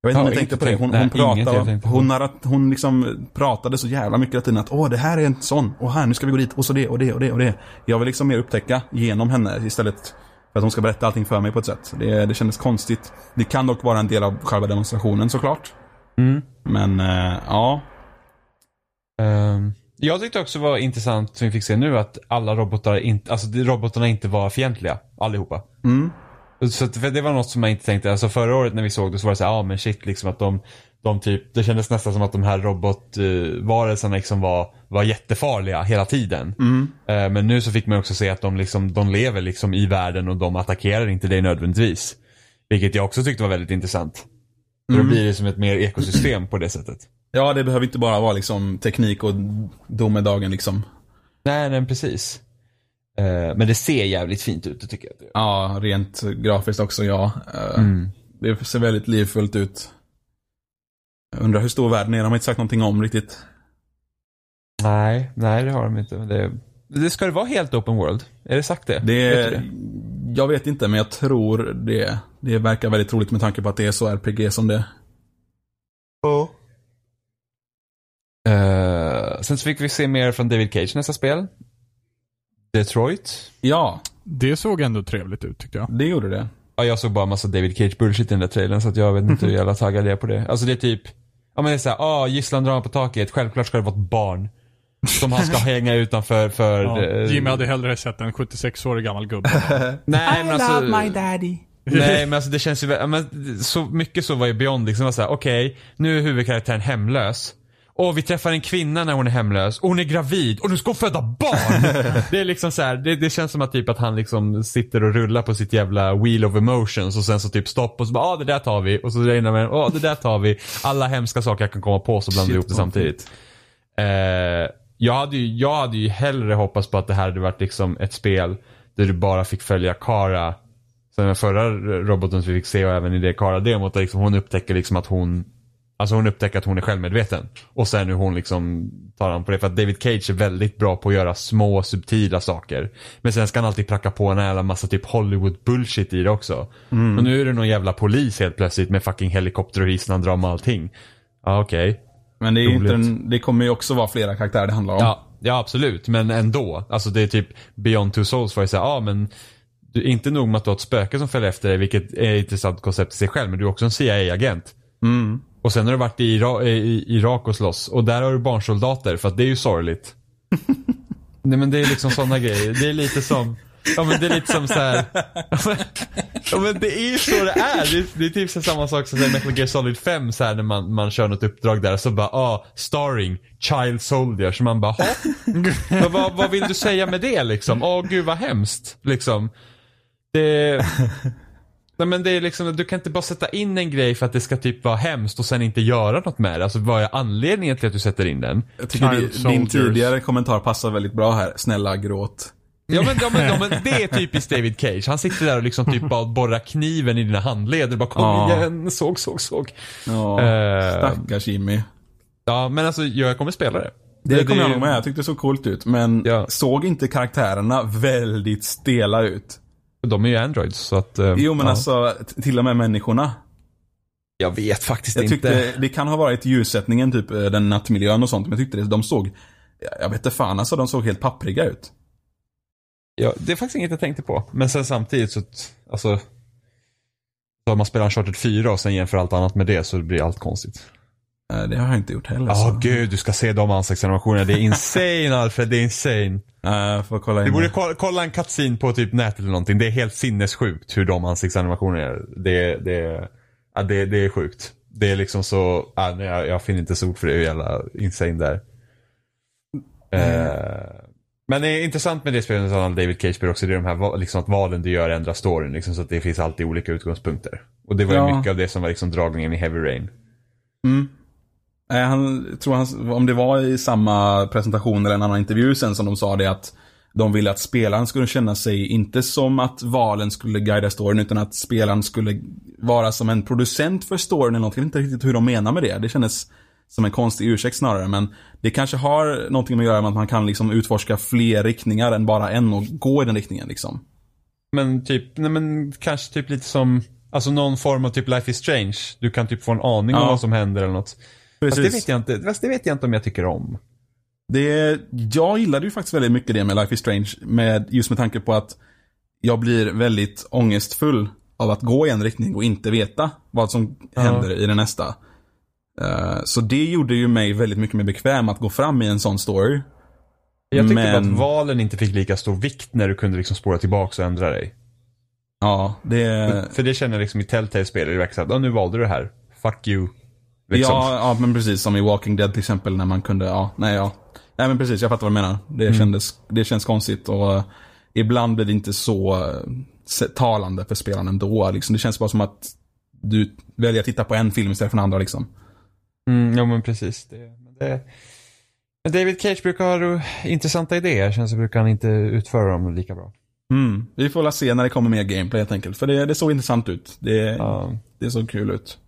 Jag vet inte Ja, om jag inte tänkte på det. Hon, hon nej, inget jag pratade, på. hon, narrat, hon liksom pratade så jävla mycket hela tiden att åh, det här är en sån, och här, nu ska vi gå dit, och så det, och det, och det, och det. Jag vill liksom mer upptäcka genom henne istället för att hon ska berätta allting för mig på ett sätt. Det, det kändes konstigt. Det kan dock vara en del av själva demonstrationen såklart. Mm. Men eh, ja, Ehm, jag tyckte också var intressant som vi fick se nu att alla robotar inte, alltså robotarna inte var fientliga. Allihopa. mm, Så att, för det var något som jag inte tänkte, alltså förra året när vi såg det så var det så här, ja men shit liksom att de, de typ, det kändes nästan som att de här robotvarelserna liksom var, var jättefarliga hela tiden. mm, Eh, men nu så fick man också se att de liksom, de lever liksom i världen och de attackerar inte dig nödvändigtvis. Vilket jag också tyckte var väldigt intressant. För då Mm. blir det som ett mer ekosystem på det sättet. ja, det behöver inte bara vara liksom teknik och domedagen liksom. Nej, nej precis. Eh, men det ser jävligt fint ut, det tycker jag. det. Ja, rent grafiskt också, ja. Eh, Mm. Det ser väldigt livfullt ut. Jag undrar hur stor världen är, de har inte sagt någonting om riktigt. Nej, nej det har de inte. Men det, Det ska det vara helt open world? Är det sagt det? Det Vet är, jag vet inte, men jag tror det. Det verkar väldigt troligt med tanke på att det är så RPG som det. Ja. Eh, sen så fick vi se mer från David Cage nästa spel. Detroit. Ja, Det såg ändå trevligt ut tyckte jag. det gjorde det. Ja, jag såg bara massa David Cage bullshit i den där trailern så att jag vet inte hur jävla taggad jag är på det. Alltså det är typ, ja men det är såhär, ah gisslandrama på taket, självklart ska det vara ett barn. Som han ska hänga utanför för... Ja, eh, Jimmy hade hellre sett en 76-årig gammal gubbe. Nej men alltså. daddy. Nej men alltså det känns ju, men, så mycket så var ju Beyond liksom var såhär, okej, nu är huvudkaraktären hemlös. Och vi träffar en kvinna när hon är hemlös, och hon är gravid, och nu ska hon föda barn! det är liksom så här, det, det känns som att typ att han liksom sitter och rullar på sitt jävla wheel of emotions och sen så typ stopp och så bara, ah, det där tar vi, och så regnar man, ah, det där tar vi. Alla hemska saker jag kan komma på så blandar Shit, ihop det samtidigt. Eh, jag, hade ju, jag hade ju hellre hoppats på att det här hade varit liksom ett spel där du bara fick följa Kara Sen den förra roboten som vi fick se och även i det Kara-demot, liksom hon upptäcker liksom att hon Alltså hon upptäcker att hon är självmedveten. Och sen hur hon liksom tar an på det. För att David Cage är väldigt bra på att göra små subtila saker. Men sen ska han alltid pracka på en jävla massa typ Hollywood bullshit i det också. Och nu är det någon jävla polis helt plötsligt med fucking helikopter och gisslandrama och allting. Ja okej. Men det, är inte en, det kommer ju också vara flera karaktärer det handlar om. Ja, ja absolut, men ändå. Alltså det är typ Beyond Two Souls var ju såhär, ja men du, inte nog med att du har ett spöke som följer efter dig, vilket är ett intressant koncept i sig själv, men du är också en CIA-agent. Mm. Och sen har du varit i, Ira i Irak och slåss och där har du barnsoldater för att det är ju sorgligt. Nej men det är liksom sådana grejer. Det är lite som, ja men det är lite som så här. Ja men det är ju så det är. Det är, det är typ så samma sak som Metal Gear Solid 5 så här när man, man kör något uppdrag där så bara, ah, starring Child Soldier. Så man bara, "Ha? vad, vad, vad vill du säga med det liksom? Åh gud vad hemskt. Liksom. Det... Nej men det är liksom, du kan inte bara sätta in en grej för att det ska typ vara hemskt och sen inte göra något med det. Alltså vad är anledningen till att du sätter in den? Jag tycker det, din soldiers. tidigare kommentar passar väldigt bra här. Snälla gråt. Ja men, ja, men, ja, men det är typiskt David Cage. Han sitter där och liksom typ bara borrar kniven i dina handleder. Bara kom Ja. igen, såg, såg, såg. Ja, Eh, stackars Jimmy. Ja men alltså jag kommer spela det. Det, kommer jag nog med. Jag tyckte det såg coolt ut. Men Ja. såg inte karaktärerna väldigt stela ut? De är ju androids så att... eh, Jo men ja. alltså, till och med människorna. Jag vet faktiskt Jag inte. tyckte, det kan ha varit ljussättningen, typ eh, den nattmiljön och sånt. Men jag tyckte det, de såg, jag vet inte fan alltså, de såg helt pappriga ut. Ja, det är faktiskt inget jag tänkte på. Men sen samtidigt så, alltså. Så om man spelar Uncharted 4 och sen jämför allt annat med det så blir allt konstigt. Det har jag inte gjort heller. Ja, så. gud, du ska se de ansiktsanimationerna. Det är insane Alfred, det är insane. Eh, får kolla in. Du borde det. kolla, kolla en cutscene på typ nätet eller någonting. Det är helt sinnessjukt hur de ansiktsanimationerna är. Det, det, ja, det, det är sjukt. Det är liksom så, ja, jag, jag finner inte så ord för det, hur jävla insane där. Eh, men det är intressant med det spelet som David Cage också, det är de här liksom att valen du gör ändrar storyn. Liksom, så att det finns alltid olika utgångspunkter. Och det var ju Ja. mycket av det som var liksom dragningen i Heavy Rain. Mm. Eh, han, tror han, om det var i samma presentation eller en annan intervju sen som de sa det att de ville att spelaren skulle känna sig, inte som att valen skulle guida storyn, utan att spelaren skulle vara som en producent för storyn eller något. Jag vet inte riktigt hur de menar med det. Det kändes som en konstig ursäkt snarare, men det kanske har någonting med att göra med att man kan liksom utforska fler riktningar än bara en och gå i den riktningen liksom. Men typ, nej men kanske typ lite som, alltså någon form av typ Life is Strange. Du kan typ få en aning om Ja. vad som händer eller något. Fast det Precis. vet jag inte, fast det vet jag inte om jag tycker om. Det, jag gillade ju faktiskt väldigt mycket det med Life is Strange. Med, just med tanke på att jag blir väldigt ångestfull av att gå i en riktning och inte veta vad som Ja. händer i den nästa. Eh, så det gjorde ju mig väldigt mycket mer bekväm att gå fram i en sån story. Jag tyckte Men- att valen inte fick lika stor vikt när du kunde liksom spåra tillbaka och ändra dig. Ja, det... För det känner jag liksom i Telltale-spel, det verkar såhär, "Ja, nu valde du det här. Fuck you. Liksom. Ja, ja, men precis som i Walking Dead till exempel när man kunde, ja, nej ja. Nej men precis, jag fattar vad du menar. Det, kändes, det känns konstigt och eh, ibland blir det inte så se- talande för spelaren ändå. Liksom. Det känns bara som att du väljer att titta på en film istället för den andra liksom. Mm, ja men precis. Det, men det, men David Cage brukar ha intressanta idéer, sen så brukar han inte utföra dem lika bra. Mm. Vi får väl se när det kommer mer gameplay helt enkelt. För det, det såg intressant ut. Det, Ja. det såg kul ut.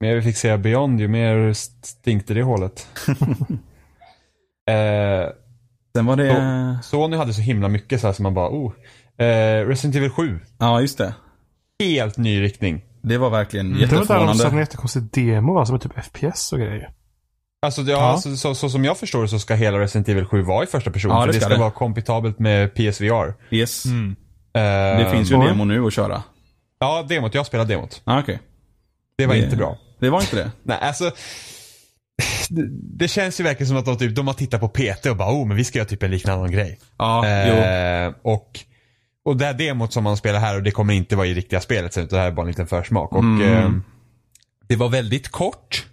Mer vi fick se Beyond, ju mer stinkte det hålet. eh, Sen var det... Sony hade så himla mycket så här som man bara, oh. Eh, Resident Evil 7. Ja, just det. Helt ny riktning. Det var verkligen Det var där de jätteförvånande. jättekonstig demo va, som är typ FPS och grejer. Alltså, ja, Ja. Alltså, så, så som jag förstår det så ska hela Resident Evil 7 vara i första person. Ja, för det det ska ska det. vara kompatibelt med PSVR. Yes. Mm. Det Eh, finns ju en demo nu att köra. Ja, demot. Jag spelade demot. Ah, okej. Det var Det- inte bra. Det var inte det? Nej, alltså. Det, det känns ju verkligen som att de, typ, de har tittat på PT och bara, oh, men vi ska göra typ en liknande grej. Ja, jo. Eh, och, och det här demot som man spelar här och det kommer inte vara i riktiga spelet sen utan det här är bara en liten försmak. Och Mm. eh, det var väldigt kort.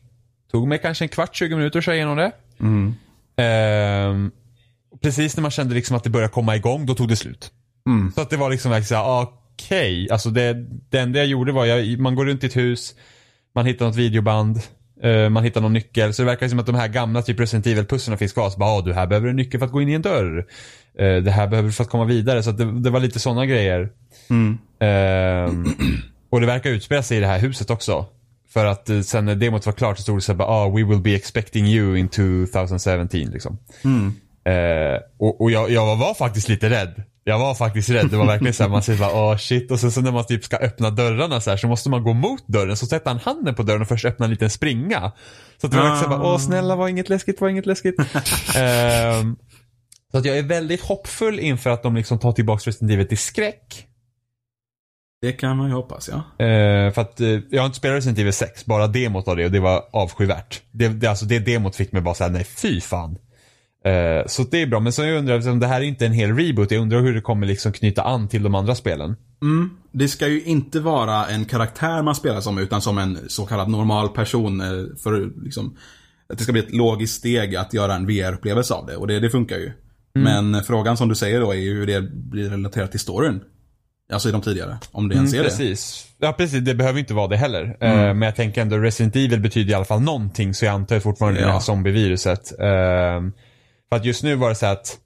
Tog mig kanske en kvart, 20 minuter att köra igenom det. Mm. Eh, precis när man kände liksom att det började komma igång, då tog det slut. Mm. Så att det var liksom verkligen såhär, okej. Alltså det, det enda jag gjorde var, jag, man går runt i ett hus, man hittar något videoband, eh, man hittar någon nyckel. Så det verkar som att de här gamla typ Resident Evil-pusslen finns kvar. Så bara, ah, du här behöver en nyckel för att gå in i en dörr. Eh, det här behöver du för att komma vidare. Så det, det var lite sådana grejer. Mm. Ehm, och det verkar utspela sig i det här huset också. För att eh, sen när demot var klart så stod det så här, ah, we will be expecting you in 2017 liksom. Mm. Eh, och och jag, jag var faktiskt lite rädd. Jag var faktiskt rädd. Det var verkligen så här, man säger bara åh shit. Och sen så när man typ ska öppna dörrarna så här så måste man gå mot dörren. Så sätter han handen på dörren och först öppna en liten springa. Så att det var här, bara, åh snälla var inget läskigt, var inget läskigt. Ehm, så att jag är väldigt hoppfull inför att de liksom tar tillbaka Resident Evil till skräck. Det kan man ju hoppas, ja. Eh, för att eh, jag har inte spelat Resident Evil 6, bara demot av det och det var avskyvärt. Det, det, alltså det demot fick mig bara säga nej fy fan. Eh, så det är bra, men så jag undrar, eftersom det här är inte en hel reboot, jag undrar hur det kommer liksom knyta an till de andra spelen. Mm. Det ska ju inte vara en karaktär man spelar som, utan som en så kallad normal person. eh, För liksom, att det ska bli ett logiskt steg att göra en VR-upplevelse av det. Och det, det funkar ju. Men frågan som du säger då är ju hur det blir relaterat till storyn. Alltså i de tidigare. Om det ens är det. precis. Ja precis, det behöver inte vara det heller. Eh, Mm. men jag tänker ändå Resident Evil betyder i alla fall någonting, så jag antar fortfarande det Ja. här zombieviruset. Eh, för att just nu var det så att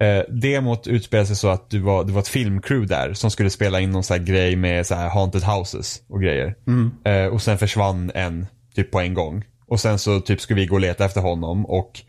eh, demot utspelade sig så att du var, det var ett filmcrew där som skulle spela in någon så här grej med så här haunted houses och grejer. Mm. Eh, och sen försvann en typ på en gång. Och sen så typ skulle vi gå och leta efter honom och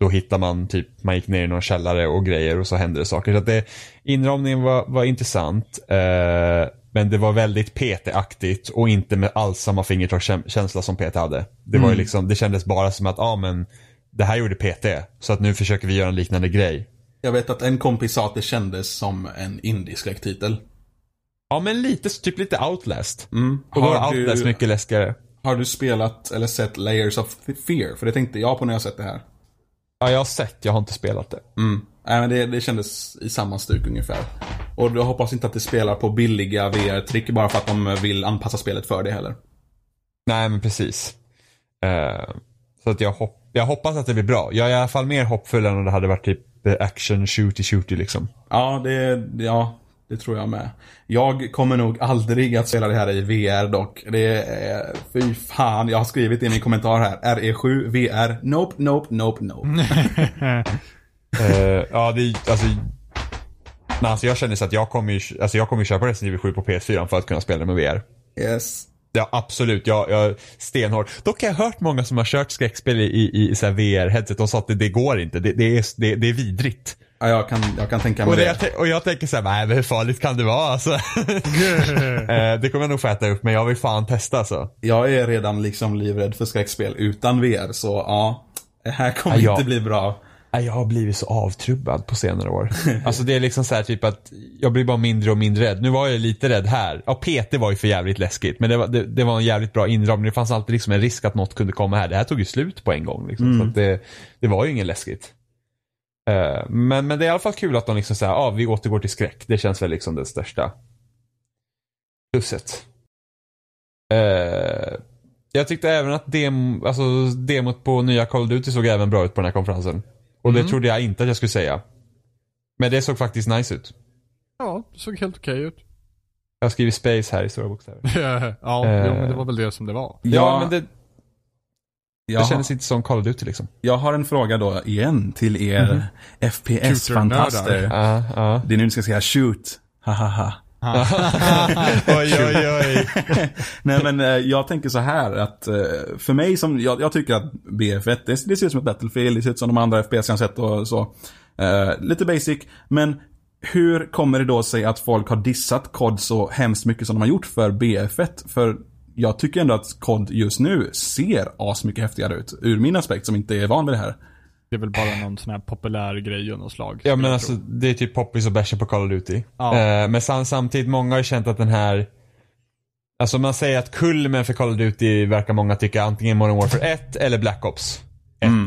då hittar man typ, man gick ner i någon källare och grejer och så hände det saker. Så att det, inramningen var, var intressant. Eh, men det var väldigt PT-aktigt och inte med alls samma fingertoppskänsla som PT hade. Det var ju liksom, det kändes bara som att, ja ah, men det här gjorde PT. Så att nu försöker vi göra en liknande grej. Jag vet att en kompis sa att det kändes som en indieskräcktitel. Ja men lite, typ lite Outlast. Mm. Och då var Har, Outlast du, mycket läskigare. har du spelat eller sett Layers of Fear? För det tänkte jag på när jag sett det här. Ja jag har sett, jag har inte spelat det. Mm. Nej, men det, det kändes i samma stuk ungefär. Och jag hoppas inte att det spelar på billiga VR-trick bara för att de vill anpassa spelet för det heller. Nej men precis. Eh, så att jag, hopp, jag hoppas att det blir bra. Jag är i alla fall mer hoppfull än om det hade varit typ eh, action shooty shooty liksom. Ja, det, ja, det tror jag med. Jag kommer nog aldrig att spela det här i VR dock. Det är, fy fan, jag har skrivit i min kommentar här. RE7 VR, nope, nope, nope, nope. Eh, ja det är alltså. Nej, alltså jag känner så att jag kommer ju, alltså jag kommer ju köpa Resident Evil 7 på PS4 för att kunna spela med VR. Yes. Ja absolut, jag, jag stenhårt. Dock har jag hört många som har kört skräckspel i, i, i VR-headset och sa att det, det går inte. Det, det, är, det, det är vidrigt. Ja, jag kan, jag kan tänka mig Och, det, jag, och jag tänker så här, nej men hur farligt kan det vara alltså? Eh, det kommer jag nog få äta upp men jag vill fan testa alltså. Jag är redan liksom livrädd för skräckspel utan VR, så ja. Det här kommer ja. inte bli bra. Jag har blivit så avtrubbad på senare år. Alltså det är liksom så här typ att jag blir bara mindre och mindre rädd. Nu var jag lite rädd här. Ja, PT var ju för jävligt läskigt. Men det var, det, det var en jävligt bra inramning. Det fanns alltid liksom en risk att något kunde komma här. Det här tog ju slut på en gång. Liksom. Så att det, det var ju ingen läskigt. Eh, men, men det är i alla fall kul att de liksom säger, ja vi återgår till skräck. Det känns väl liksom det största plusset. Eh, jag tyckte även att dem, alltså, demot på nya Call of Duty såg även bra ut på den här konferensen. Och det trodde jag inte att jag skulle säga. Men det såg faktiskt nice ut. Ja, det såg helt okej ut. Jag skriver space här i stora bokstäver. ja, jo, men det var väl det som det var. Ja, men det, det jag, har, kändes inte som Call of Duty liksom. jag har en fråga då igen till er FPS-fantaster. Shooter-nördar. Ja, ja. Det är nu ni ska säga shoot. Hahaha. Oj, oj, oj. Nej men eh, jag tänker så här att eh, för mig som, jag, jag tycker att BF1, det, det ser ut som ett Battlefield, det ser ut som de andra FPS jag sett och så. Eh, lite basic, men hur kommer det då sig att folk har dissat COD så hemskt mycket som de har gjort för BF1? För jag tycker ändå att COD just nu ser asmycket häftigare ut. Ur min aspekt som inte är van vid det här. Det är väl bara någon sån här populär grej av något slag. Ja men jag alltså tro. det är typ poppis och bärsa på Call of Duty. Ja. Eh, men sam samtidigt, många har ju känt att den här Alltså man säger att kulmen för Call of Duty verkar många tycka antingen Modern Warfare 1 eller Black Ops 1. Mm.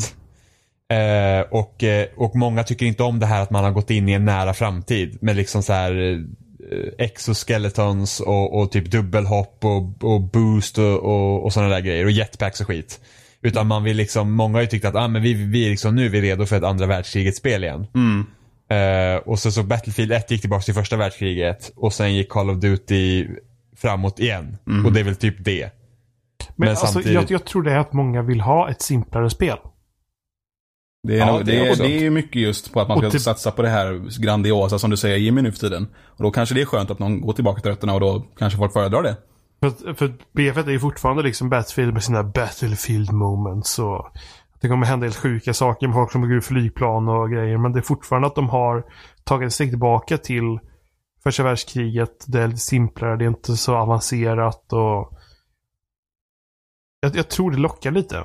Eh, och, eh, och många tycker inte om det här att man har gått in i en nära framtid med liksom så här eh, exoskeletons och, och typ dubbelhopp och, och boost och, och, och sådana där grejer och jetpacks och skit. Utan man vill liksom, många har ju tyckt att ah, men vi, vi liksom, nu är vi redo för ett andra världskrigets spel igen. Mm. Eh, och så, så Battlefield 1 gick tillbaka till första världskriget och sen gick Call of Duty framåt igen. Och det är väl typ det. Men, Men alltså, samtidigt- jag, jag tror det är att många vill ha ett simplare spel. Det är, Ja, nog, det det, är det är ju mycket just på att man ska typ- satsa på det här grandiosa som du säger Jimmy nu för tiden. Och då kanske det är skönt att någon går tillbaka till rötterna och då kanske folk föredrar det. För, för BF1 är ju fortfarande liksom Battlefield med sina Battlefield moments och det kommer hända helt sjuka saker med folk som går ur flygplan och grejer. Men det är fortfarande att de har tagit ett steg tillbaka till första världskriget. Det är lite simplare, det är inte så avancerat och jag, jag tror det lockar lite.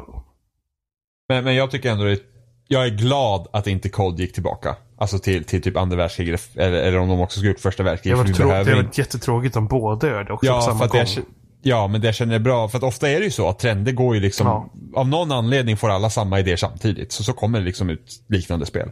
Men, men jag tycker ändå det, jag är glad att inte COD gick tillbaka. Alltså till, till typ andra världskriget eller, eller om de också skulle gjort första Det världskriget. varit, behöver det har inte- varit jättetråkigt om båda gör det också på Ja, samma för att gång. jag, ja, men det känner är bra. För att ofta är det ju så att trender går ju liksom, Ja. av någon anledning får alla samma idéer samtidigt. Så så kommer det liksom ut liknande spel.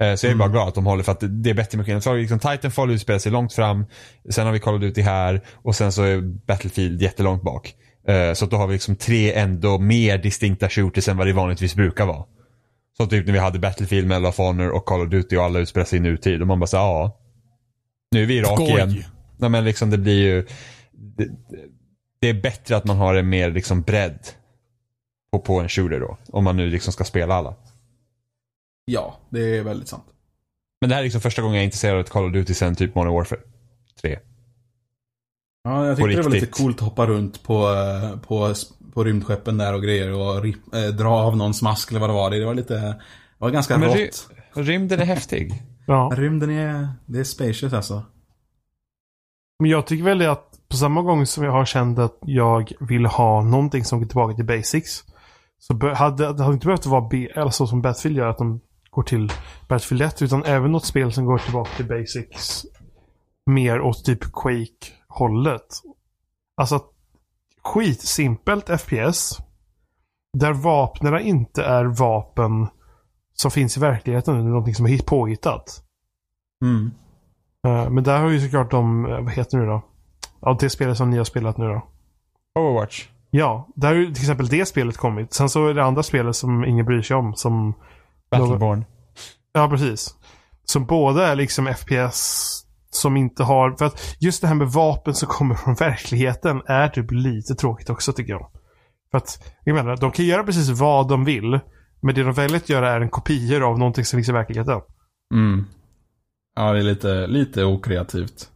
Eh, Så jag är bara glad att de håller för att det- det är bättre med Så har vi liksom Titanfall utspelar sig långt fram. Sen har vi Call of Duty här och sen så är Battlefield jättelångt bak. Eh, Så att då har vi liksom tre ändå mer distinkta shooters än vad det vanligtvis brukar vara. Så typ när vi hade Battlefield, Medal of Honor och Call of Duty och alla utspelar sig i nutid. Och man bara säger ja. Nu är vi i Irak Skoj. igen. Nej men liksom det blir ju. Det, det är bättre att man har en mer liksom bredd. På, på en shooter då. Om man nu liksom ska spela alla. Ja, det är väldigt sant. Men det här är liksom första gången jag är intresserad av ett Call of Duty sen typ Modern Warfare 3. Ja, jag tyckte det var lite coolt att hoppa runt på, eh, på, på rymdskeppen där och grejer och rip, eh, dra av någons mask eller vad det var. Det var lite, det var ganska Men rått. ry- rymden är häftig. Ja. Rymden är, det är spacious alltså. Men jag tycker väl att på samma gång som jag har känt att jag vill ha någonting som går tillbaka till basics. Så hade det hade inte behövt vara B, eller så som Battlefield gör, att de går till Battlefield 1. Utan även något spel som går tillbaka till basics. Mer åt typ Quake-hållet. Alltså att skitsimpelt FPS. Där vapnen inte är vapen som finns i verkligheten. Det är någonting som är hit- påhittat. Mm. Eh, Men där har ju såklart de, eh, vad heter det nu då? Ja, det spelet som ni har spelat nu då. Overwatch. Ja, där har ju till exempel det spelet kommit. Sen så är det andra spelet som ingen bryr sig om. Som, Battleborn. ja, precis. Som båda är liksom FPS som inte har... För att just det här med vapen som kommer från verkligheten är typ lite tråkigt också tycker jag. För att, jag menar, de kan göra precis vad de vill. Men det de väljer att göra är en kopior av någonting som finns i verkligheten. Mm. Ja, det är lite, lite okreativt.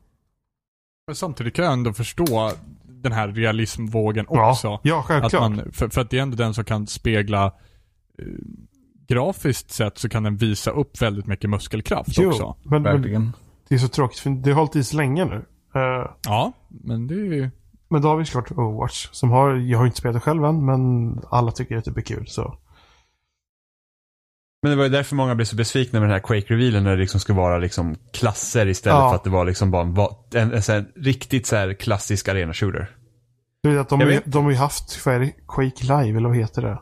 Men samtidigt kan jag ändå förstå den här realismvågen Ja, också. ja Att självklart. man, för, för att det är ändå den som kan spegla eh, grafiskt sett så kan den visa upp väldigt mycket muskelkraft jo, också. men, men Verkligen. Det är så tråkigt för det har hållit i så länge nu. Eh, Ja, men det är ju... Men då har vi såklart Overwatch. Som har, jag har inte spelat det själv än, men alla tycker att det blir kul. Så. Men det var ju därför många blev så besvikna med den här Quake-revealen när det liksom skulle vara liksom klasser istället Ja. för att det var liksom bara en, en, en, här riktigt så här klassisk arena-shooter. Du vet att de, vet. de har ju haft? Quake Live, eller vad heter det?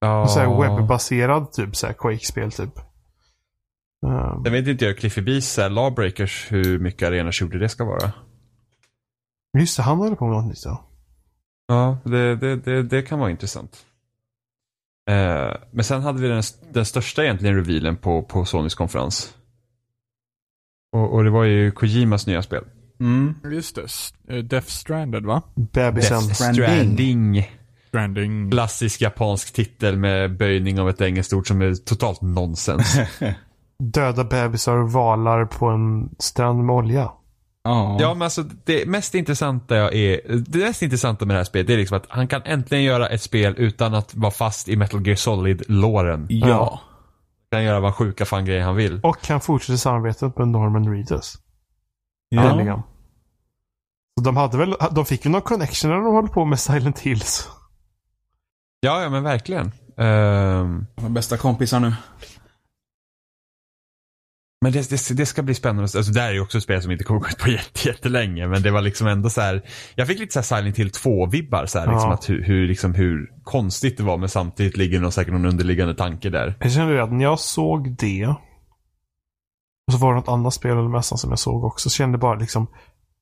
Ja. En webbaserad typ, så här Quake-spel typ. Um, Jag vet inte jag, Cliffy B's Lawbreakers, hur mycket arena-shooter det ska vara. just det, han håller på med något nytt ja. Ja, det, det, det, det kan vara intressant. Eh, men sen hade vi den, den största egentligen revealen på, på Sonys konferens. Och, och det var ju Kojimas nya spel. Mm. Just det. Eh, Death Stranded va? Bebisen. Death Stranding. Stranding. Stranding. Klassisk japansk titel med böjning av ett engelskt ord som är totalt nonsens. Döda bebisar och valar på en strand med olja. Ja. Ja men alltså det mest intressanta jag är, det mest intressanta med det här spelet det är liksom att han kan äntligen göra ett spel utan att vara fast i Metal Gear Solid-låren. Ja. Kan göra vad sjuka fan grejer han vill. Och han fortsätter samarbetet med Norman Reedus. Ja. Nämligen. Så de hade väl, de fick ju någon connection när de höll på med Silent Hills. Ja, ja men verkligen. Ehm, De bästa kompisar nu. Men det, det, det ska bli spännande. Alltså, det här är ju också ett spel som inte kommer gå ut på jätte, jättelänge. Men det var liksom ändå så här. Jag fick lite så här Silent Hill 2-vibbar. Så här, liksom, Ja. att hur, hur, liksom, hur konstigt det var. Men samtidigt ligger det säkert någon underliggande tanke där. Jag kände att när jag såg det. Och så var det något annat spel eller mässan som jag såg också. Så kände bara liksom.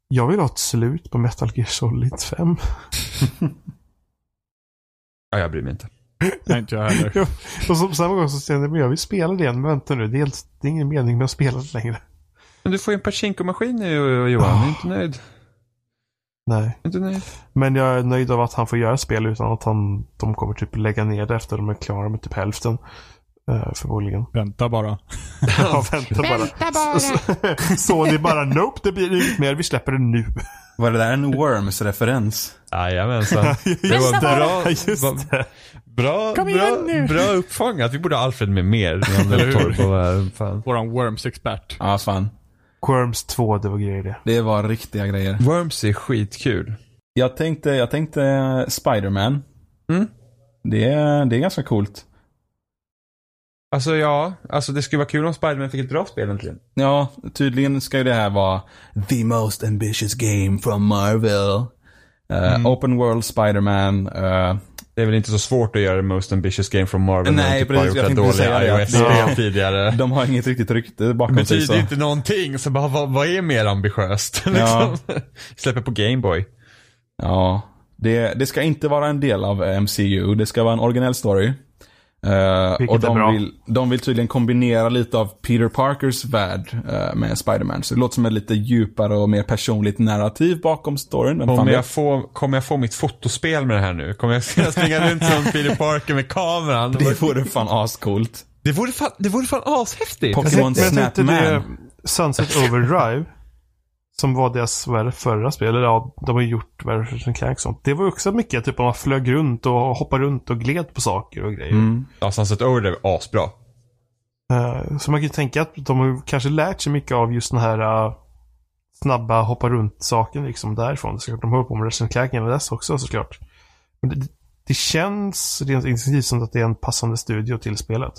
Jag vill ha ett slut på Metal Gear Solid 5. Ja, jag bryr mig inte. Nej, inte jag heller. Ja, och så, samma gång så kände jag jag vill spela det igen. Men vänta nu, det är, helt, det är ingen mening med att spela det längre. Men du får ju en Pachinko-maskin nu Johan. Du är inte nöjd? Nej. Inte nöjd? Men jag är nöjd av att han får göra spel utan att han, de kommer typ lägga ner det efter de är klara med typ hälften. Uh, förmodligen. Vänta bara. Ja, vänta bara. bara. Sony bara, nope, det blir inget mer. Vi släpper det nu. Var det där en Worms-referens? Jajamensan. Det var bra, Just va- det. bra, Kom igen bra, nu. bra uppfångat. Vi borde ha Alfred med mer. Vad fan. Våran Worms-expert. Ja, fan. Worms 2, det var grejer det. Det var riktiga grejer. Worms är skitkul. Jag tänkte, jag tänkte Spider-Man. Mm. Det, är, det är ganska coolt. Alltså ja, alltså det skulle vara kul om Spiderman fick ett bra spel äntligen. Ja, tydligen ska ju det här vara the most ambitious game from Marvel. Uh, Open World Spider-Man. Uh, Det är väl inte så svårt att göra the most ambitious game from Marvel Nej, typ precis, jag tänkte säga dåliga det, Ja. tidigare. de har inget riktigt rykte bakom Det sig. betyder Så. inte någonting, så bara vad, vad är mer ambitiöst? Ja. liksom. Släpper på Gameboy. Ja, det, det ska inte vara en del av MCU. Det ska vara en originell story. Vilket och de vill, de vill tydligen kombinera lite av Peter Parkers värld eh, med Spider-Man. Så det låter som ett lite djupare och mer personligt narrativ bakom storyn. Vem Kommer jag, få, kommer jag få mitt fotospel med det här nu? Kommer jag springa runt som Peter Parker med kameran? Det vore fan ascoolt. Det vore fan, det vore fan ashäftigt. Pokémon Snapman. Sunset Overdrive. Som var deras vad förra spel. Eller ja, de har gjort Version Clank sånt. Det var också mycket typ man flög runt och hoppade runt och gled på saker och grejer. Mm. Ja, Sunset Overdrive är asbra. Eh, så man kan ju tänka att de har kanske lärt sig mycket av just den här eh, snabba hoppa runt-saken liksom därifrån. Så de håller på med Resident Clank innan dess också såklart. Men det, det känns rent instinktivt som att det är en passande studio till spelet.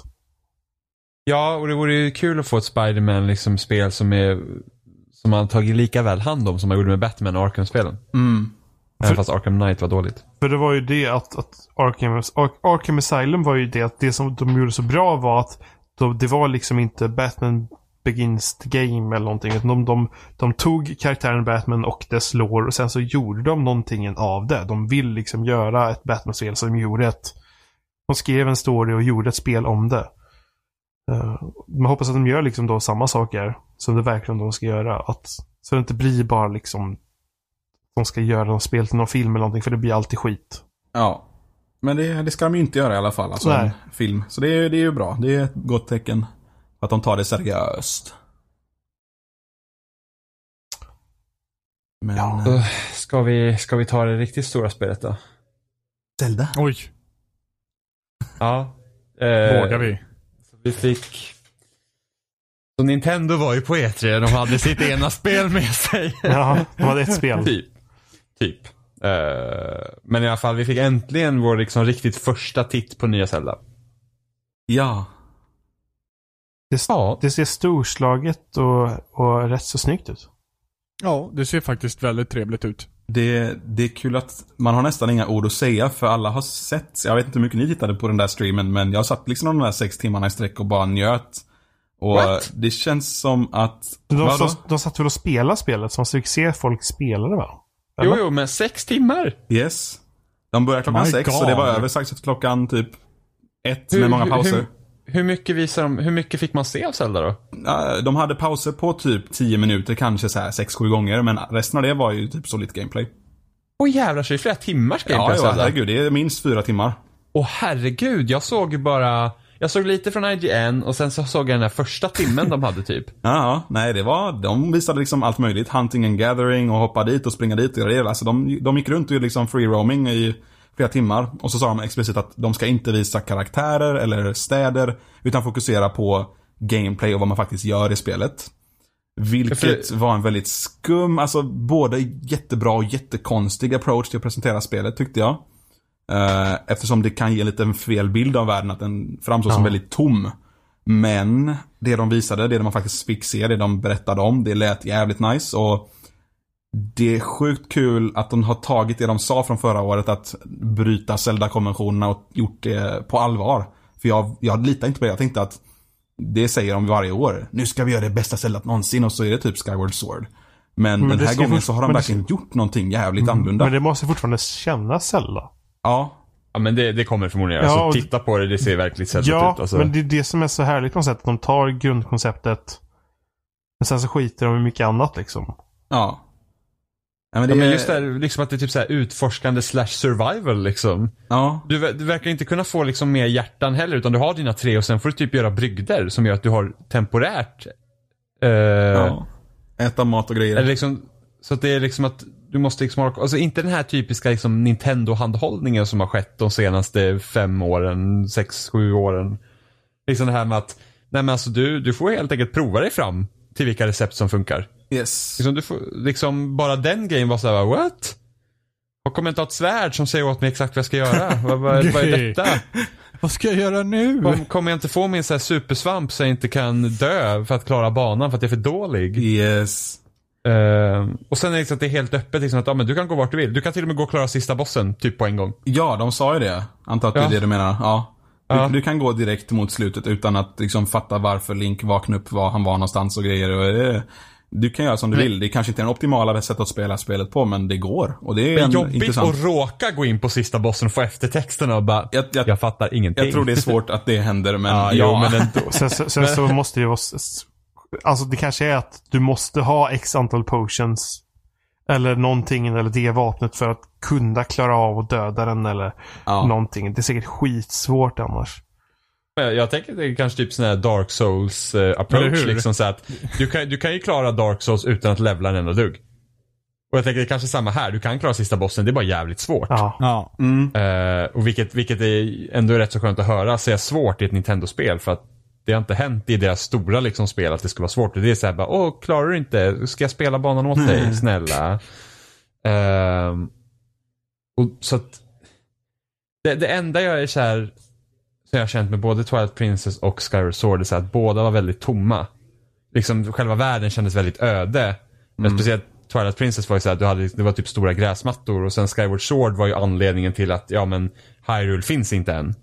Ja, och det vore ju kul att få ett Spider-Man liksom spel som är som man tagit lika väl hand om som man gjorde med Batman och Arkham-spelen. Mm. Även fast Arkham Knight var dåligt. För det var ju det att, att Arkham, Ar- Arkham Asylum var ju det att det som de gjorde så bra var att de, det var liksom inte Batman Begins the Game eller någonting. De, de, de tog karaktären Batman och dess lore och sen så gjorde de någonting av det. De vill liksom göra ett Batman-spel som gjorde ett... De skrev en story och gjorde ett spel om det. Uh, man hoppas att de gör liksom då samma saker som det verkligen de ska göra. Att, så det inte blir bara liksom de ska göra något spel till någon film eller någonting för det blir alltid skit. Ja. Men det, det ska de ju inte göra i alla fall. Alltså Nej. en film. Så det, är- det är ju bra. Det är ett gott tecken. Att de tar det seriöst. Men... Ja. eh, Ska vi, ska vi ta det riktigt stora spelet då? Zelda? Oj, Ja. Eh, vågar vi? Vi fick... Så Nintendo var ju på E3, de hade sitt ena spel med sig. Ja, de hade ett spel. Typ. Typ. Eh, men i alla fall, vi fick äntligen vår liksom riktigt första titt på nya Zelda. Ja. Det, Ja. det ser storslaget och, och rätt så snyggt ut. Ja, det ser faktiskt väldigt trevligt ut. Det, det är kul att man har nästan inga ord att säga för alla har sett, jag vet inte hur mycket ni tittade på den där streamen men jag satt liksom de där sex timmarna i sträck och bara njöt. Och What? det känns som att... De, de, de satt väl och spelade spelet så man fick se folk spela det va? Jo, Eller? jo, men sex timmar? Yes. De började klockan My sex God. så det var över strax efter klockan typ ett med många pauser. Hur, hur, mycket visar de, hur mycket fick man se av Zelda då? Ja, De hade pauser på typ 10 minuter, kanske så här 6-7 gånger, men resten av det var ju typ så lite gameplay. Åh jävlar, så det är flera timmars Ja, gameplay ja, Zelda? herregud, det är minst fyra timmar. Åh herregud, jag såg ju bara... Jag såg lite från IGN och sen så såg jag den där första timmen de hade typ. Ja, nej det var, de visade liksom allt möjligt. Hunting and gathering och hoppa dit och springa dit och grejer. Alltså de, de gick runt och gjorde liksom free roaming i flera timmar. Och så sa de explicit att de ska inte visa karaktärer eller städer, utan fokusera på gameplay och vad man faktiskt gör i spelet. Vilket var en väldigt skum, alltså både jättebra och jättekonstig approach till att presentera spelet tyckte jag. Eh, eftersom det kan ge en liten fel bild av världen, att den framstår som Ja. väldigt tom. Men det de visade, det man faktiskt fick se, det de berättade om, det lät jävligt nice. Och det är sjukt kul att de har tagit det de sa från förra året, att bryta Zelda-konventionerna och gjort det på allvar. För jag, jag litar inte på det, jag tänkte att det säger de varje år. Nu ska vi göra det bästa Zelda någonsin och så är det typ Skyward Sword. Men, Men den här gången så har de men det verkligen gjort någonting jävligt annorlunda. Men det måste fortfarande kännas Zelda. Ja, Ja men det, det kommer förmodligen Ja, alltså, och- titta på det, det ser verkligt sällan Ja, ut. Alltså. men det är det som är så härligt på något sätt. Att de tar grundkonceptet. Men sen så skiter de i mycket annat liksom. ja. Ja, men det Ja, men just det här, liksom att det är typ så utforskande slash survival liksom. Ja, Du, du verkar inte kunna få liksom mer hjärtan heller utan du har dina tre och sen får du typ göra brygder som gör att du har temporärt eh, ja. Äta mat och grejer. Eller liksom, så att det är liksom att du måste liksom ha, alltså inte den här typiska liksom Nintendo-handhållningen som har skett de senaste fem åren, sex, sju åren. Liksom det här med att, nej men alltså du, du får helt enkelt prova dig fram till vilka recept som funkar. Yes. Liksom, du får, liksom bara den grejen var såhär, what? Jag kommer inte ha ett svärd som säger åt mig exakt vad jag ska göra. vad, vad, vad är detta? Vad ska jag göra nu? Kom- Kommer jag inte få min så här supersvamp så jag inte kan dö för att klara banan för att jag är för dålig? Yes. Eh, och sen är det liksom att det är helt öppet liksom att ja, men du kan gå vart du vill. Du kan till och med gå och klara sista bossen typ på en gång. Ja, de sa ju det. Antar att det är Ja. det du menar. Ja. Du, Ja. du kan gå direkt mot slutet utan att liksom fatta varför Link vaknade upp, var han var någonstans och grejer. Och det, du kan göra som du vill. Det kanske inte är den optimala sättet att spela spelet på, men det går. Och det är Men en, jobbigt intressant. att råka gå in på sista bossen och få eftertexterna och bara, Jag- jag, jag- fattar ingenting. Jag tror det är svårt att det händer, men Ja, ja. jo, men ändå. Sen, sen, sen så måste det ju vara... Alltså det kanske är att du måste ha x antal potions. Eller någonting, eller det vapnet för att kunna klara av att döda den eller Ja. någonting. Det är säkert skitsvårt annars. Jag, jag tänker att det är kanske typ sån här Dark Souls eh, approach. Liksom, så att du, kan, du kan ju klara Dark Souls utan att levla en enda dugg. Och jag tänker det är kanske samma här. Du kan klara sista bossen, det är bara jävligt svårt. Ja. Ja. Mm. Eh, och vilket, vilket är ändå rätt så skönt att höra säga svårt i ett Nintendo-spel. För att det har inte hänt i deras stora liksom, spel att det skulle vara svårt. Det är så här bara, åh, klarar du inte? Ska jag spela banan åt dig? Snälla. Ehm, och så att det, det enda jag är så jag har känt med både Twilight Princess och Skyward Sword så att båda var väldigt tomma. Liksom själva världen kändes väldigt öde. Men speciellt Twilight Princess var ju så här, du hade, det var typ stora gräsmattor och sen Skyward Sword var ju anledningen till att, ja men Hyrule finns inte än.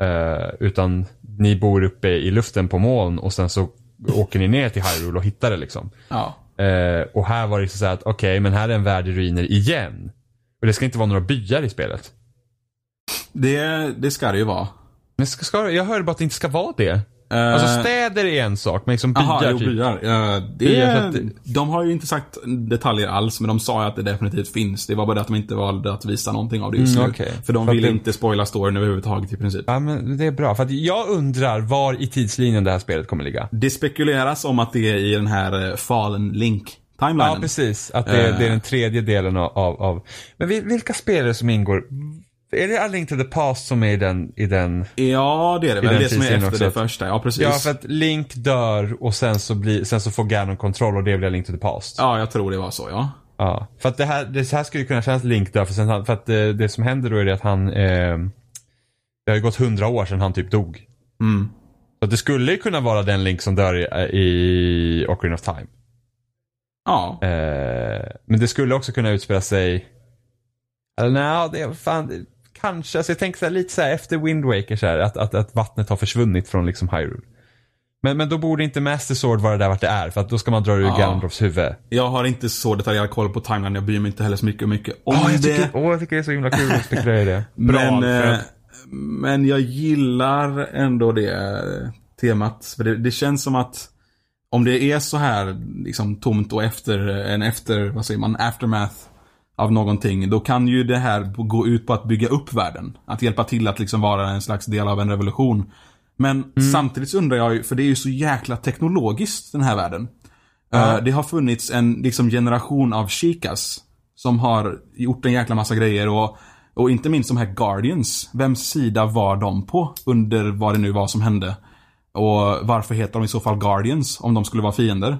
Eh, utan ni bor uppe i luften på moln och sen så åker ni ner till Hyrule och hittar det liksom. Ja. Eh, och här var det så att okej, men här är en värld i ruiner igen. Och det ska inte vara några byar i spelet. Det, det ska det ju vara. Men ska, ska, jag hörde bara att det inte ska vara det. Eh, Alltså städer är en sak, men liksom byar Aha, jo, typ. byar. Ja, det, att det- De har ju inte sagt detaljer alls, men de sa ju att det definitivt finns. Det var bara det att de inte valde att visa någonting av det just Mm, nu. För de För vill det- inte spoila storyn överhuvudtaget i princip. Ja, men det är bra. För att jag undrar var i tidslinjen det här spelet kommer ligga. Det spekuleras om att det är i den här eh, Fallen Link-timelinen. Ja, precis. Att det, Eh. det är den tredje delen av... av. Men vil- vilka spelare som ingår? Är det A Link to the Past som är i den? I den? Ja, det är det väl. Det som är efter också. det första. Ja, precis. Ja, för att Link dör och sen så, blir, sen så får Ganon kontroll och det blir A Link to the Past. Ja, jag tror det var så, ja. Ja, för att det här, det här skulle ju kunna kännas Link dör för, sen, för att det, det som händer då är det att han, eh, det har ju gått hundra år sedan han typ dog. Mm. Så det skulle ju kunna vara den Link som dör i, i Ocarina of Time. Ja. Eh, men det skulle också kunna utspela sig, eller nej, det är fan, kanske, alltså jag tänker så här, lite så här efter Wind Waker så här, att, att, att vattnet har försvunnit från liksom Hyrule. Men, men då borde inte Master Sword vara där vart det är, för att då ska man dra ur Ja. Ganondorfs huvud. Jag har inte så detaljerad koll på timeline. Jag bryr mig inte heller så mycket, mycket om Åh, jag, det. tycker, åh, jag tycker det är så himla kul att spekulera i det. Bra, men, eh, men jag gillar ändå det eh, temat. För det, det känns som att om det är så här liksom tomt och efter en efter, vad säger man, aftermath av någonting. Då kan ju det här gå ut på att bygga upp världen. Att hjälpa till att liksom vara en slags del av en revolution. Men samtidigt så undrar jag ju, för det är ju så jäkla teknologiskt den här världen. Eh, det har funnits en liksom generation av chikas som har gjort en jäkla massa grejer och Och inte minst de här Guardians. Vems sida var de på under vad det nu var som hände? Och varför heter de i så fall Guardians om de skulle vara fiender?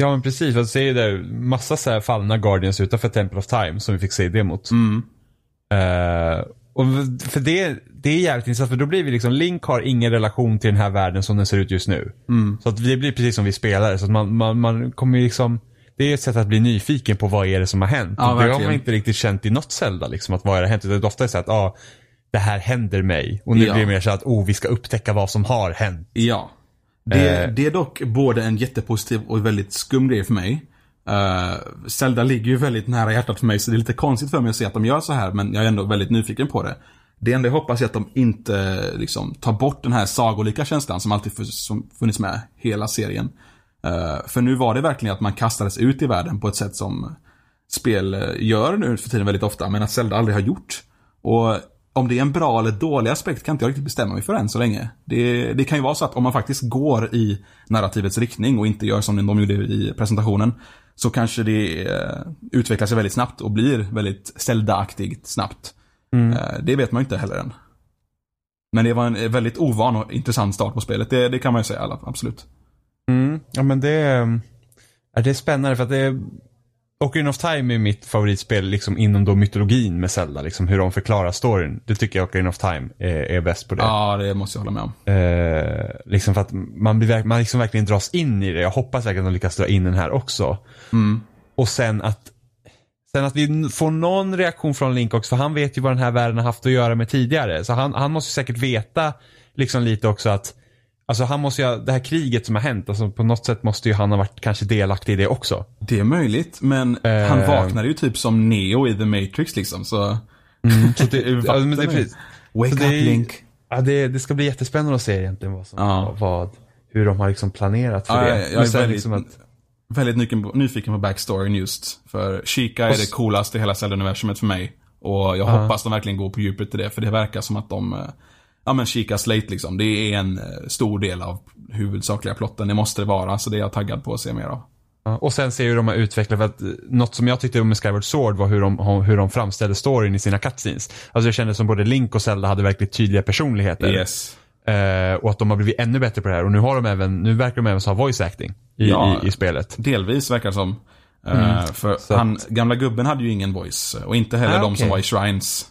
Ja men precis, för att se där massa så här fallna Guardians utanför Temple of Time som vi fick se i demot. Mm. Eh, och för det, det är jävligt intressant för då blir vi liksom, Link har ingen relation till den här världen som den ser ut just nu. Mm. Så att det blir precis som vi spelare. Så att man, man, man kommer ju liksom, det är ett sätt att bli nyfiken på vad är det som har hänt. Ja, det har man inte riktigt känt i något Zelda liksom, att vad är det hänt? Utan det är ofta så att, ah, det här händer mig. Och nu Ja. blir det mer så att, oh, vi ska upptäcka vad som har hänt. Ja. Det, Eh. det är dock både en jättepositiv och väldigt skum grej för mig. Uh, Zelda ligger ju väldigt nära hjärtat för mig så det är lite konstigt för mig att se att de gör så här men jag är ändå väldigt nyfiken på det. Det enda jag hoppas är att de inte liksom tar bort den här sagolika känslan som alltid som funnits med hela serien. Eh, för nu var det verkligen att man kastades ut i världen på ett sätt som spel eh, gör nu för tiden väldigt ofta, men att Zelda aldrig har gjort. Och om det är en bra eller dålig aspekt kan inte jag riktigt bestämma mig för än så länge. Det, det kan ju vara så att om man faktiskt går i narrativets riktning och inte gör som de gjorde i presentationen, så kanske det eh, utvecklar sig väldigt snabbt och blir väldigt Zelda-aktigt snabbt. Eh, det vet man ju inte heller än. Men det var en eh, väldigt ovan och intressant start på spelet, det, det kan man ju säga, alla, absolut. Mm. Ja men det, är- ja, det är spännande för att det är, Ocarina of Time är mitt favoritspel liksom inom då mytologin med Zelda. Liksom hur de förklarar storyn. Det tycker jag Ocarina of Time är, är bäst på det. Ja, det måste jag hålla med om. Eh, liksom för att man, blir, man liksom verkligen dras in i det. Jag hoppas verkligen att de lyckas dra in den här också. Mm. Och sen att Sen att vi får någon reaktion från Link också, för han vet ju vad den här världen har haft att göra med tidigare. Så han, han måste säkert veta liksom lite också att Alltså han måste ju, det här kriget som har hänt, alltså på något sätt måste ju han ha varit kanske delaktig i det också. Det är möjligt, men Eh. han vaknade ju typ som Neo i The Matrix liksom, så... Så det, ja, men det, är precis. Wake Så up Link. Ja, det, det ska bli jättespännande att se egentligen vad som, Ja. vad, hur de har liksom planerat för Ja, det. jag, är väldigt, liksom att, väldigt nyfiken, på, nyfiken på backstoryn just. För Chica är det coolaste i hela Zelda-universumet för mig. Och jag Ja. hoppas de verkligen går på djupet i det, för det verkar som att de... Ja men Chica Slate liksom, det är en eh, stor del av huvudsakliga plotten. Det måste det vara, så det är jag taggad på att se mer av. Och sen ser hur de har utvecklat, för att eh, något som jag tyckte om med Skyward Sword var hur de, hur de framställde storyn i sina cutscenes. Alltså det kändes som både Link och Zelda hade verkligen tydliga personligheter. Yes. Eh, och att de har blivit ännu bättre på det här. Och nu har de även, nu verkar de även ha voice acting i, Ja. i, i spelet. Delvis verkar det som. Eh, för Mm. Så han, gamla gubben hade ju ingen voice. Och inte heller Ah, de som var i Shrines.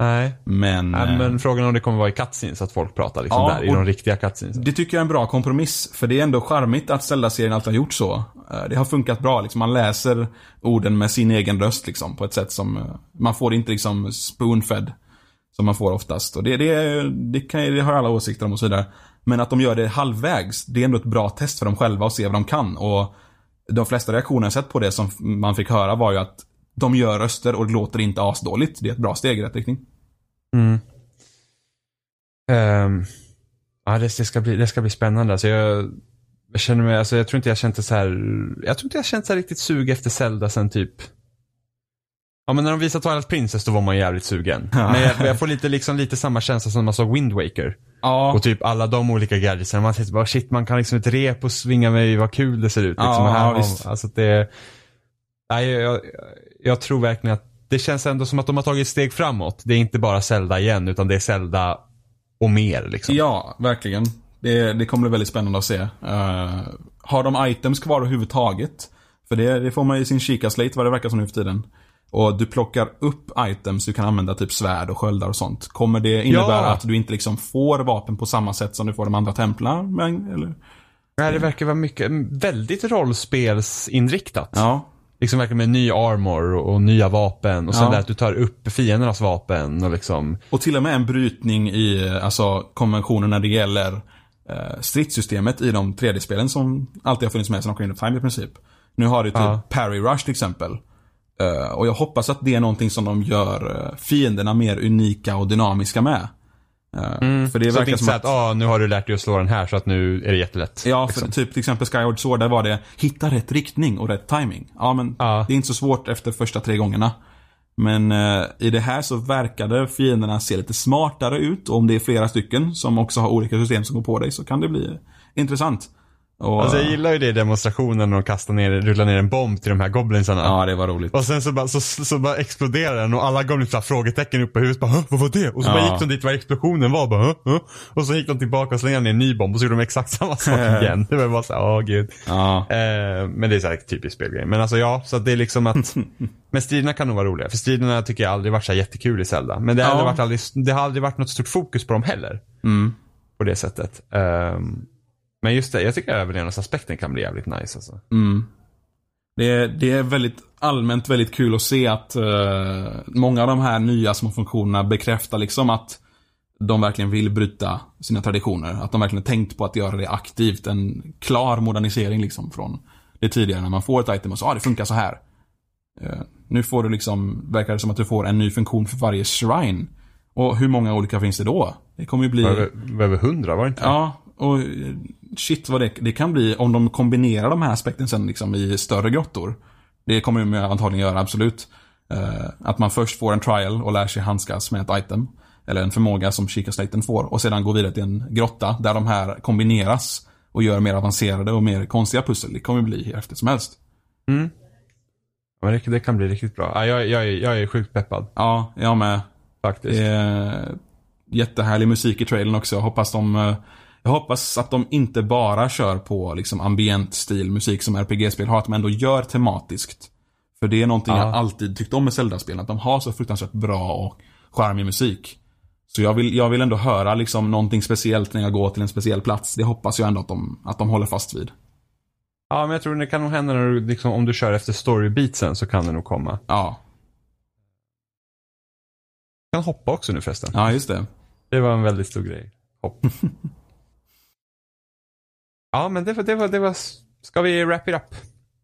Nej. Men... Nej, eh, men frågan är om det kommer vara i cutscenes, att folk pratar liksom Ja, där, i de riktiga cutscenes. Det tycker jag är en bra kompromiss, för det är ändå charmigt att Zelda-serien alltid har gjort så. Eh, Det har funkat bra, liksom. man läser orden med sin egen röst liksom, på ett sätt som, eh, man får inte liksom spoon-fed. Som man får oftast. Och det, det, det, kan, det har alla åsikter om och så vidare. Men att de gör det halvvägs, det är ändå ett bra test för dem själva att se vad de kan. Och de flesta reaktioner jag sett på det som man fick höra var ju att de gör röster och det låter inte asdåligt. Det är ett bra steg i rätt riktning. Mm. Ehm, ja, det, det, ska bli, det ska bli spännande. Alltså jag, jag känner mig, alltså jag tror inte jag känt så här, jag tror inte jag känt så riktigt sug efter Zelda sen typ Ja men när de visade Twilight Princess då var man jävligt sugen. Men jag, jag får lite, liksom, lite samma känsla som när man såg Wind Waker. Ja, Och typ alla de olika gadgetsen. Man sitter bara shit man kan liksom ett rep och svinga mig, vad kul det ser ut. Liksom. Ja, här ja, visst. Alltså det, nej, jag, jag, jag tror verkligen att det känns ändå som att de har tagit steg framåt. Det är inte bara Zelda igen utan det är Zelda och mer liksom. Ja, verkligen. Det, det kommer bli väldigt spännande att se. Eh, har de items kvar överhuvudtaget? För det, det får man i sin kikaslate vad det verkar som nu för tiden. Och du plockar upp items du kan använda, typ svärd och sköldar och sånt. Kommer det innebära Ja. att du inte liksom får vapen på samma sätt som du får de andra templarna? Eller? Nej, det verkar vara mycket, väldigt rollspelsinriktat. Ja. Liksom verkligen med ny armor och, och nya vapen och sen Ja. det att du tar upp fiendernas vapen och liksom. Och till och med en brytning i eh, alltså, konventionen när det gäller eh, stridssystemet i de 3D-spelen som alltid har funnits med sedan Ocarina of Time i princip. Nu har du typ Ja. Parry Rush till exempel. Eh, och jag hoppas att det är någonting som de gör eh, fienderna mer unika och dynamiska med. Eh, För det Mm. Så att det verkar inte som så att... att, ah, nu har du lärt dig att slå den här så att nu är det jättelätt. Ja, för liksom. typ till exempel Skyward Sword, där var det hitta rätt riktning och rätt timing. Ja, men Ja. det är inte så svårt efter första tre gångerna. Men eh, i det här så verkade fienderna se lite smartare ut och om det är flera stycken som också har olika system som går på dig så kan det bli intressant. Och, Alltså jag gillar ju det i demonstrationen när de kastar ner, rullar ner en bomb till de här goblinsarna. Ja, det var roligt. Och sen så bara, så, så bara exploderar den och alla goblins har frågetecken uppe i huvudet. Bara, "Hå, vad var det? Och så bara Ja. gick de dit var explosionen var. Bara? Och så gick de tillbaka och slängde ner en ny bomb och så gjorde de exakt samma sak igen. Det var bara så här, åh gud. Ja. Eh, men det är så här typiskt spelgrej. Men alltså ja, så det är liksom att Men striderna kan nog vara roliga. För striderna tycker jag aldrig varit så jättekul i Zelda. Men det, har Ja. aldrig varit aldrig, det har aldrig varit något stort fokus på dem heller. Mm. På det sättet. Ehm, men just det, jag tycker överlevnadsaspekten kan bli jävligt nice alltså. Mm. Det, är, det är väldigt allmänt väldigt kul att se att eh, många av de här nya små funktionerna bekräftar liksom att de verkligen vill bryta sina traditioner. Att de verkligen tänkt på att göra det aktivt. En klar modernisering liksom från det tidigare när man får ett item och så, ah, det funkar så här. Eh, nu får du liksom, verkar det som att du får en ny funktion för varje shrine. Och hur många olika finns det då? Det kommer ju bli... Över, över hundra var det inte? Ja, och shit vad det, det kan bli om de kombinerar de här aspekten sen liksom i större grottor. Det kommer de antagligen göra, absolut. Eh, att man först får en trial och lär sig handskas med ett item. Eller en förmåga som kikastaten får. Och sedan går vidare till en grotta där de här kombineras. Och gör mer avancerade och mer konstiga pussel. Det kommer bli hur häftigt som helst. Men det, det kan bli riktigt bra. Ja, jag, jag, är- jag är sjukt peppad Ja, jag med. faktiskt. Är jättehärlig musik i trailern också. Jag hoppas de eh, jag hoppas att de inte bara kör på liksom ambient stil musik som RPG-spel har, att de ändå gör tematiskt. För det är någonting Ja. jag alltid tyckt om med Zelda-spelen, att de har så fruktansvärt bra och charmig musik. Så jag vill, jag vill ändå höra liksom någonting speciellt när jag går till en speciell plats. Det hoppas jag ändå att de, att de håller fast vid. Ja, men jag tror det kan nog hända när du, liksom, om du kör efter storybeatsen så kan det nog komma. Ja, Du kan hoppa också nu förresten. ja just det. Det var en väldigt stor grej. Hopp. ja, men det var, det var, det var, ska vi wrap it up?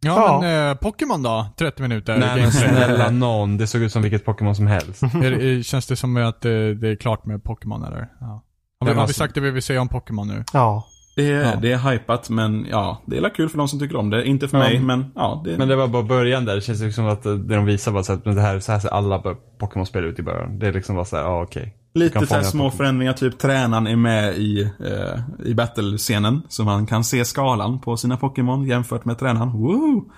Ja, Ja. men eh, Pokémon då? 30 minuter. Nej men snälla någon, det såg ut som vilket Pokémon som helst. Är Känns det som att det, det är klart med Pokémon eller? Ja. Har, vi, har vi sagt det vi vill säga om Pokémon nu? Ja. Det är, Ja. det är hypat, men ja, det är väl kul för de som tycker om det. Inte för Ja. mig, men ja. Det, Men det var bara början där. Det känns liksom som att det de visar var så att men det här, så här ser alla Pokémon-spel ut i början. Det är liksom bara så här, ja okej. Lite så små Pokémon. förändringar, typ tränaren är med i, eh, i battle-scenen. Så man kan se skalan på sina Pokémon jämfört med tränaren. Woo!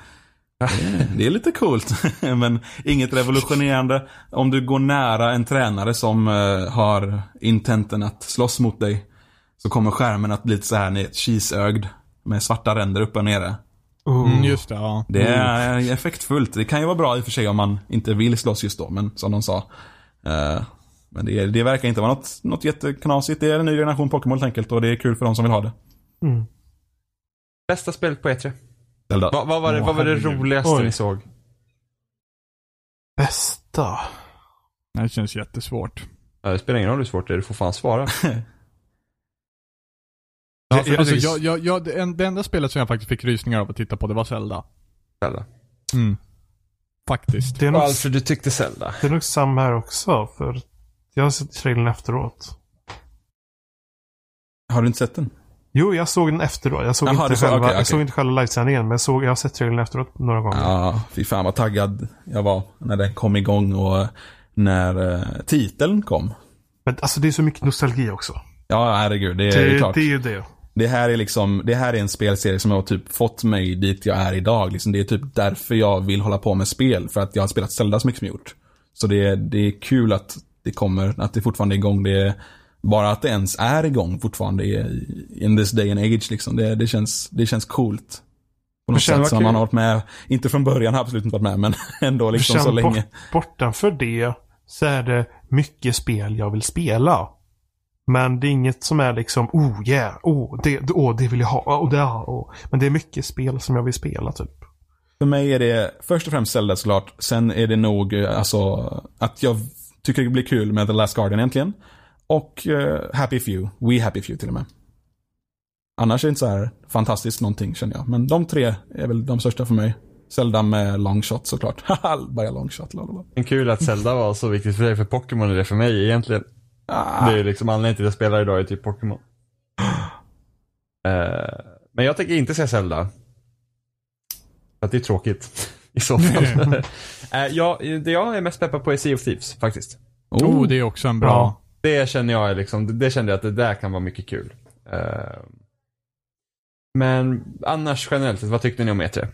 Det är, lite coolt. Men inget revolutionerande. Om du går nära en tränare som eh, har intenten att slåss mot dig. Så kommer skärmen att bli lite så här cheeseögd. Med svarta ränder uppe och nere. Uh. Mm, just det, ja. Det är effektfullt. Det kan ju vara bra i och för sig om man inte vill slåss just då, men som de sa. Men det, det verkar inte vara något, något jätteknasigt. Det är en ny generation Pokémon helt enkelt och det är kul för de som vill ha det. Mm. Bästa spelet på E3? Zelda. Vad, vad var det, Åh, vad var det roligaste Oj. ni såg? Bästa. Det känns jättesvårt. Ja, det spelar ingen roll hur svårt det är, du får fan svara. Ja, för, alltså, jag, jag, jag, det, en, det enda spelet som jag faktiskt fick rysningar av att titta på, det var Zelda. Zelda. Mm. Faktiskt. Det är, nog, Varför du tyckte Zelda? det är nog samma här också. För jag har sett trailern efteråt. Har du inte sett den? Jo, jag såg den efteråt. Jag såg, Jaha, inte, själva, okej, jag okej. såg inte själva livesändningen, men jag, såg, jag har sett trailern efteråt några gånger. Ja, fy fan vad taggad jag var när den kom igång och när eh, titeln kom. Men alltså det är så mycket nostalgi också. Ja, herregud. Det är, Det, klart. det är ju det. Det här är liksom, det här är en spelserie som har typ fått mig dit jag är idag. Liksom, det är typ därför jag vill hålla på med spel. För att jag har spelat Zelda så mycket som jag gjort. Så det, är- det är kul att det kommer, att det fortfarande är igång. Det är, bara att det ens är igång fortfarande in this day and age liksom. Det, det, känns, det känns coolt. På något sätt som man har varit med, inte från början har absolut inte varit med, men ändå liksom så länge. Bort, bortanför det så är det mycket spel jag vill spela. Men det är inget som är liksom, oh yeah, oh det, oh, det vill jag ha, oh, det, oh. Men det är mycket spel som jag vill spela typ. För mig är det först och främst Zelda såklart. Sen är det nog eh, alltså att jag tycker det blir kul med The Last Guardian egentligen. Och eh, Happy Few. We Happy Few till och med. Annars är det inte så här fantastiskt någonting känner jag. Men de tre är väl de största för mig. Zelda med longshot såklart. Haha, bara longshot. lalala. En kul att Zelda var så viktigt för dig, för Pokémon är det för mig egentligen. Ah, Det är liksom anledningen till att jag spelar idag är typ Pokémon. Eh, men jag tänker inte säga Zelda. För att det är tråkigt. I så fall. uh, ja, det jag är mest peppad på är Sea of Thieves faktiskt. Oh, det är också en bra... Ja. Det känner jag liksom, det, det kände jag att det där kan vara mycket kul. Eh, Men annars generellt, vad tyckte ni om E3?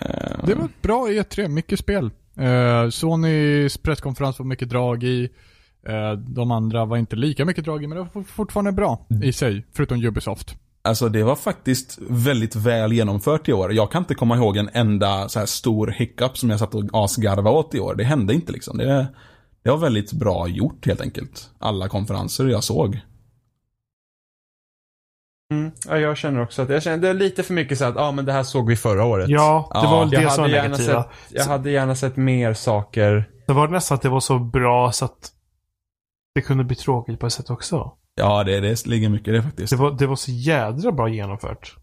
Eh, Det var ett bra E3, mycket spel. Eh, Sonys presskonferens var mycket drag i. Eh, de andra var inte lika mycket drag i, men det var fortfarande bra i sig, förutom Ubisoft. Alltså det var faktiskt väldigt väl genomfört i år. Jag kan inte komma ihåg en enda så här stor hiccup som jag satt och asgarva åt i år. Det hände inte liksom. Det, det var väldigt bra gjort helt enkelt. Alla konferenser jag såg. Mm. Ja, jag känner också att jag känner, det är lite för mycket så att, ja ah, men det här såg vi förra året. Ja, det Ja, var jag det som var negativa. sett, jag hade gärna sett mer saker. Det var nästan att det var så bra så att det kunde bli tråkigt på ett sätt också. Ja, det, det ligger mycket i det faktiskt. Det var, det var så jädra bra genomfört.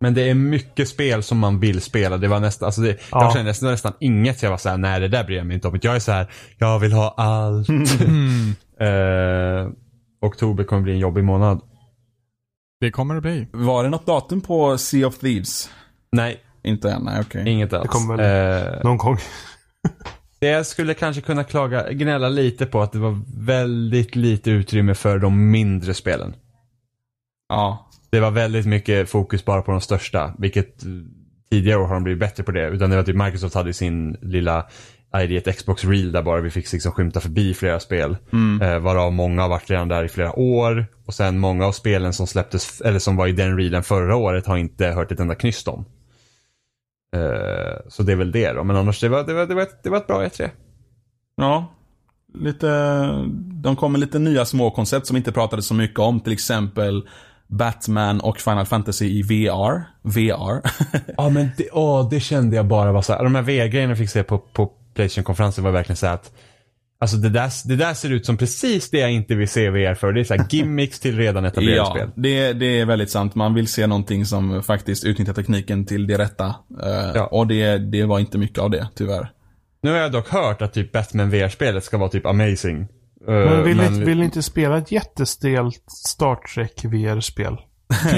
Men det är mycket spel som man vill spela. Det var nästan, alltså det, Ja. jag kände nästan, nästan inget jag var såhär, nej det där bryr jag mig inte om. Jag är så här, jag vill ha allt. Mm. Eh, oktober kommer bli en jobbig månad. Det kommer det bli. Var det något datum på Sea of Thieves? Nej, Inte än, nej okej. inget alls. kommer Eh, Någon gång. Det jag skulle kanske kunna klaga, gnälla lite på att det var väldigt lite utrymme för de mindre spelen. Ja. Det var väldigt mycket fokus bara på de största, vilket eh, tidigare år har de blivit bättre på det. Utan det var typ Microsoft hade sin lilla ID1 Xbox Reel där bara vi fick liksom skymta förbi flera spel. Eh, varav många har varit redan där i flera år. Och sen många av spelen som släpptes, eller som var i den reelen förra året har inte hört ett enda knyst om. Eh, så det är väl det då. Men annars det var, det var, det var, ett, det var ett bra E E3. Ja. Lite, de kom med lite nya små koncept som inte pratade så mycket om. Till exempel Batman och Final Fantasy i VR. VR. Ja men det, åh, det kände jag bara var så här, de här VR-grejerna jag fick se på, på Playstation-konferensen var verkligen så här att Alltså det där, det där ser ut som precis det jag inte vill se VR för. Det är så här gimmicks till redan etablerade ja, spel. det, det är väldigt sant. Man vill se någonting som faktiskt utnyttjar tekniken till det rätta. Eh, Ja. Och det, det var inte mycket av det, tyvärr. Nu har jag dock hört att typ Batman VR-spelet ska vara typ amazing. Eh, Men vill, men- Inte, vill inte spela ett jättestelt Star Trek VR-spel?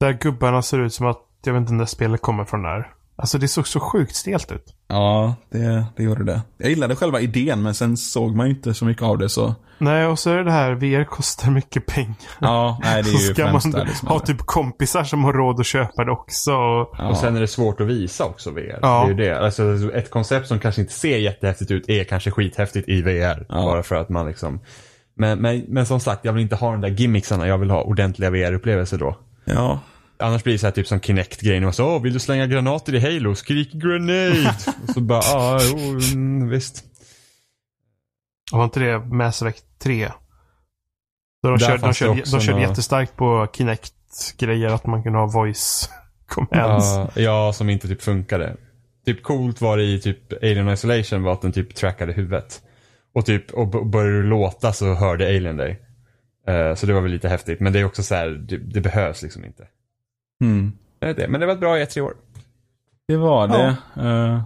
Där gubbarna ser ut som att, jag vet inte när spelet kommer från där. Alltså det såg så sjukt stelt ut. Ja, det, det gjorde det. Jag gillade själva idén, men sen såg man ju inte så mycket av det så. Nej, och så är det det här, VR kostar mycket pengar. Ja, nej det är så ju ska främst man där det som ha typ kompisar som har råd att köpa det också. Och, Ja. Och sen är det svårt att visa också VR. Ja. Det är ju det. Alltså, ett koncept som kanske inte ser jättehäftigt ut är kanske skithäftigt i VR. Ja. Bara för att man liksom... Men, men, men som sagt, jag vill inte ha de där gimmicksarna. Jag vill ha ordentliga VR-upplevelser då. Ja. Annars blir det så här typ som Kinect-grejen. Och så, Åh, vill du slänga granater i Halo? Skrik grenade! och så bara, ja, jo, mm, visst. var inte det Mass Effect 3? Då de körde, de körde, de körde jättestarkt på Kinect-grejer. Att man kunde ha voice commands. Ja, ja, som inte typ funkade. Typ coolt var det i typ Alien Isolation var att den typ trackade huvudet. Och typ, och började du låta så hörde Alien dig. Eh, så det var väl lite häftigt. Men det är också så här, det, det behövs liksom inte. Mm. Det är det. Men det var ett bra E3 år. Det var det. Eh, Jag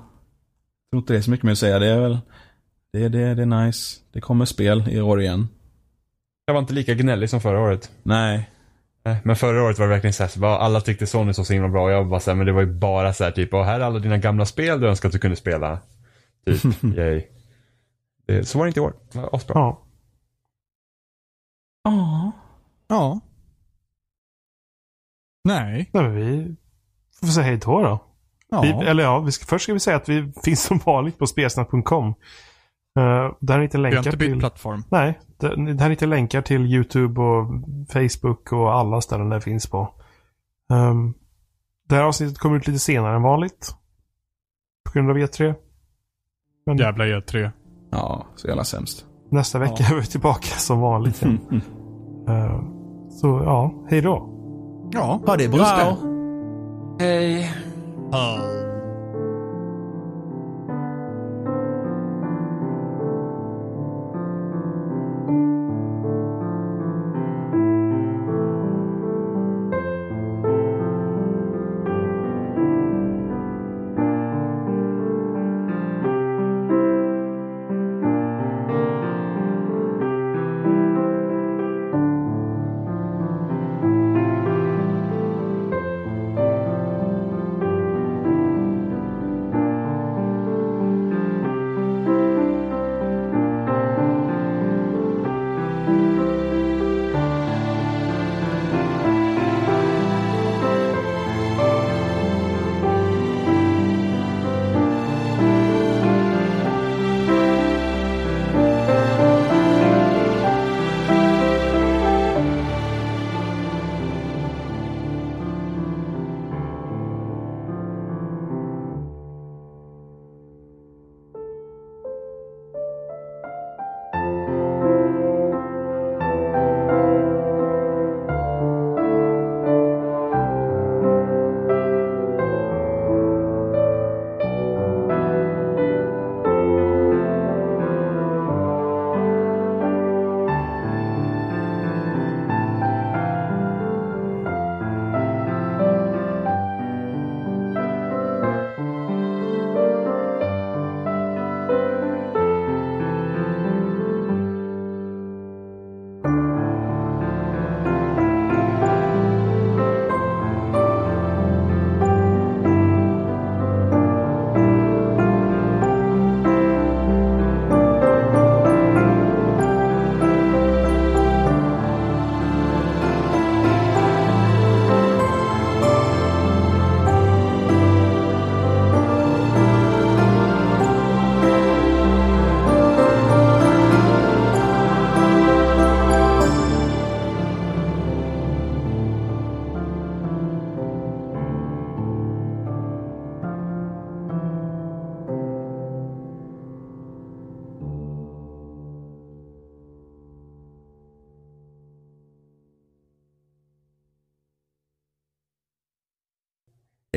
tror inte det är så mycket mer att säga. Det är väl, det, det, det är nice. Det kommer spel i år igen. Jag var inte lika gnällig som förra året. Nej. Nej, Men förra året var det verkligen så här, så bara, alla tyckte Sony såg så himla bra och jag var bara så här, men det var ju bara så här typ, och här är alla dina gamla spel du önskar att du kunde spela. Typ, yay. Det, så var det inte i år. Det var asbra. Ja. Ja. Ja. Nej. Nej, men vi får säga hej då då. Ja. Vi, eller ja, vi ska, först ska vi säga att vi finns som vanligt på spelsnack.com. Uh, där hittar Vi har länkar inte bytt till... plattform. Nej, där, där hittar länkar till YouTube och Facebook och alla ställen det finns på. Um, det här avsnittet kommer ut lite senare än vanligt. På grund av E3. Men Jävla E3. Ja, så jävla sämst. nästa vecka är vi tillbaka som vanligt. Eh, så ja, hej då. Ja. Ha det bra. Hej.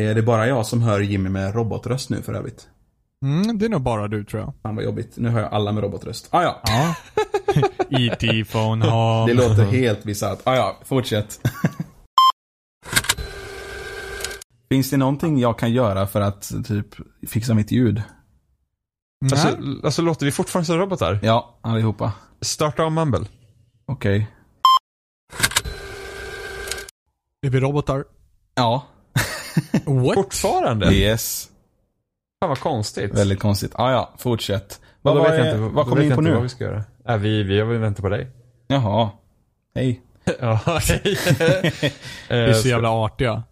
Är det bara jag som hör Jimmy med robotröst nu för övrigt? Mm, det är nog bara du tror jag. Fan vad jobbigt. Nu hör jag alla med robotröst. Ah, ja. Ja. E.T. phone home. Det låter helt bisarrt. Ah, ja, fortsätt. Finns det någonting jag kan göra för att typ fixa mitt ljud? Nej. Alltså, alltså låter vi fortfarande som robotar? Ja, allihopa. Starta om Mumble. Okej. Är vi robotar? Ja. What? Fortfarande? Yes. Fan vad konstigt. Väldigt konstigt. Ah, ja, fortsätt. Vad, vad, vet jag inte, vad kommer vi in på nu? Vad vi ska göra. Äh, vi, vi väntat på dig. Jaha. Hej. ja, hej. Vi är så jävla artiga.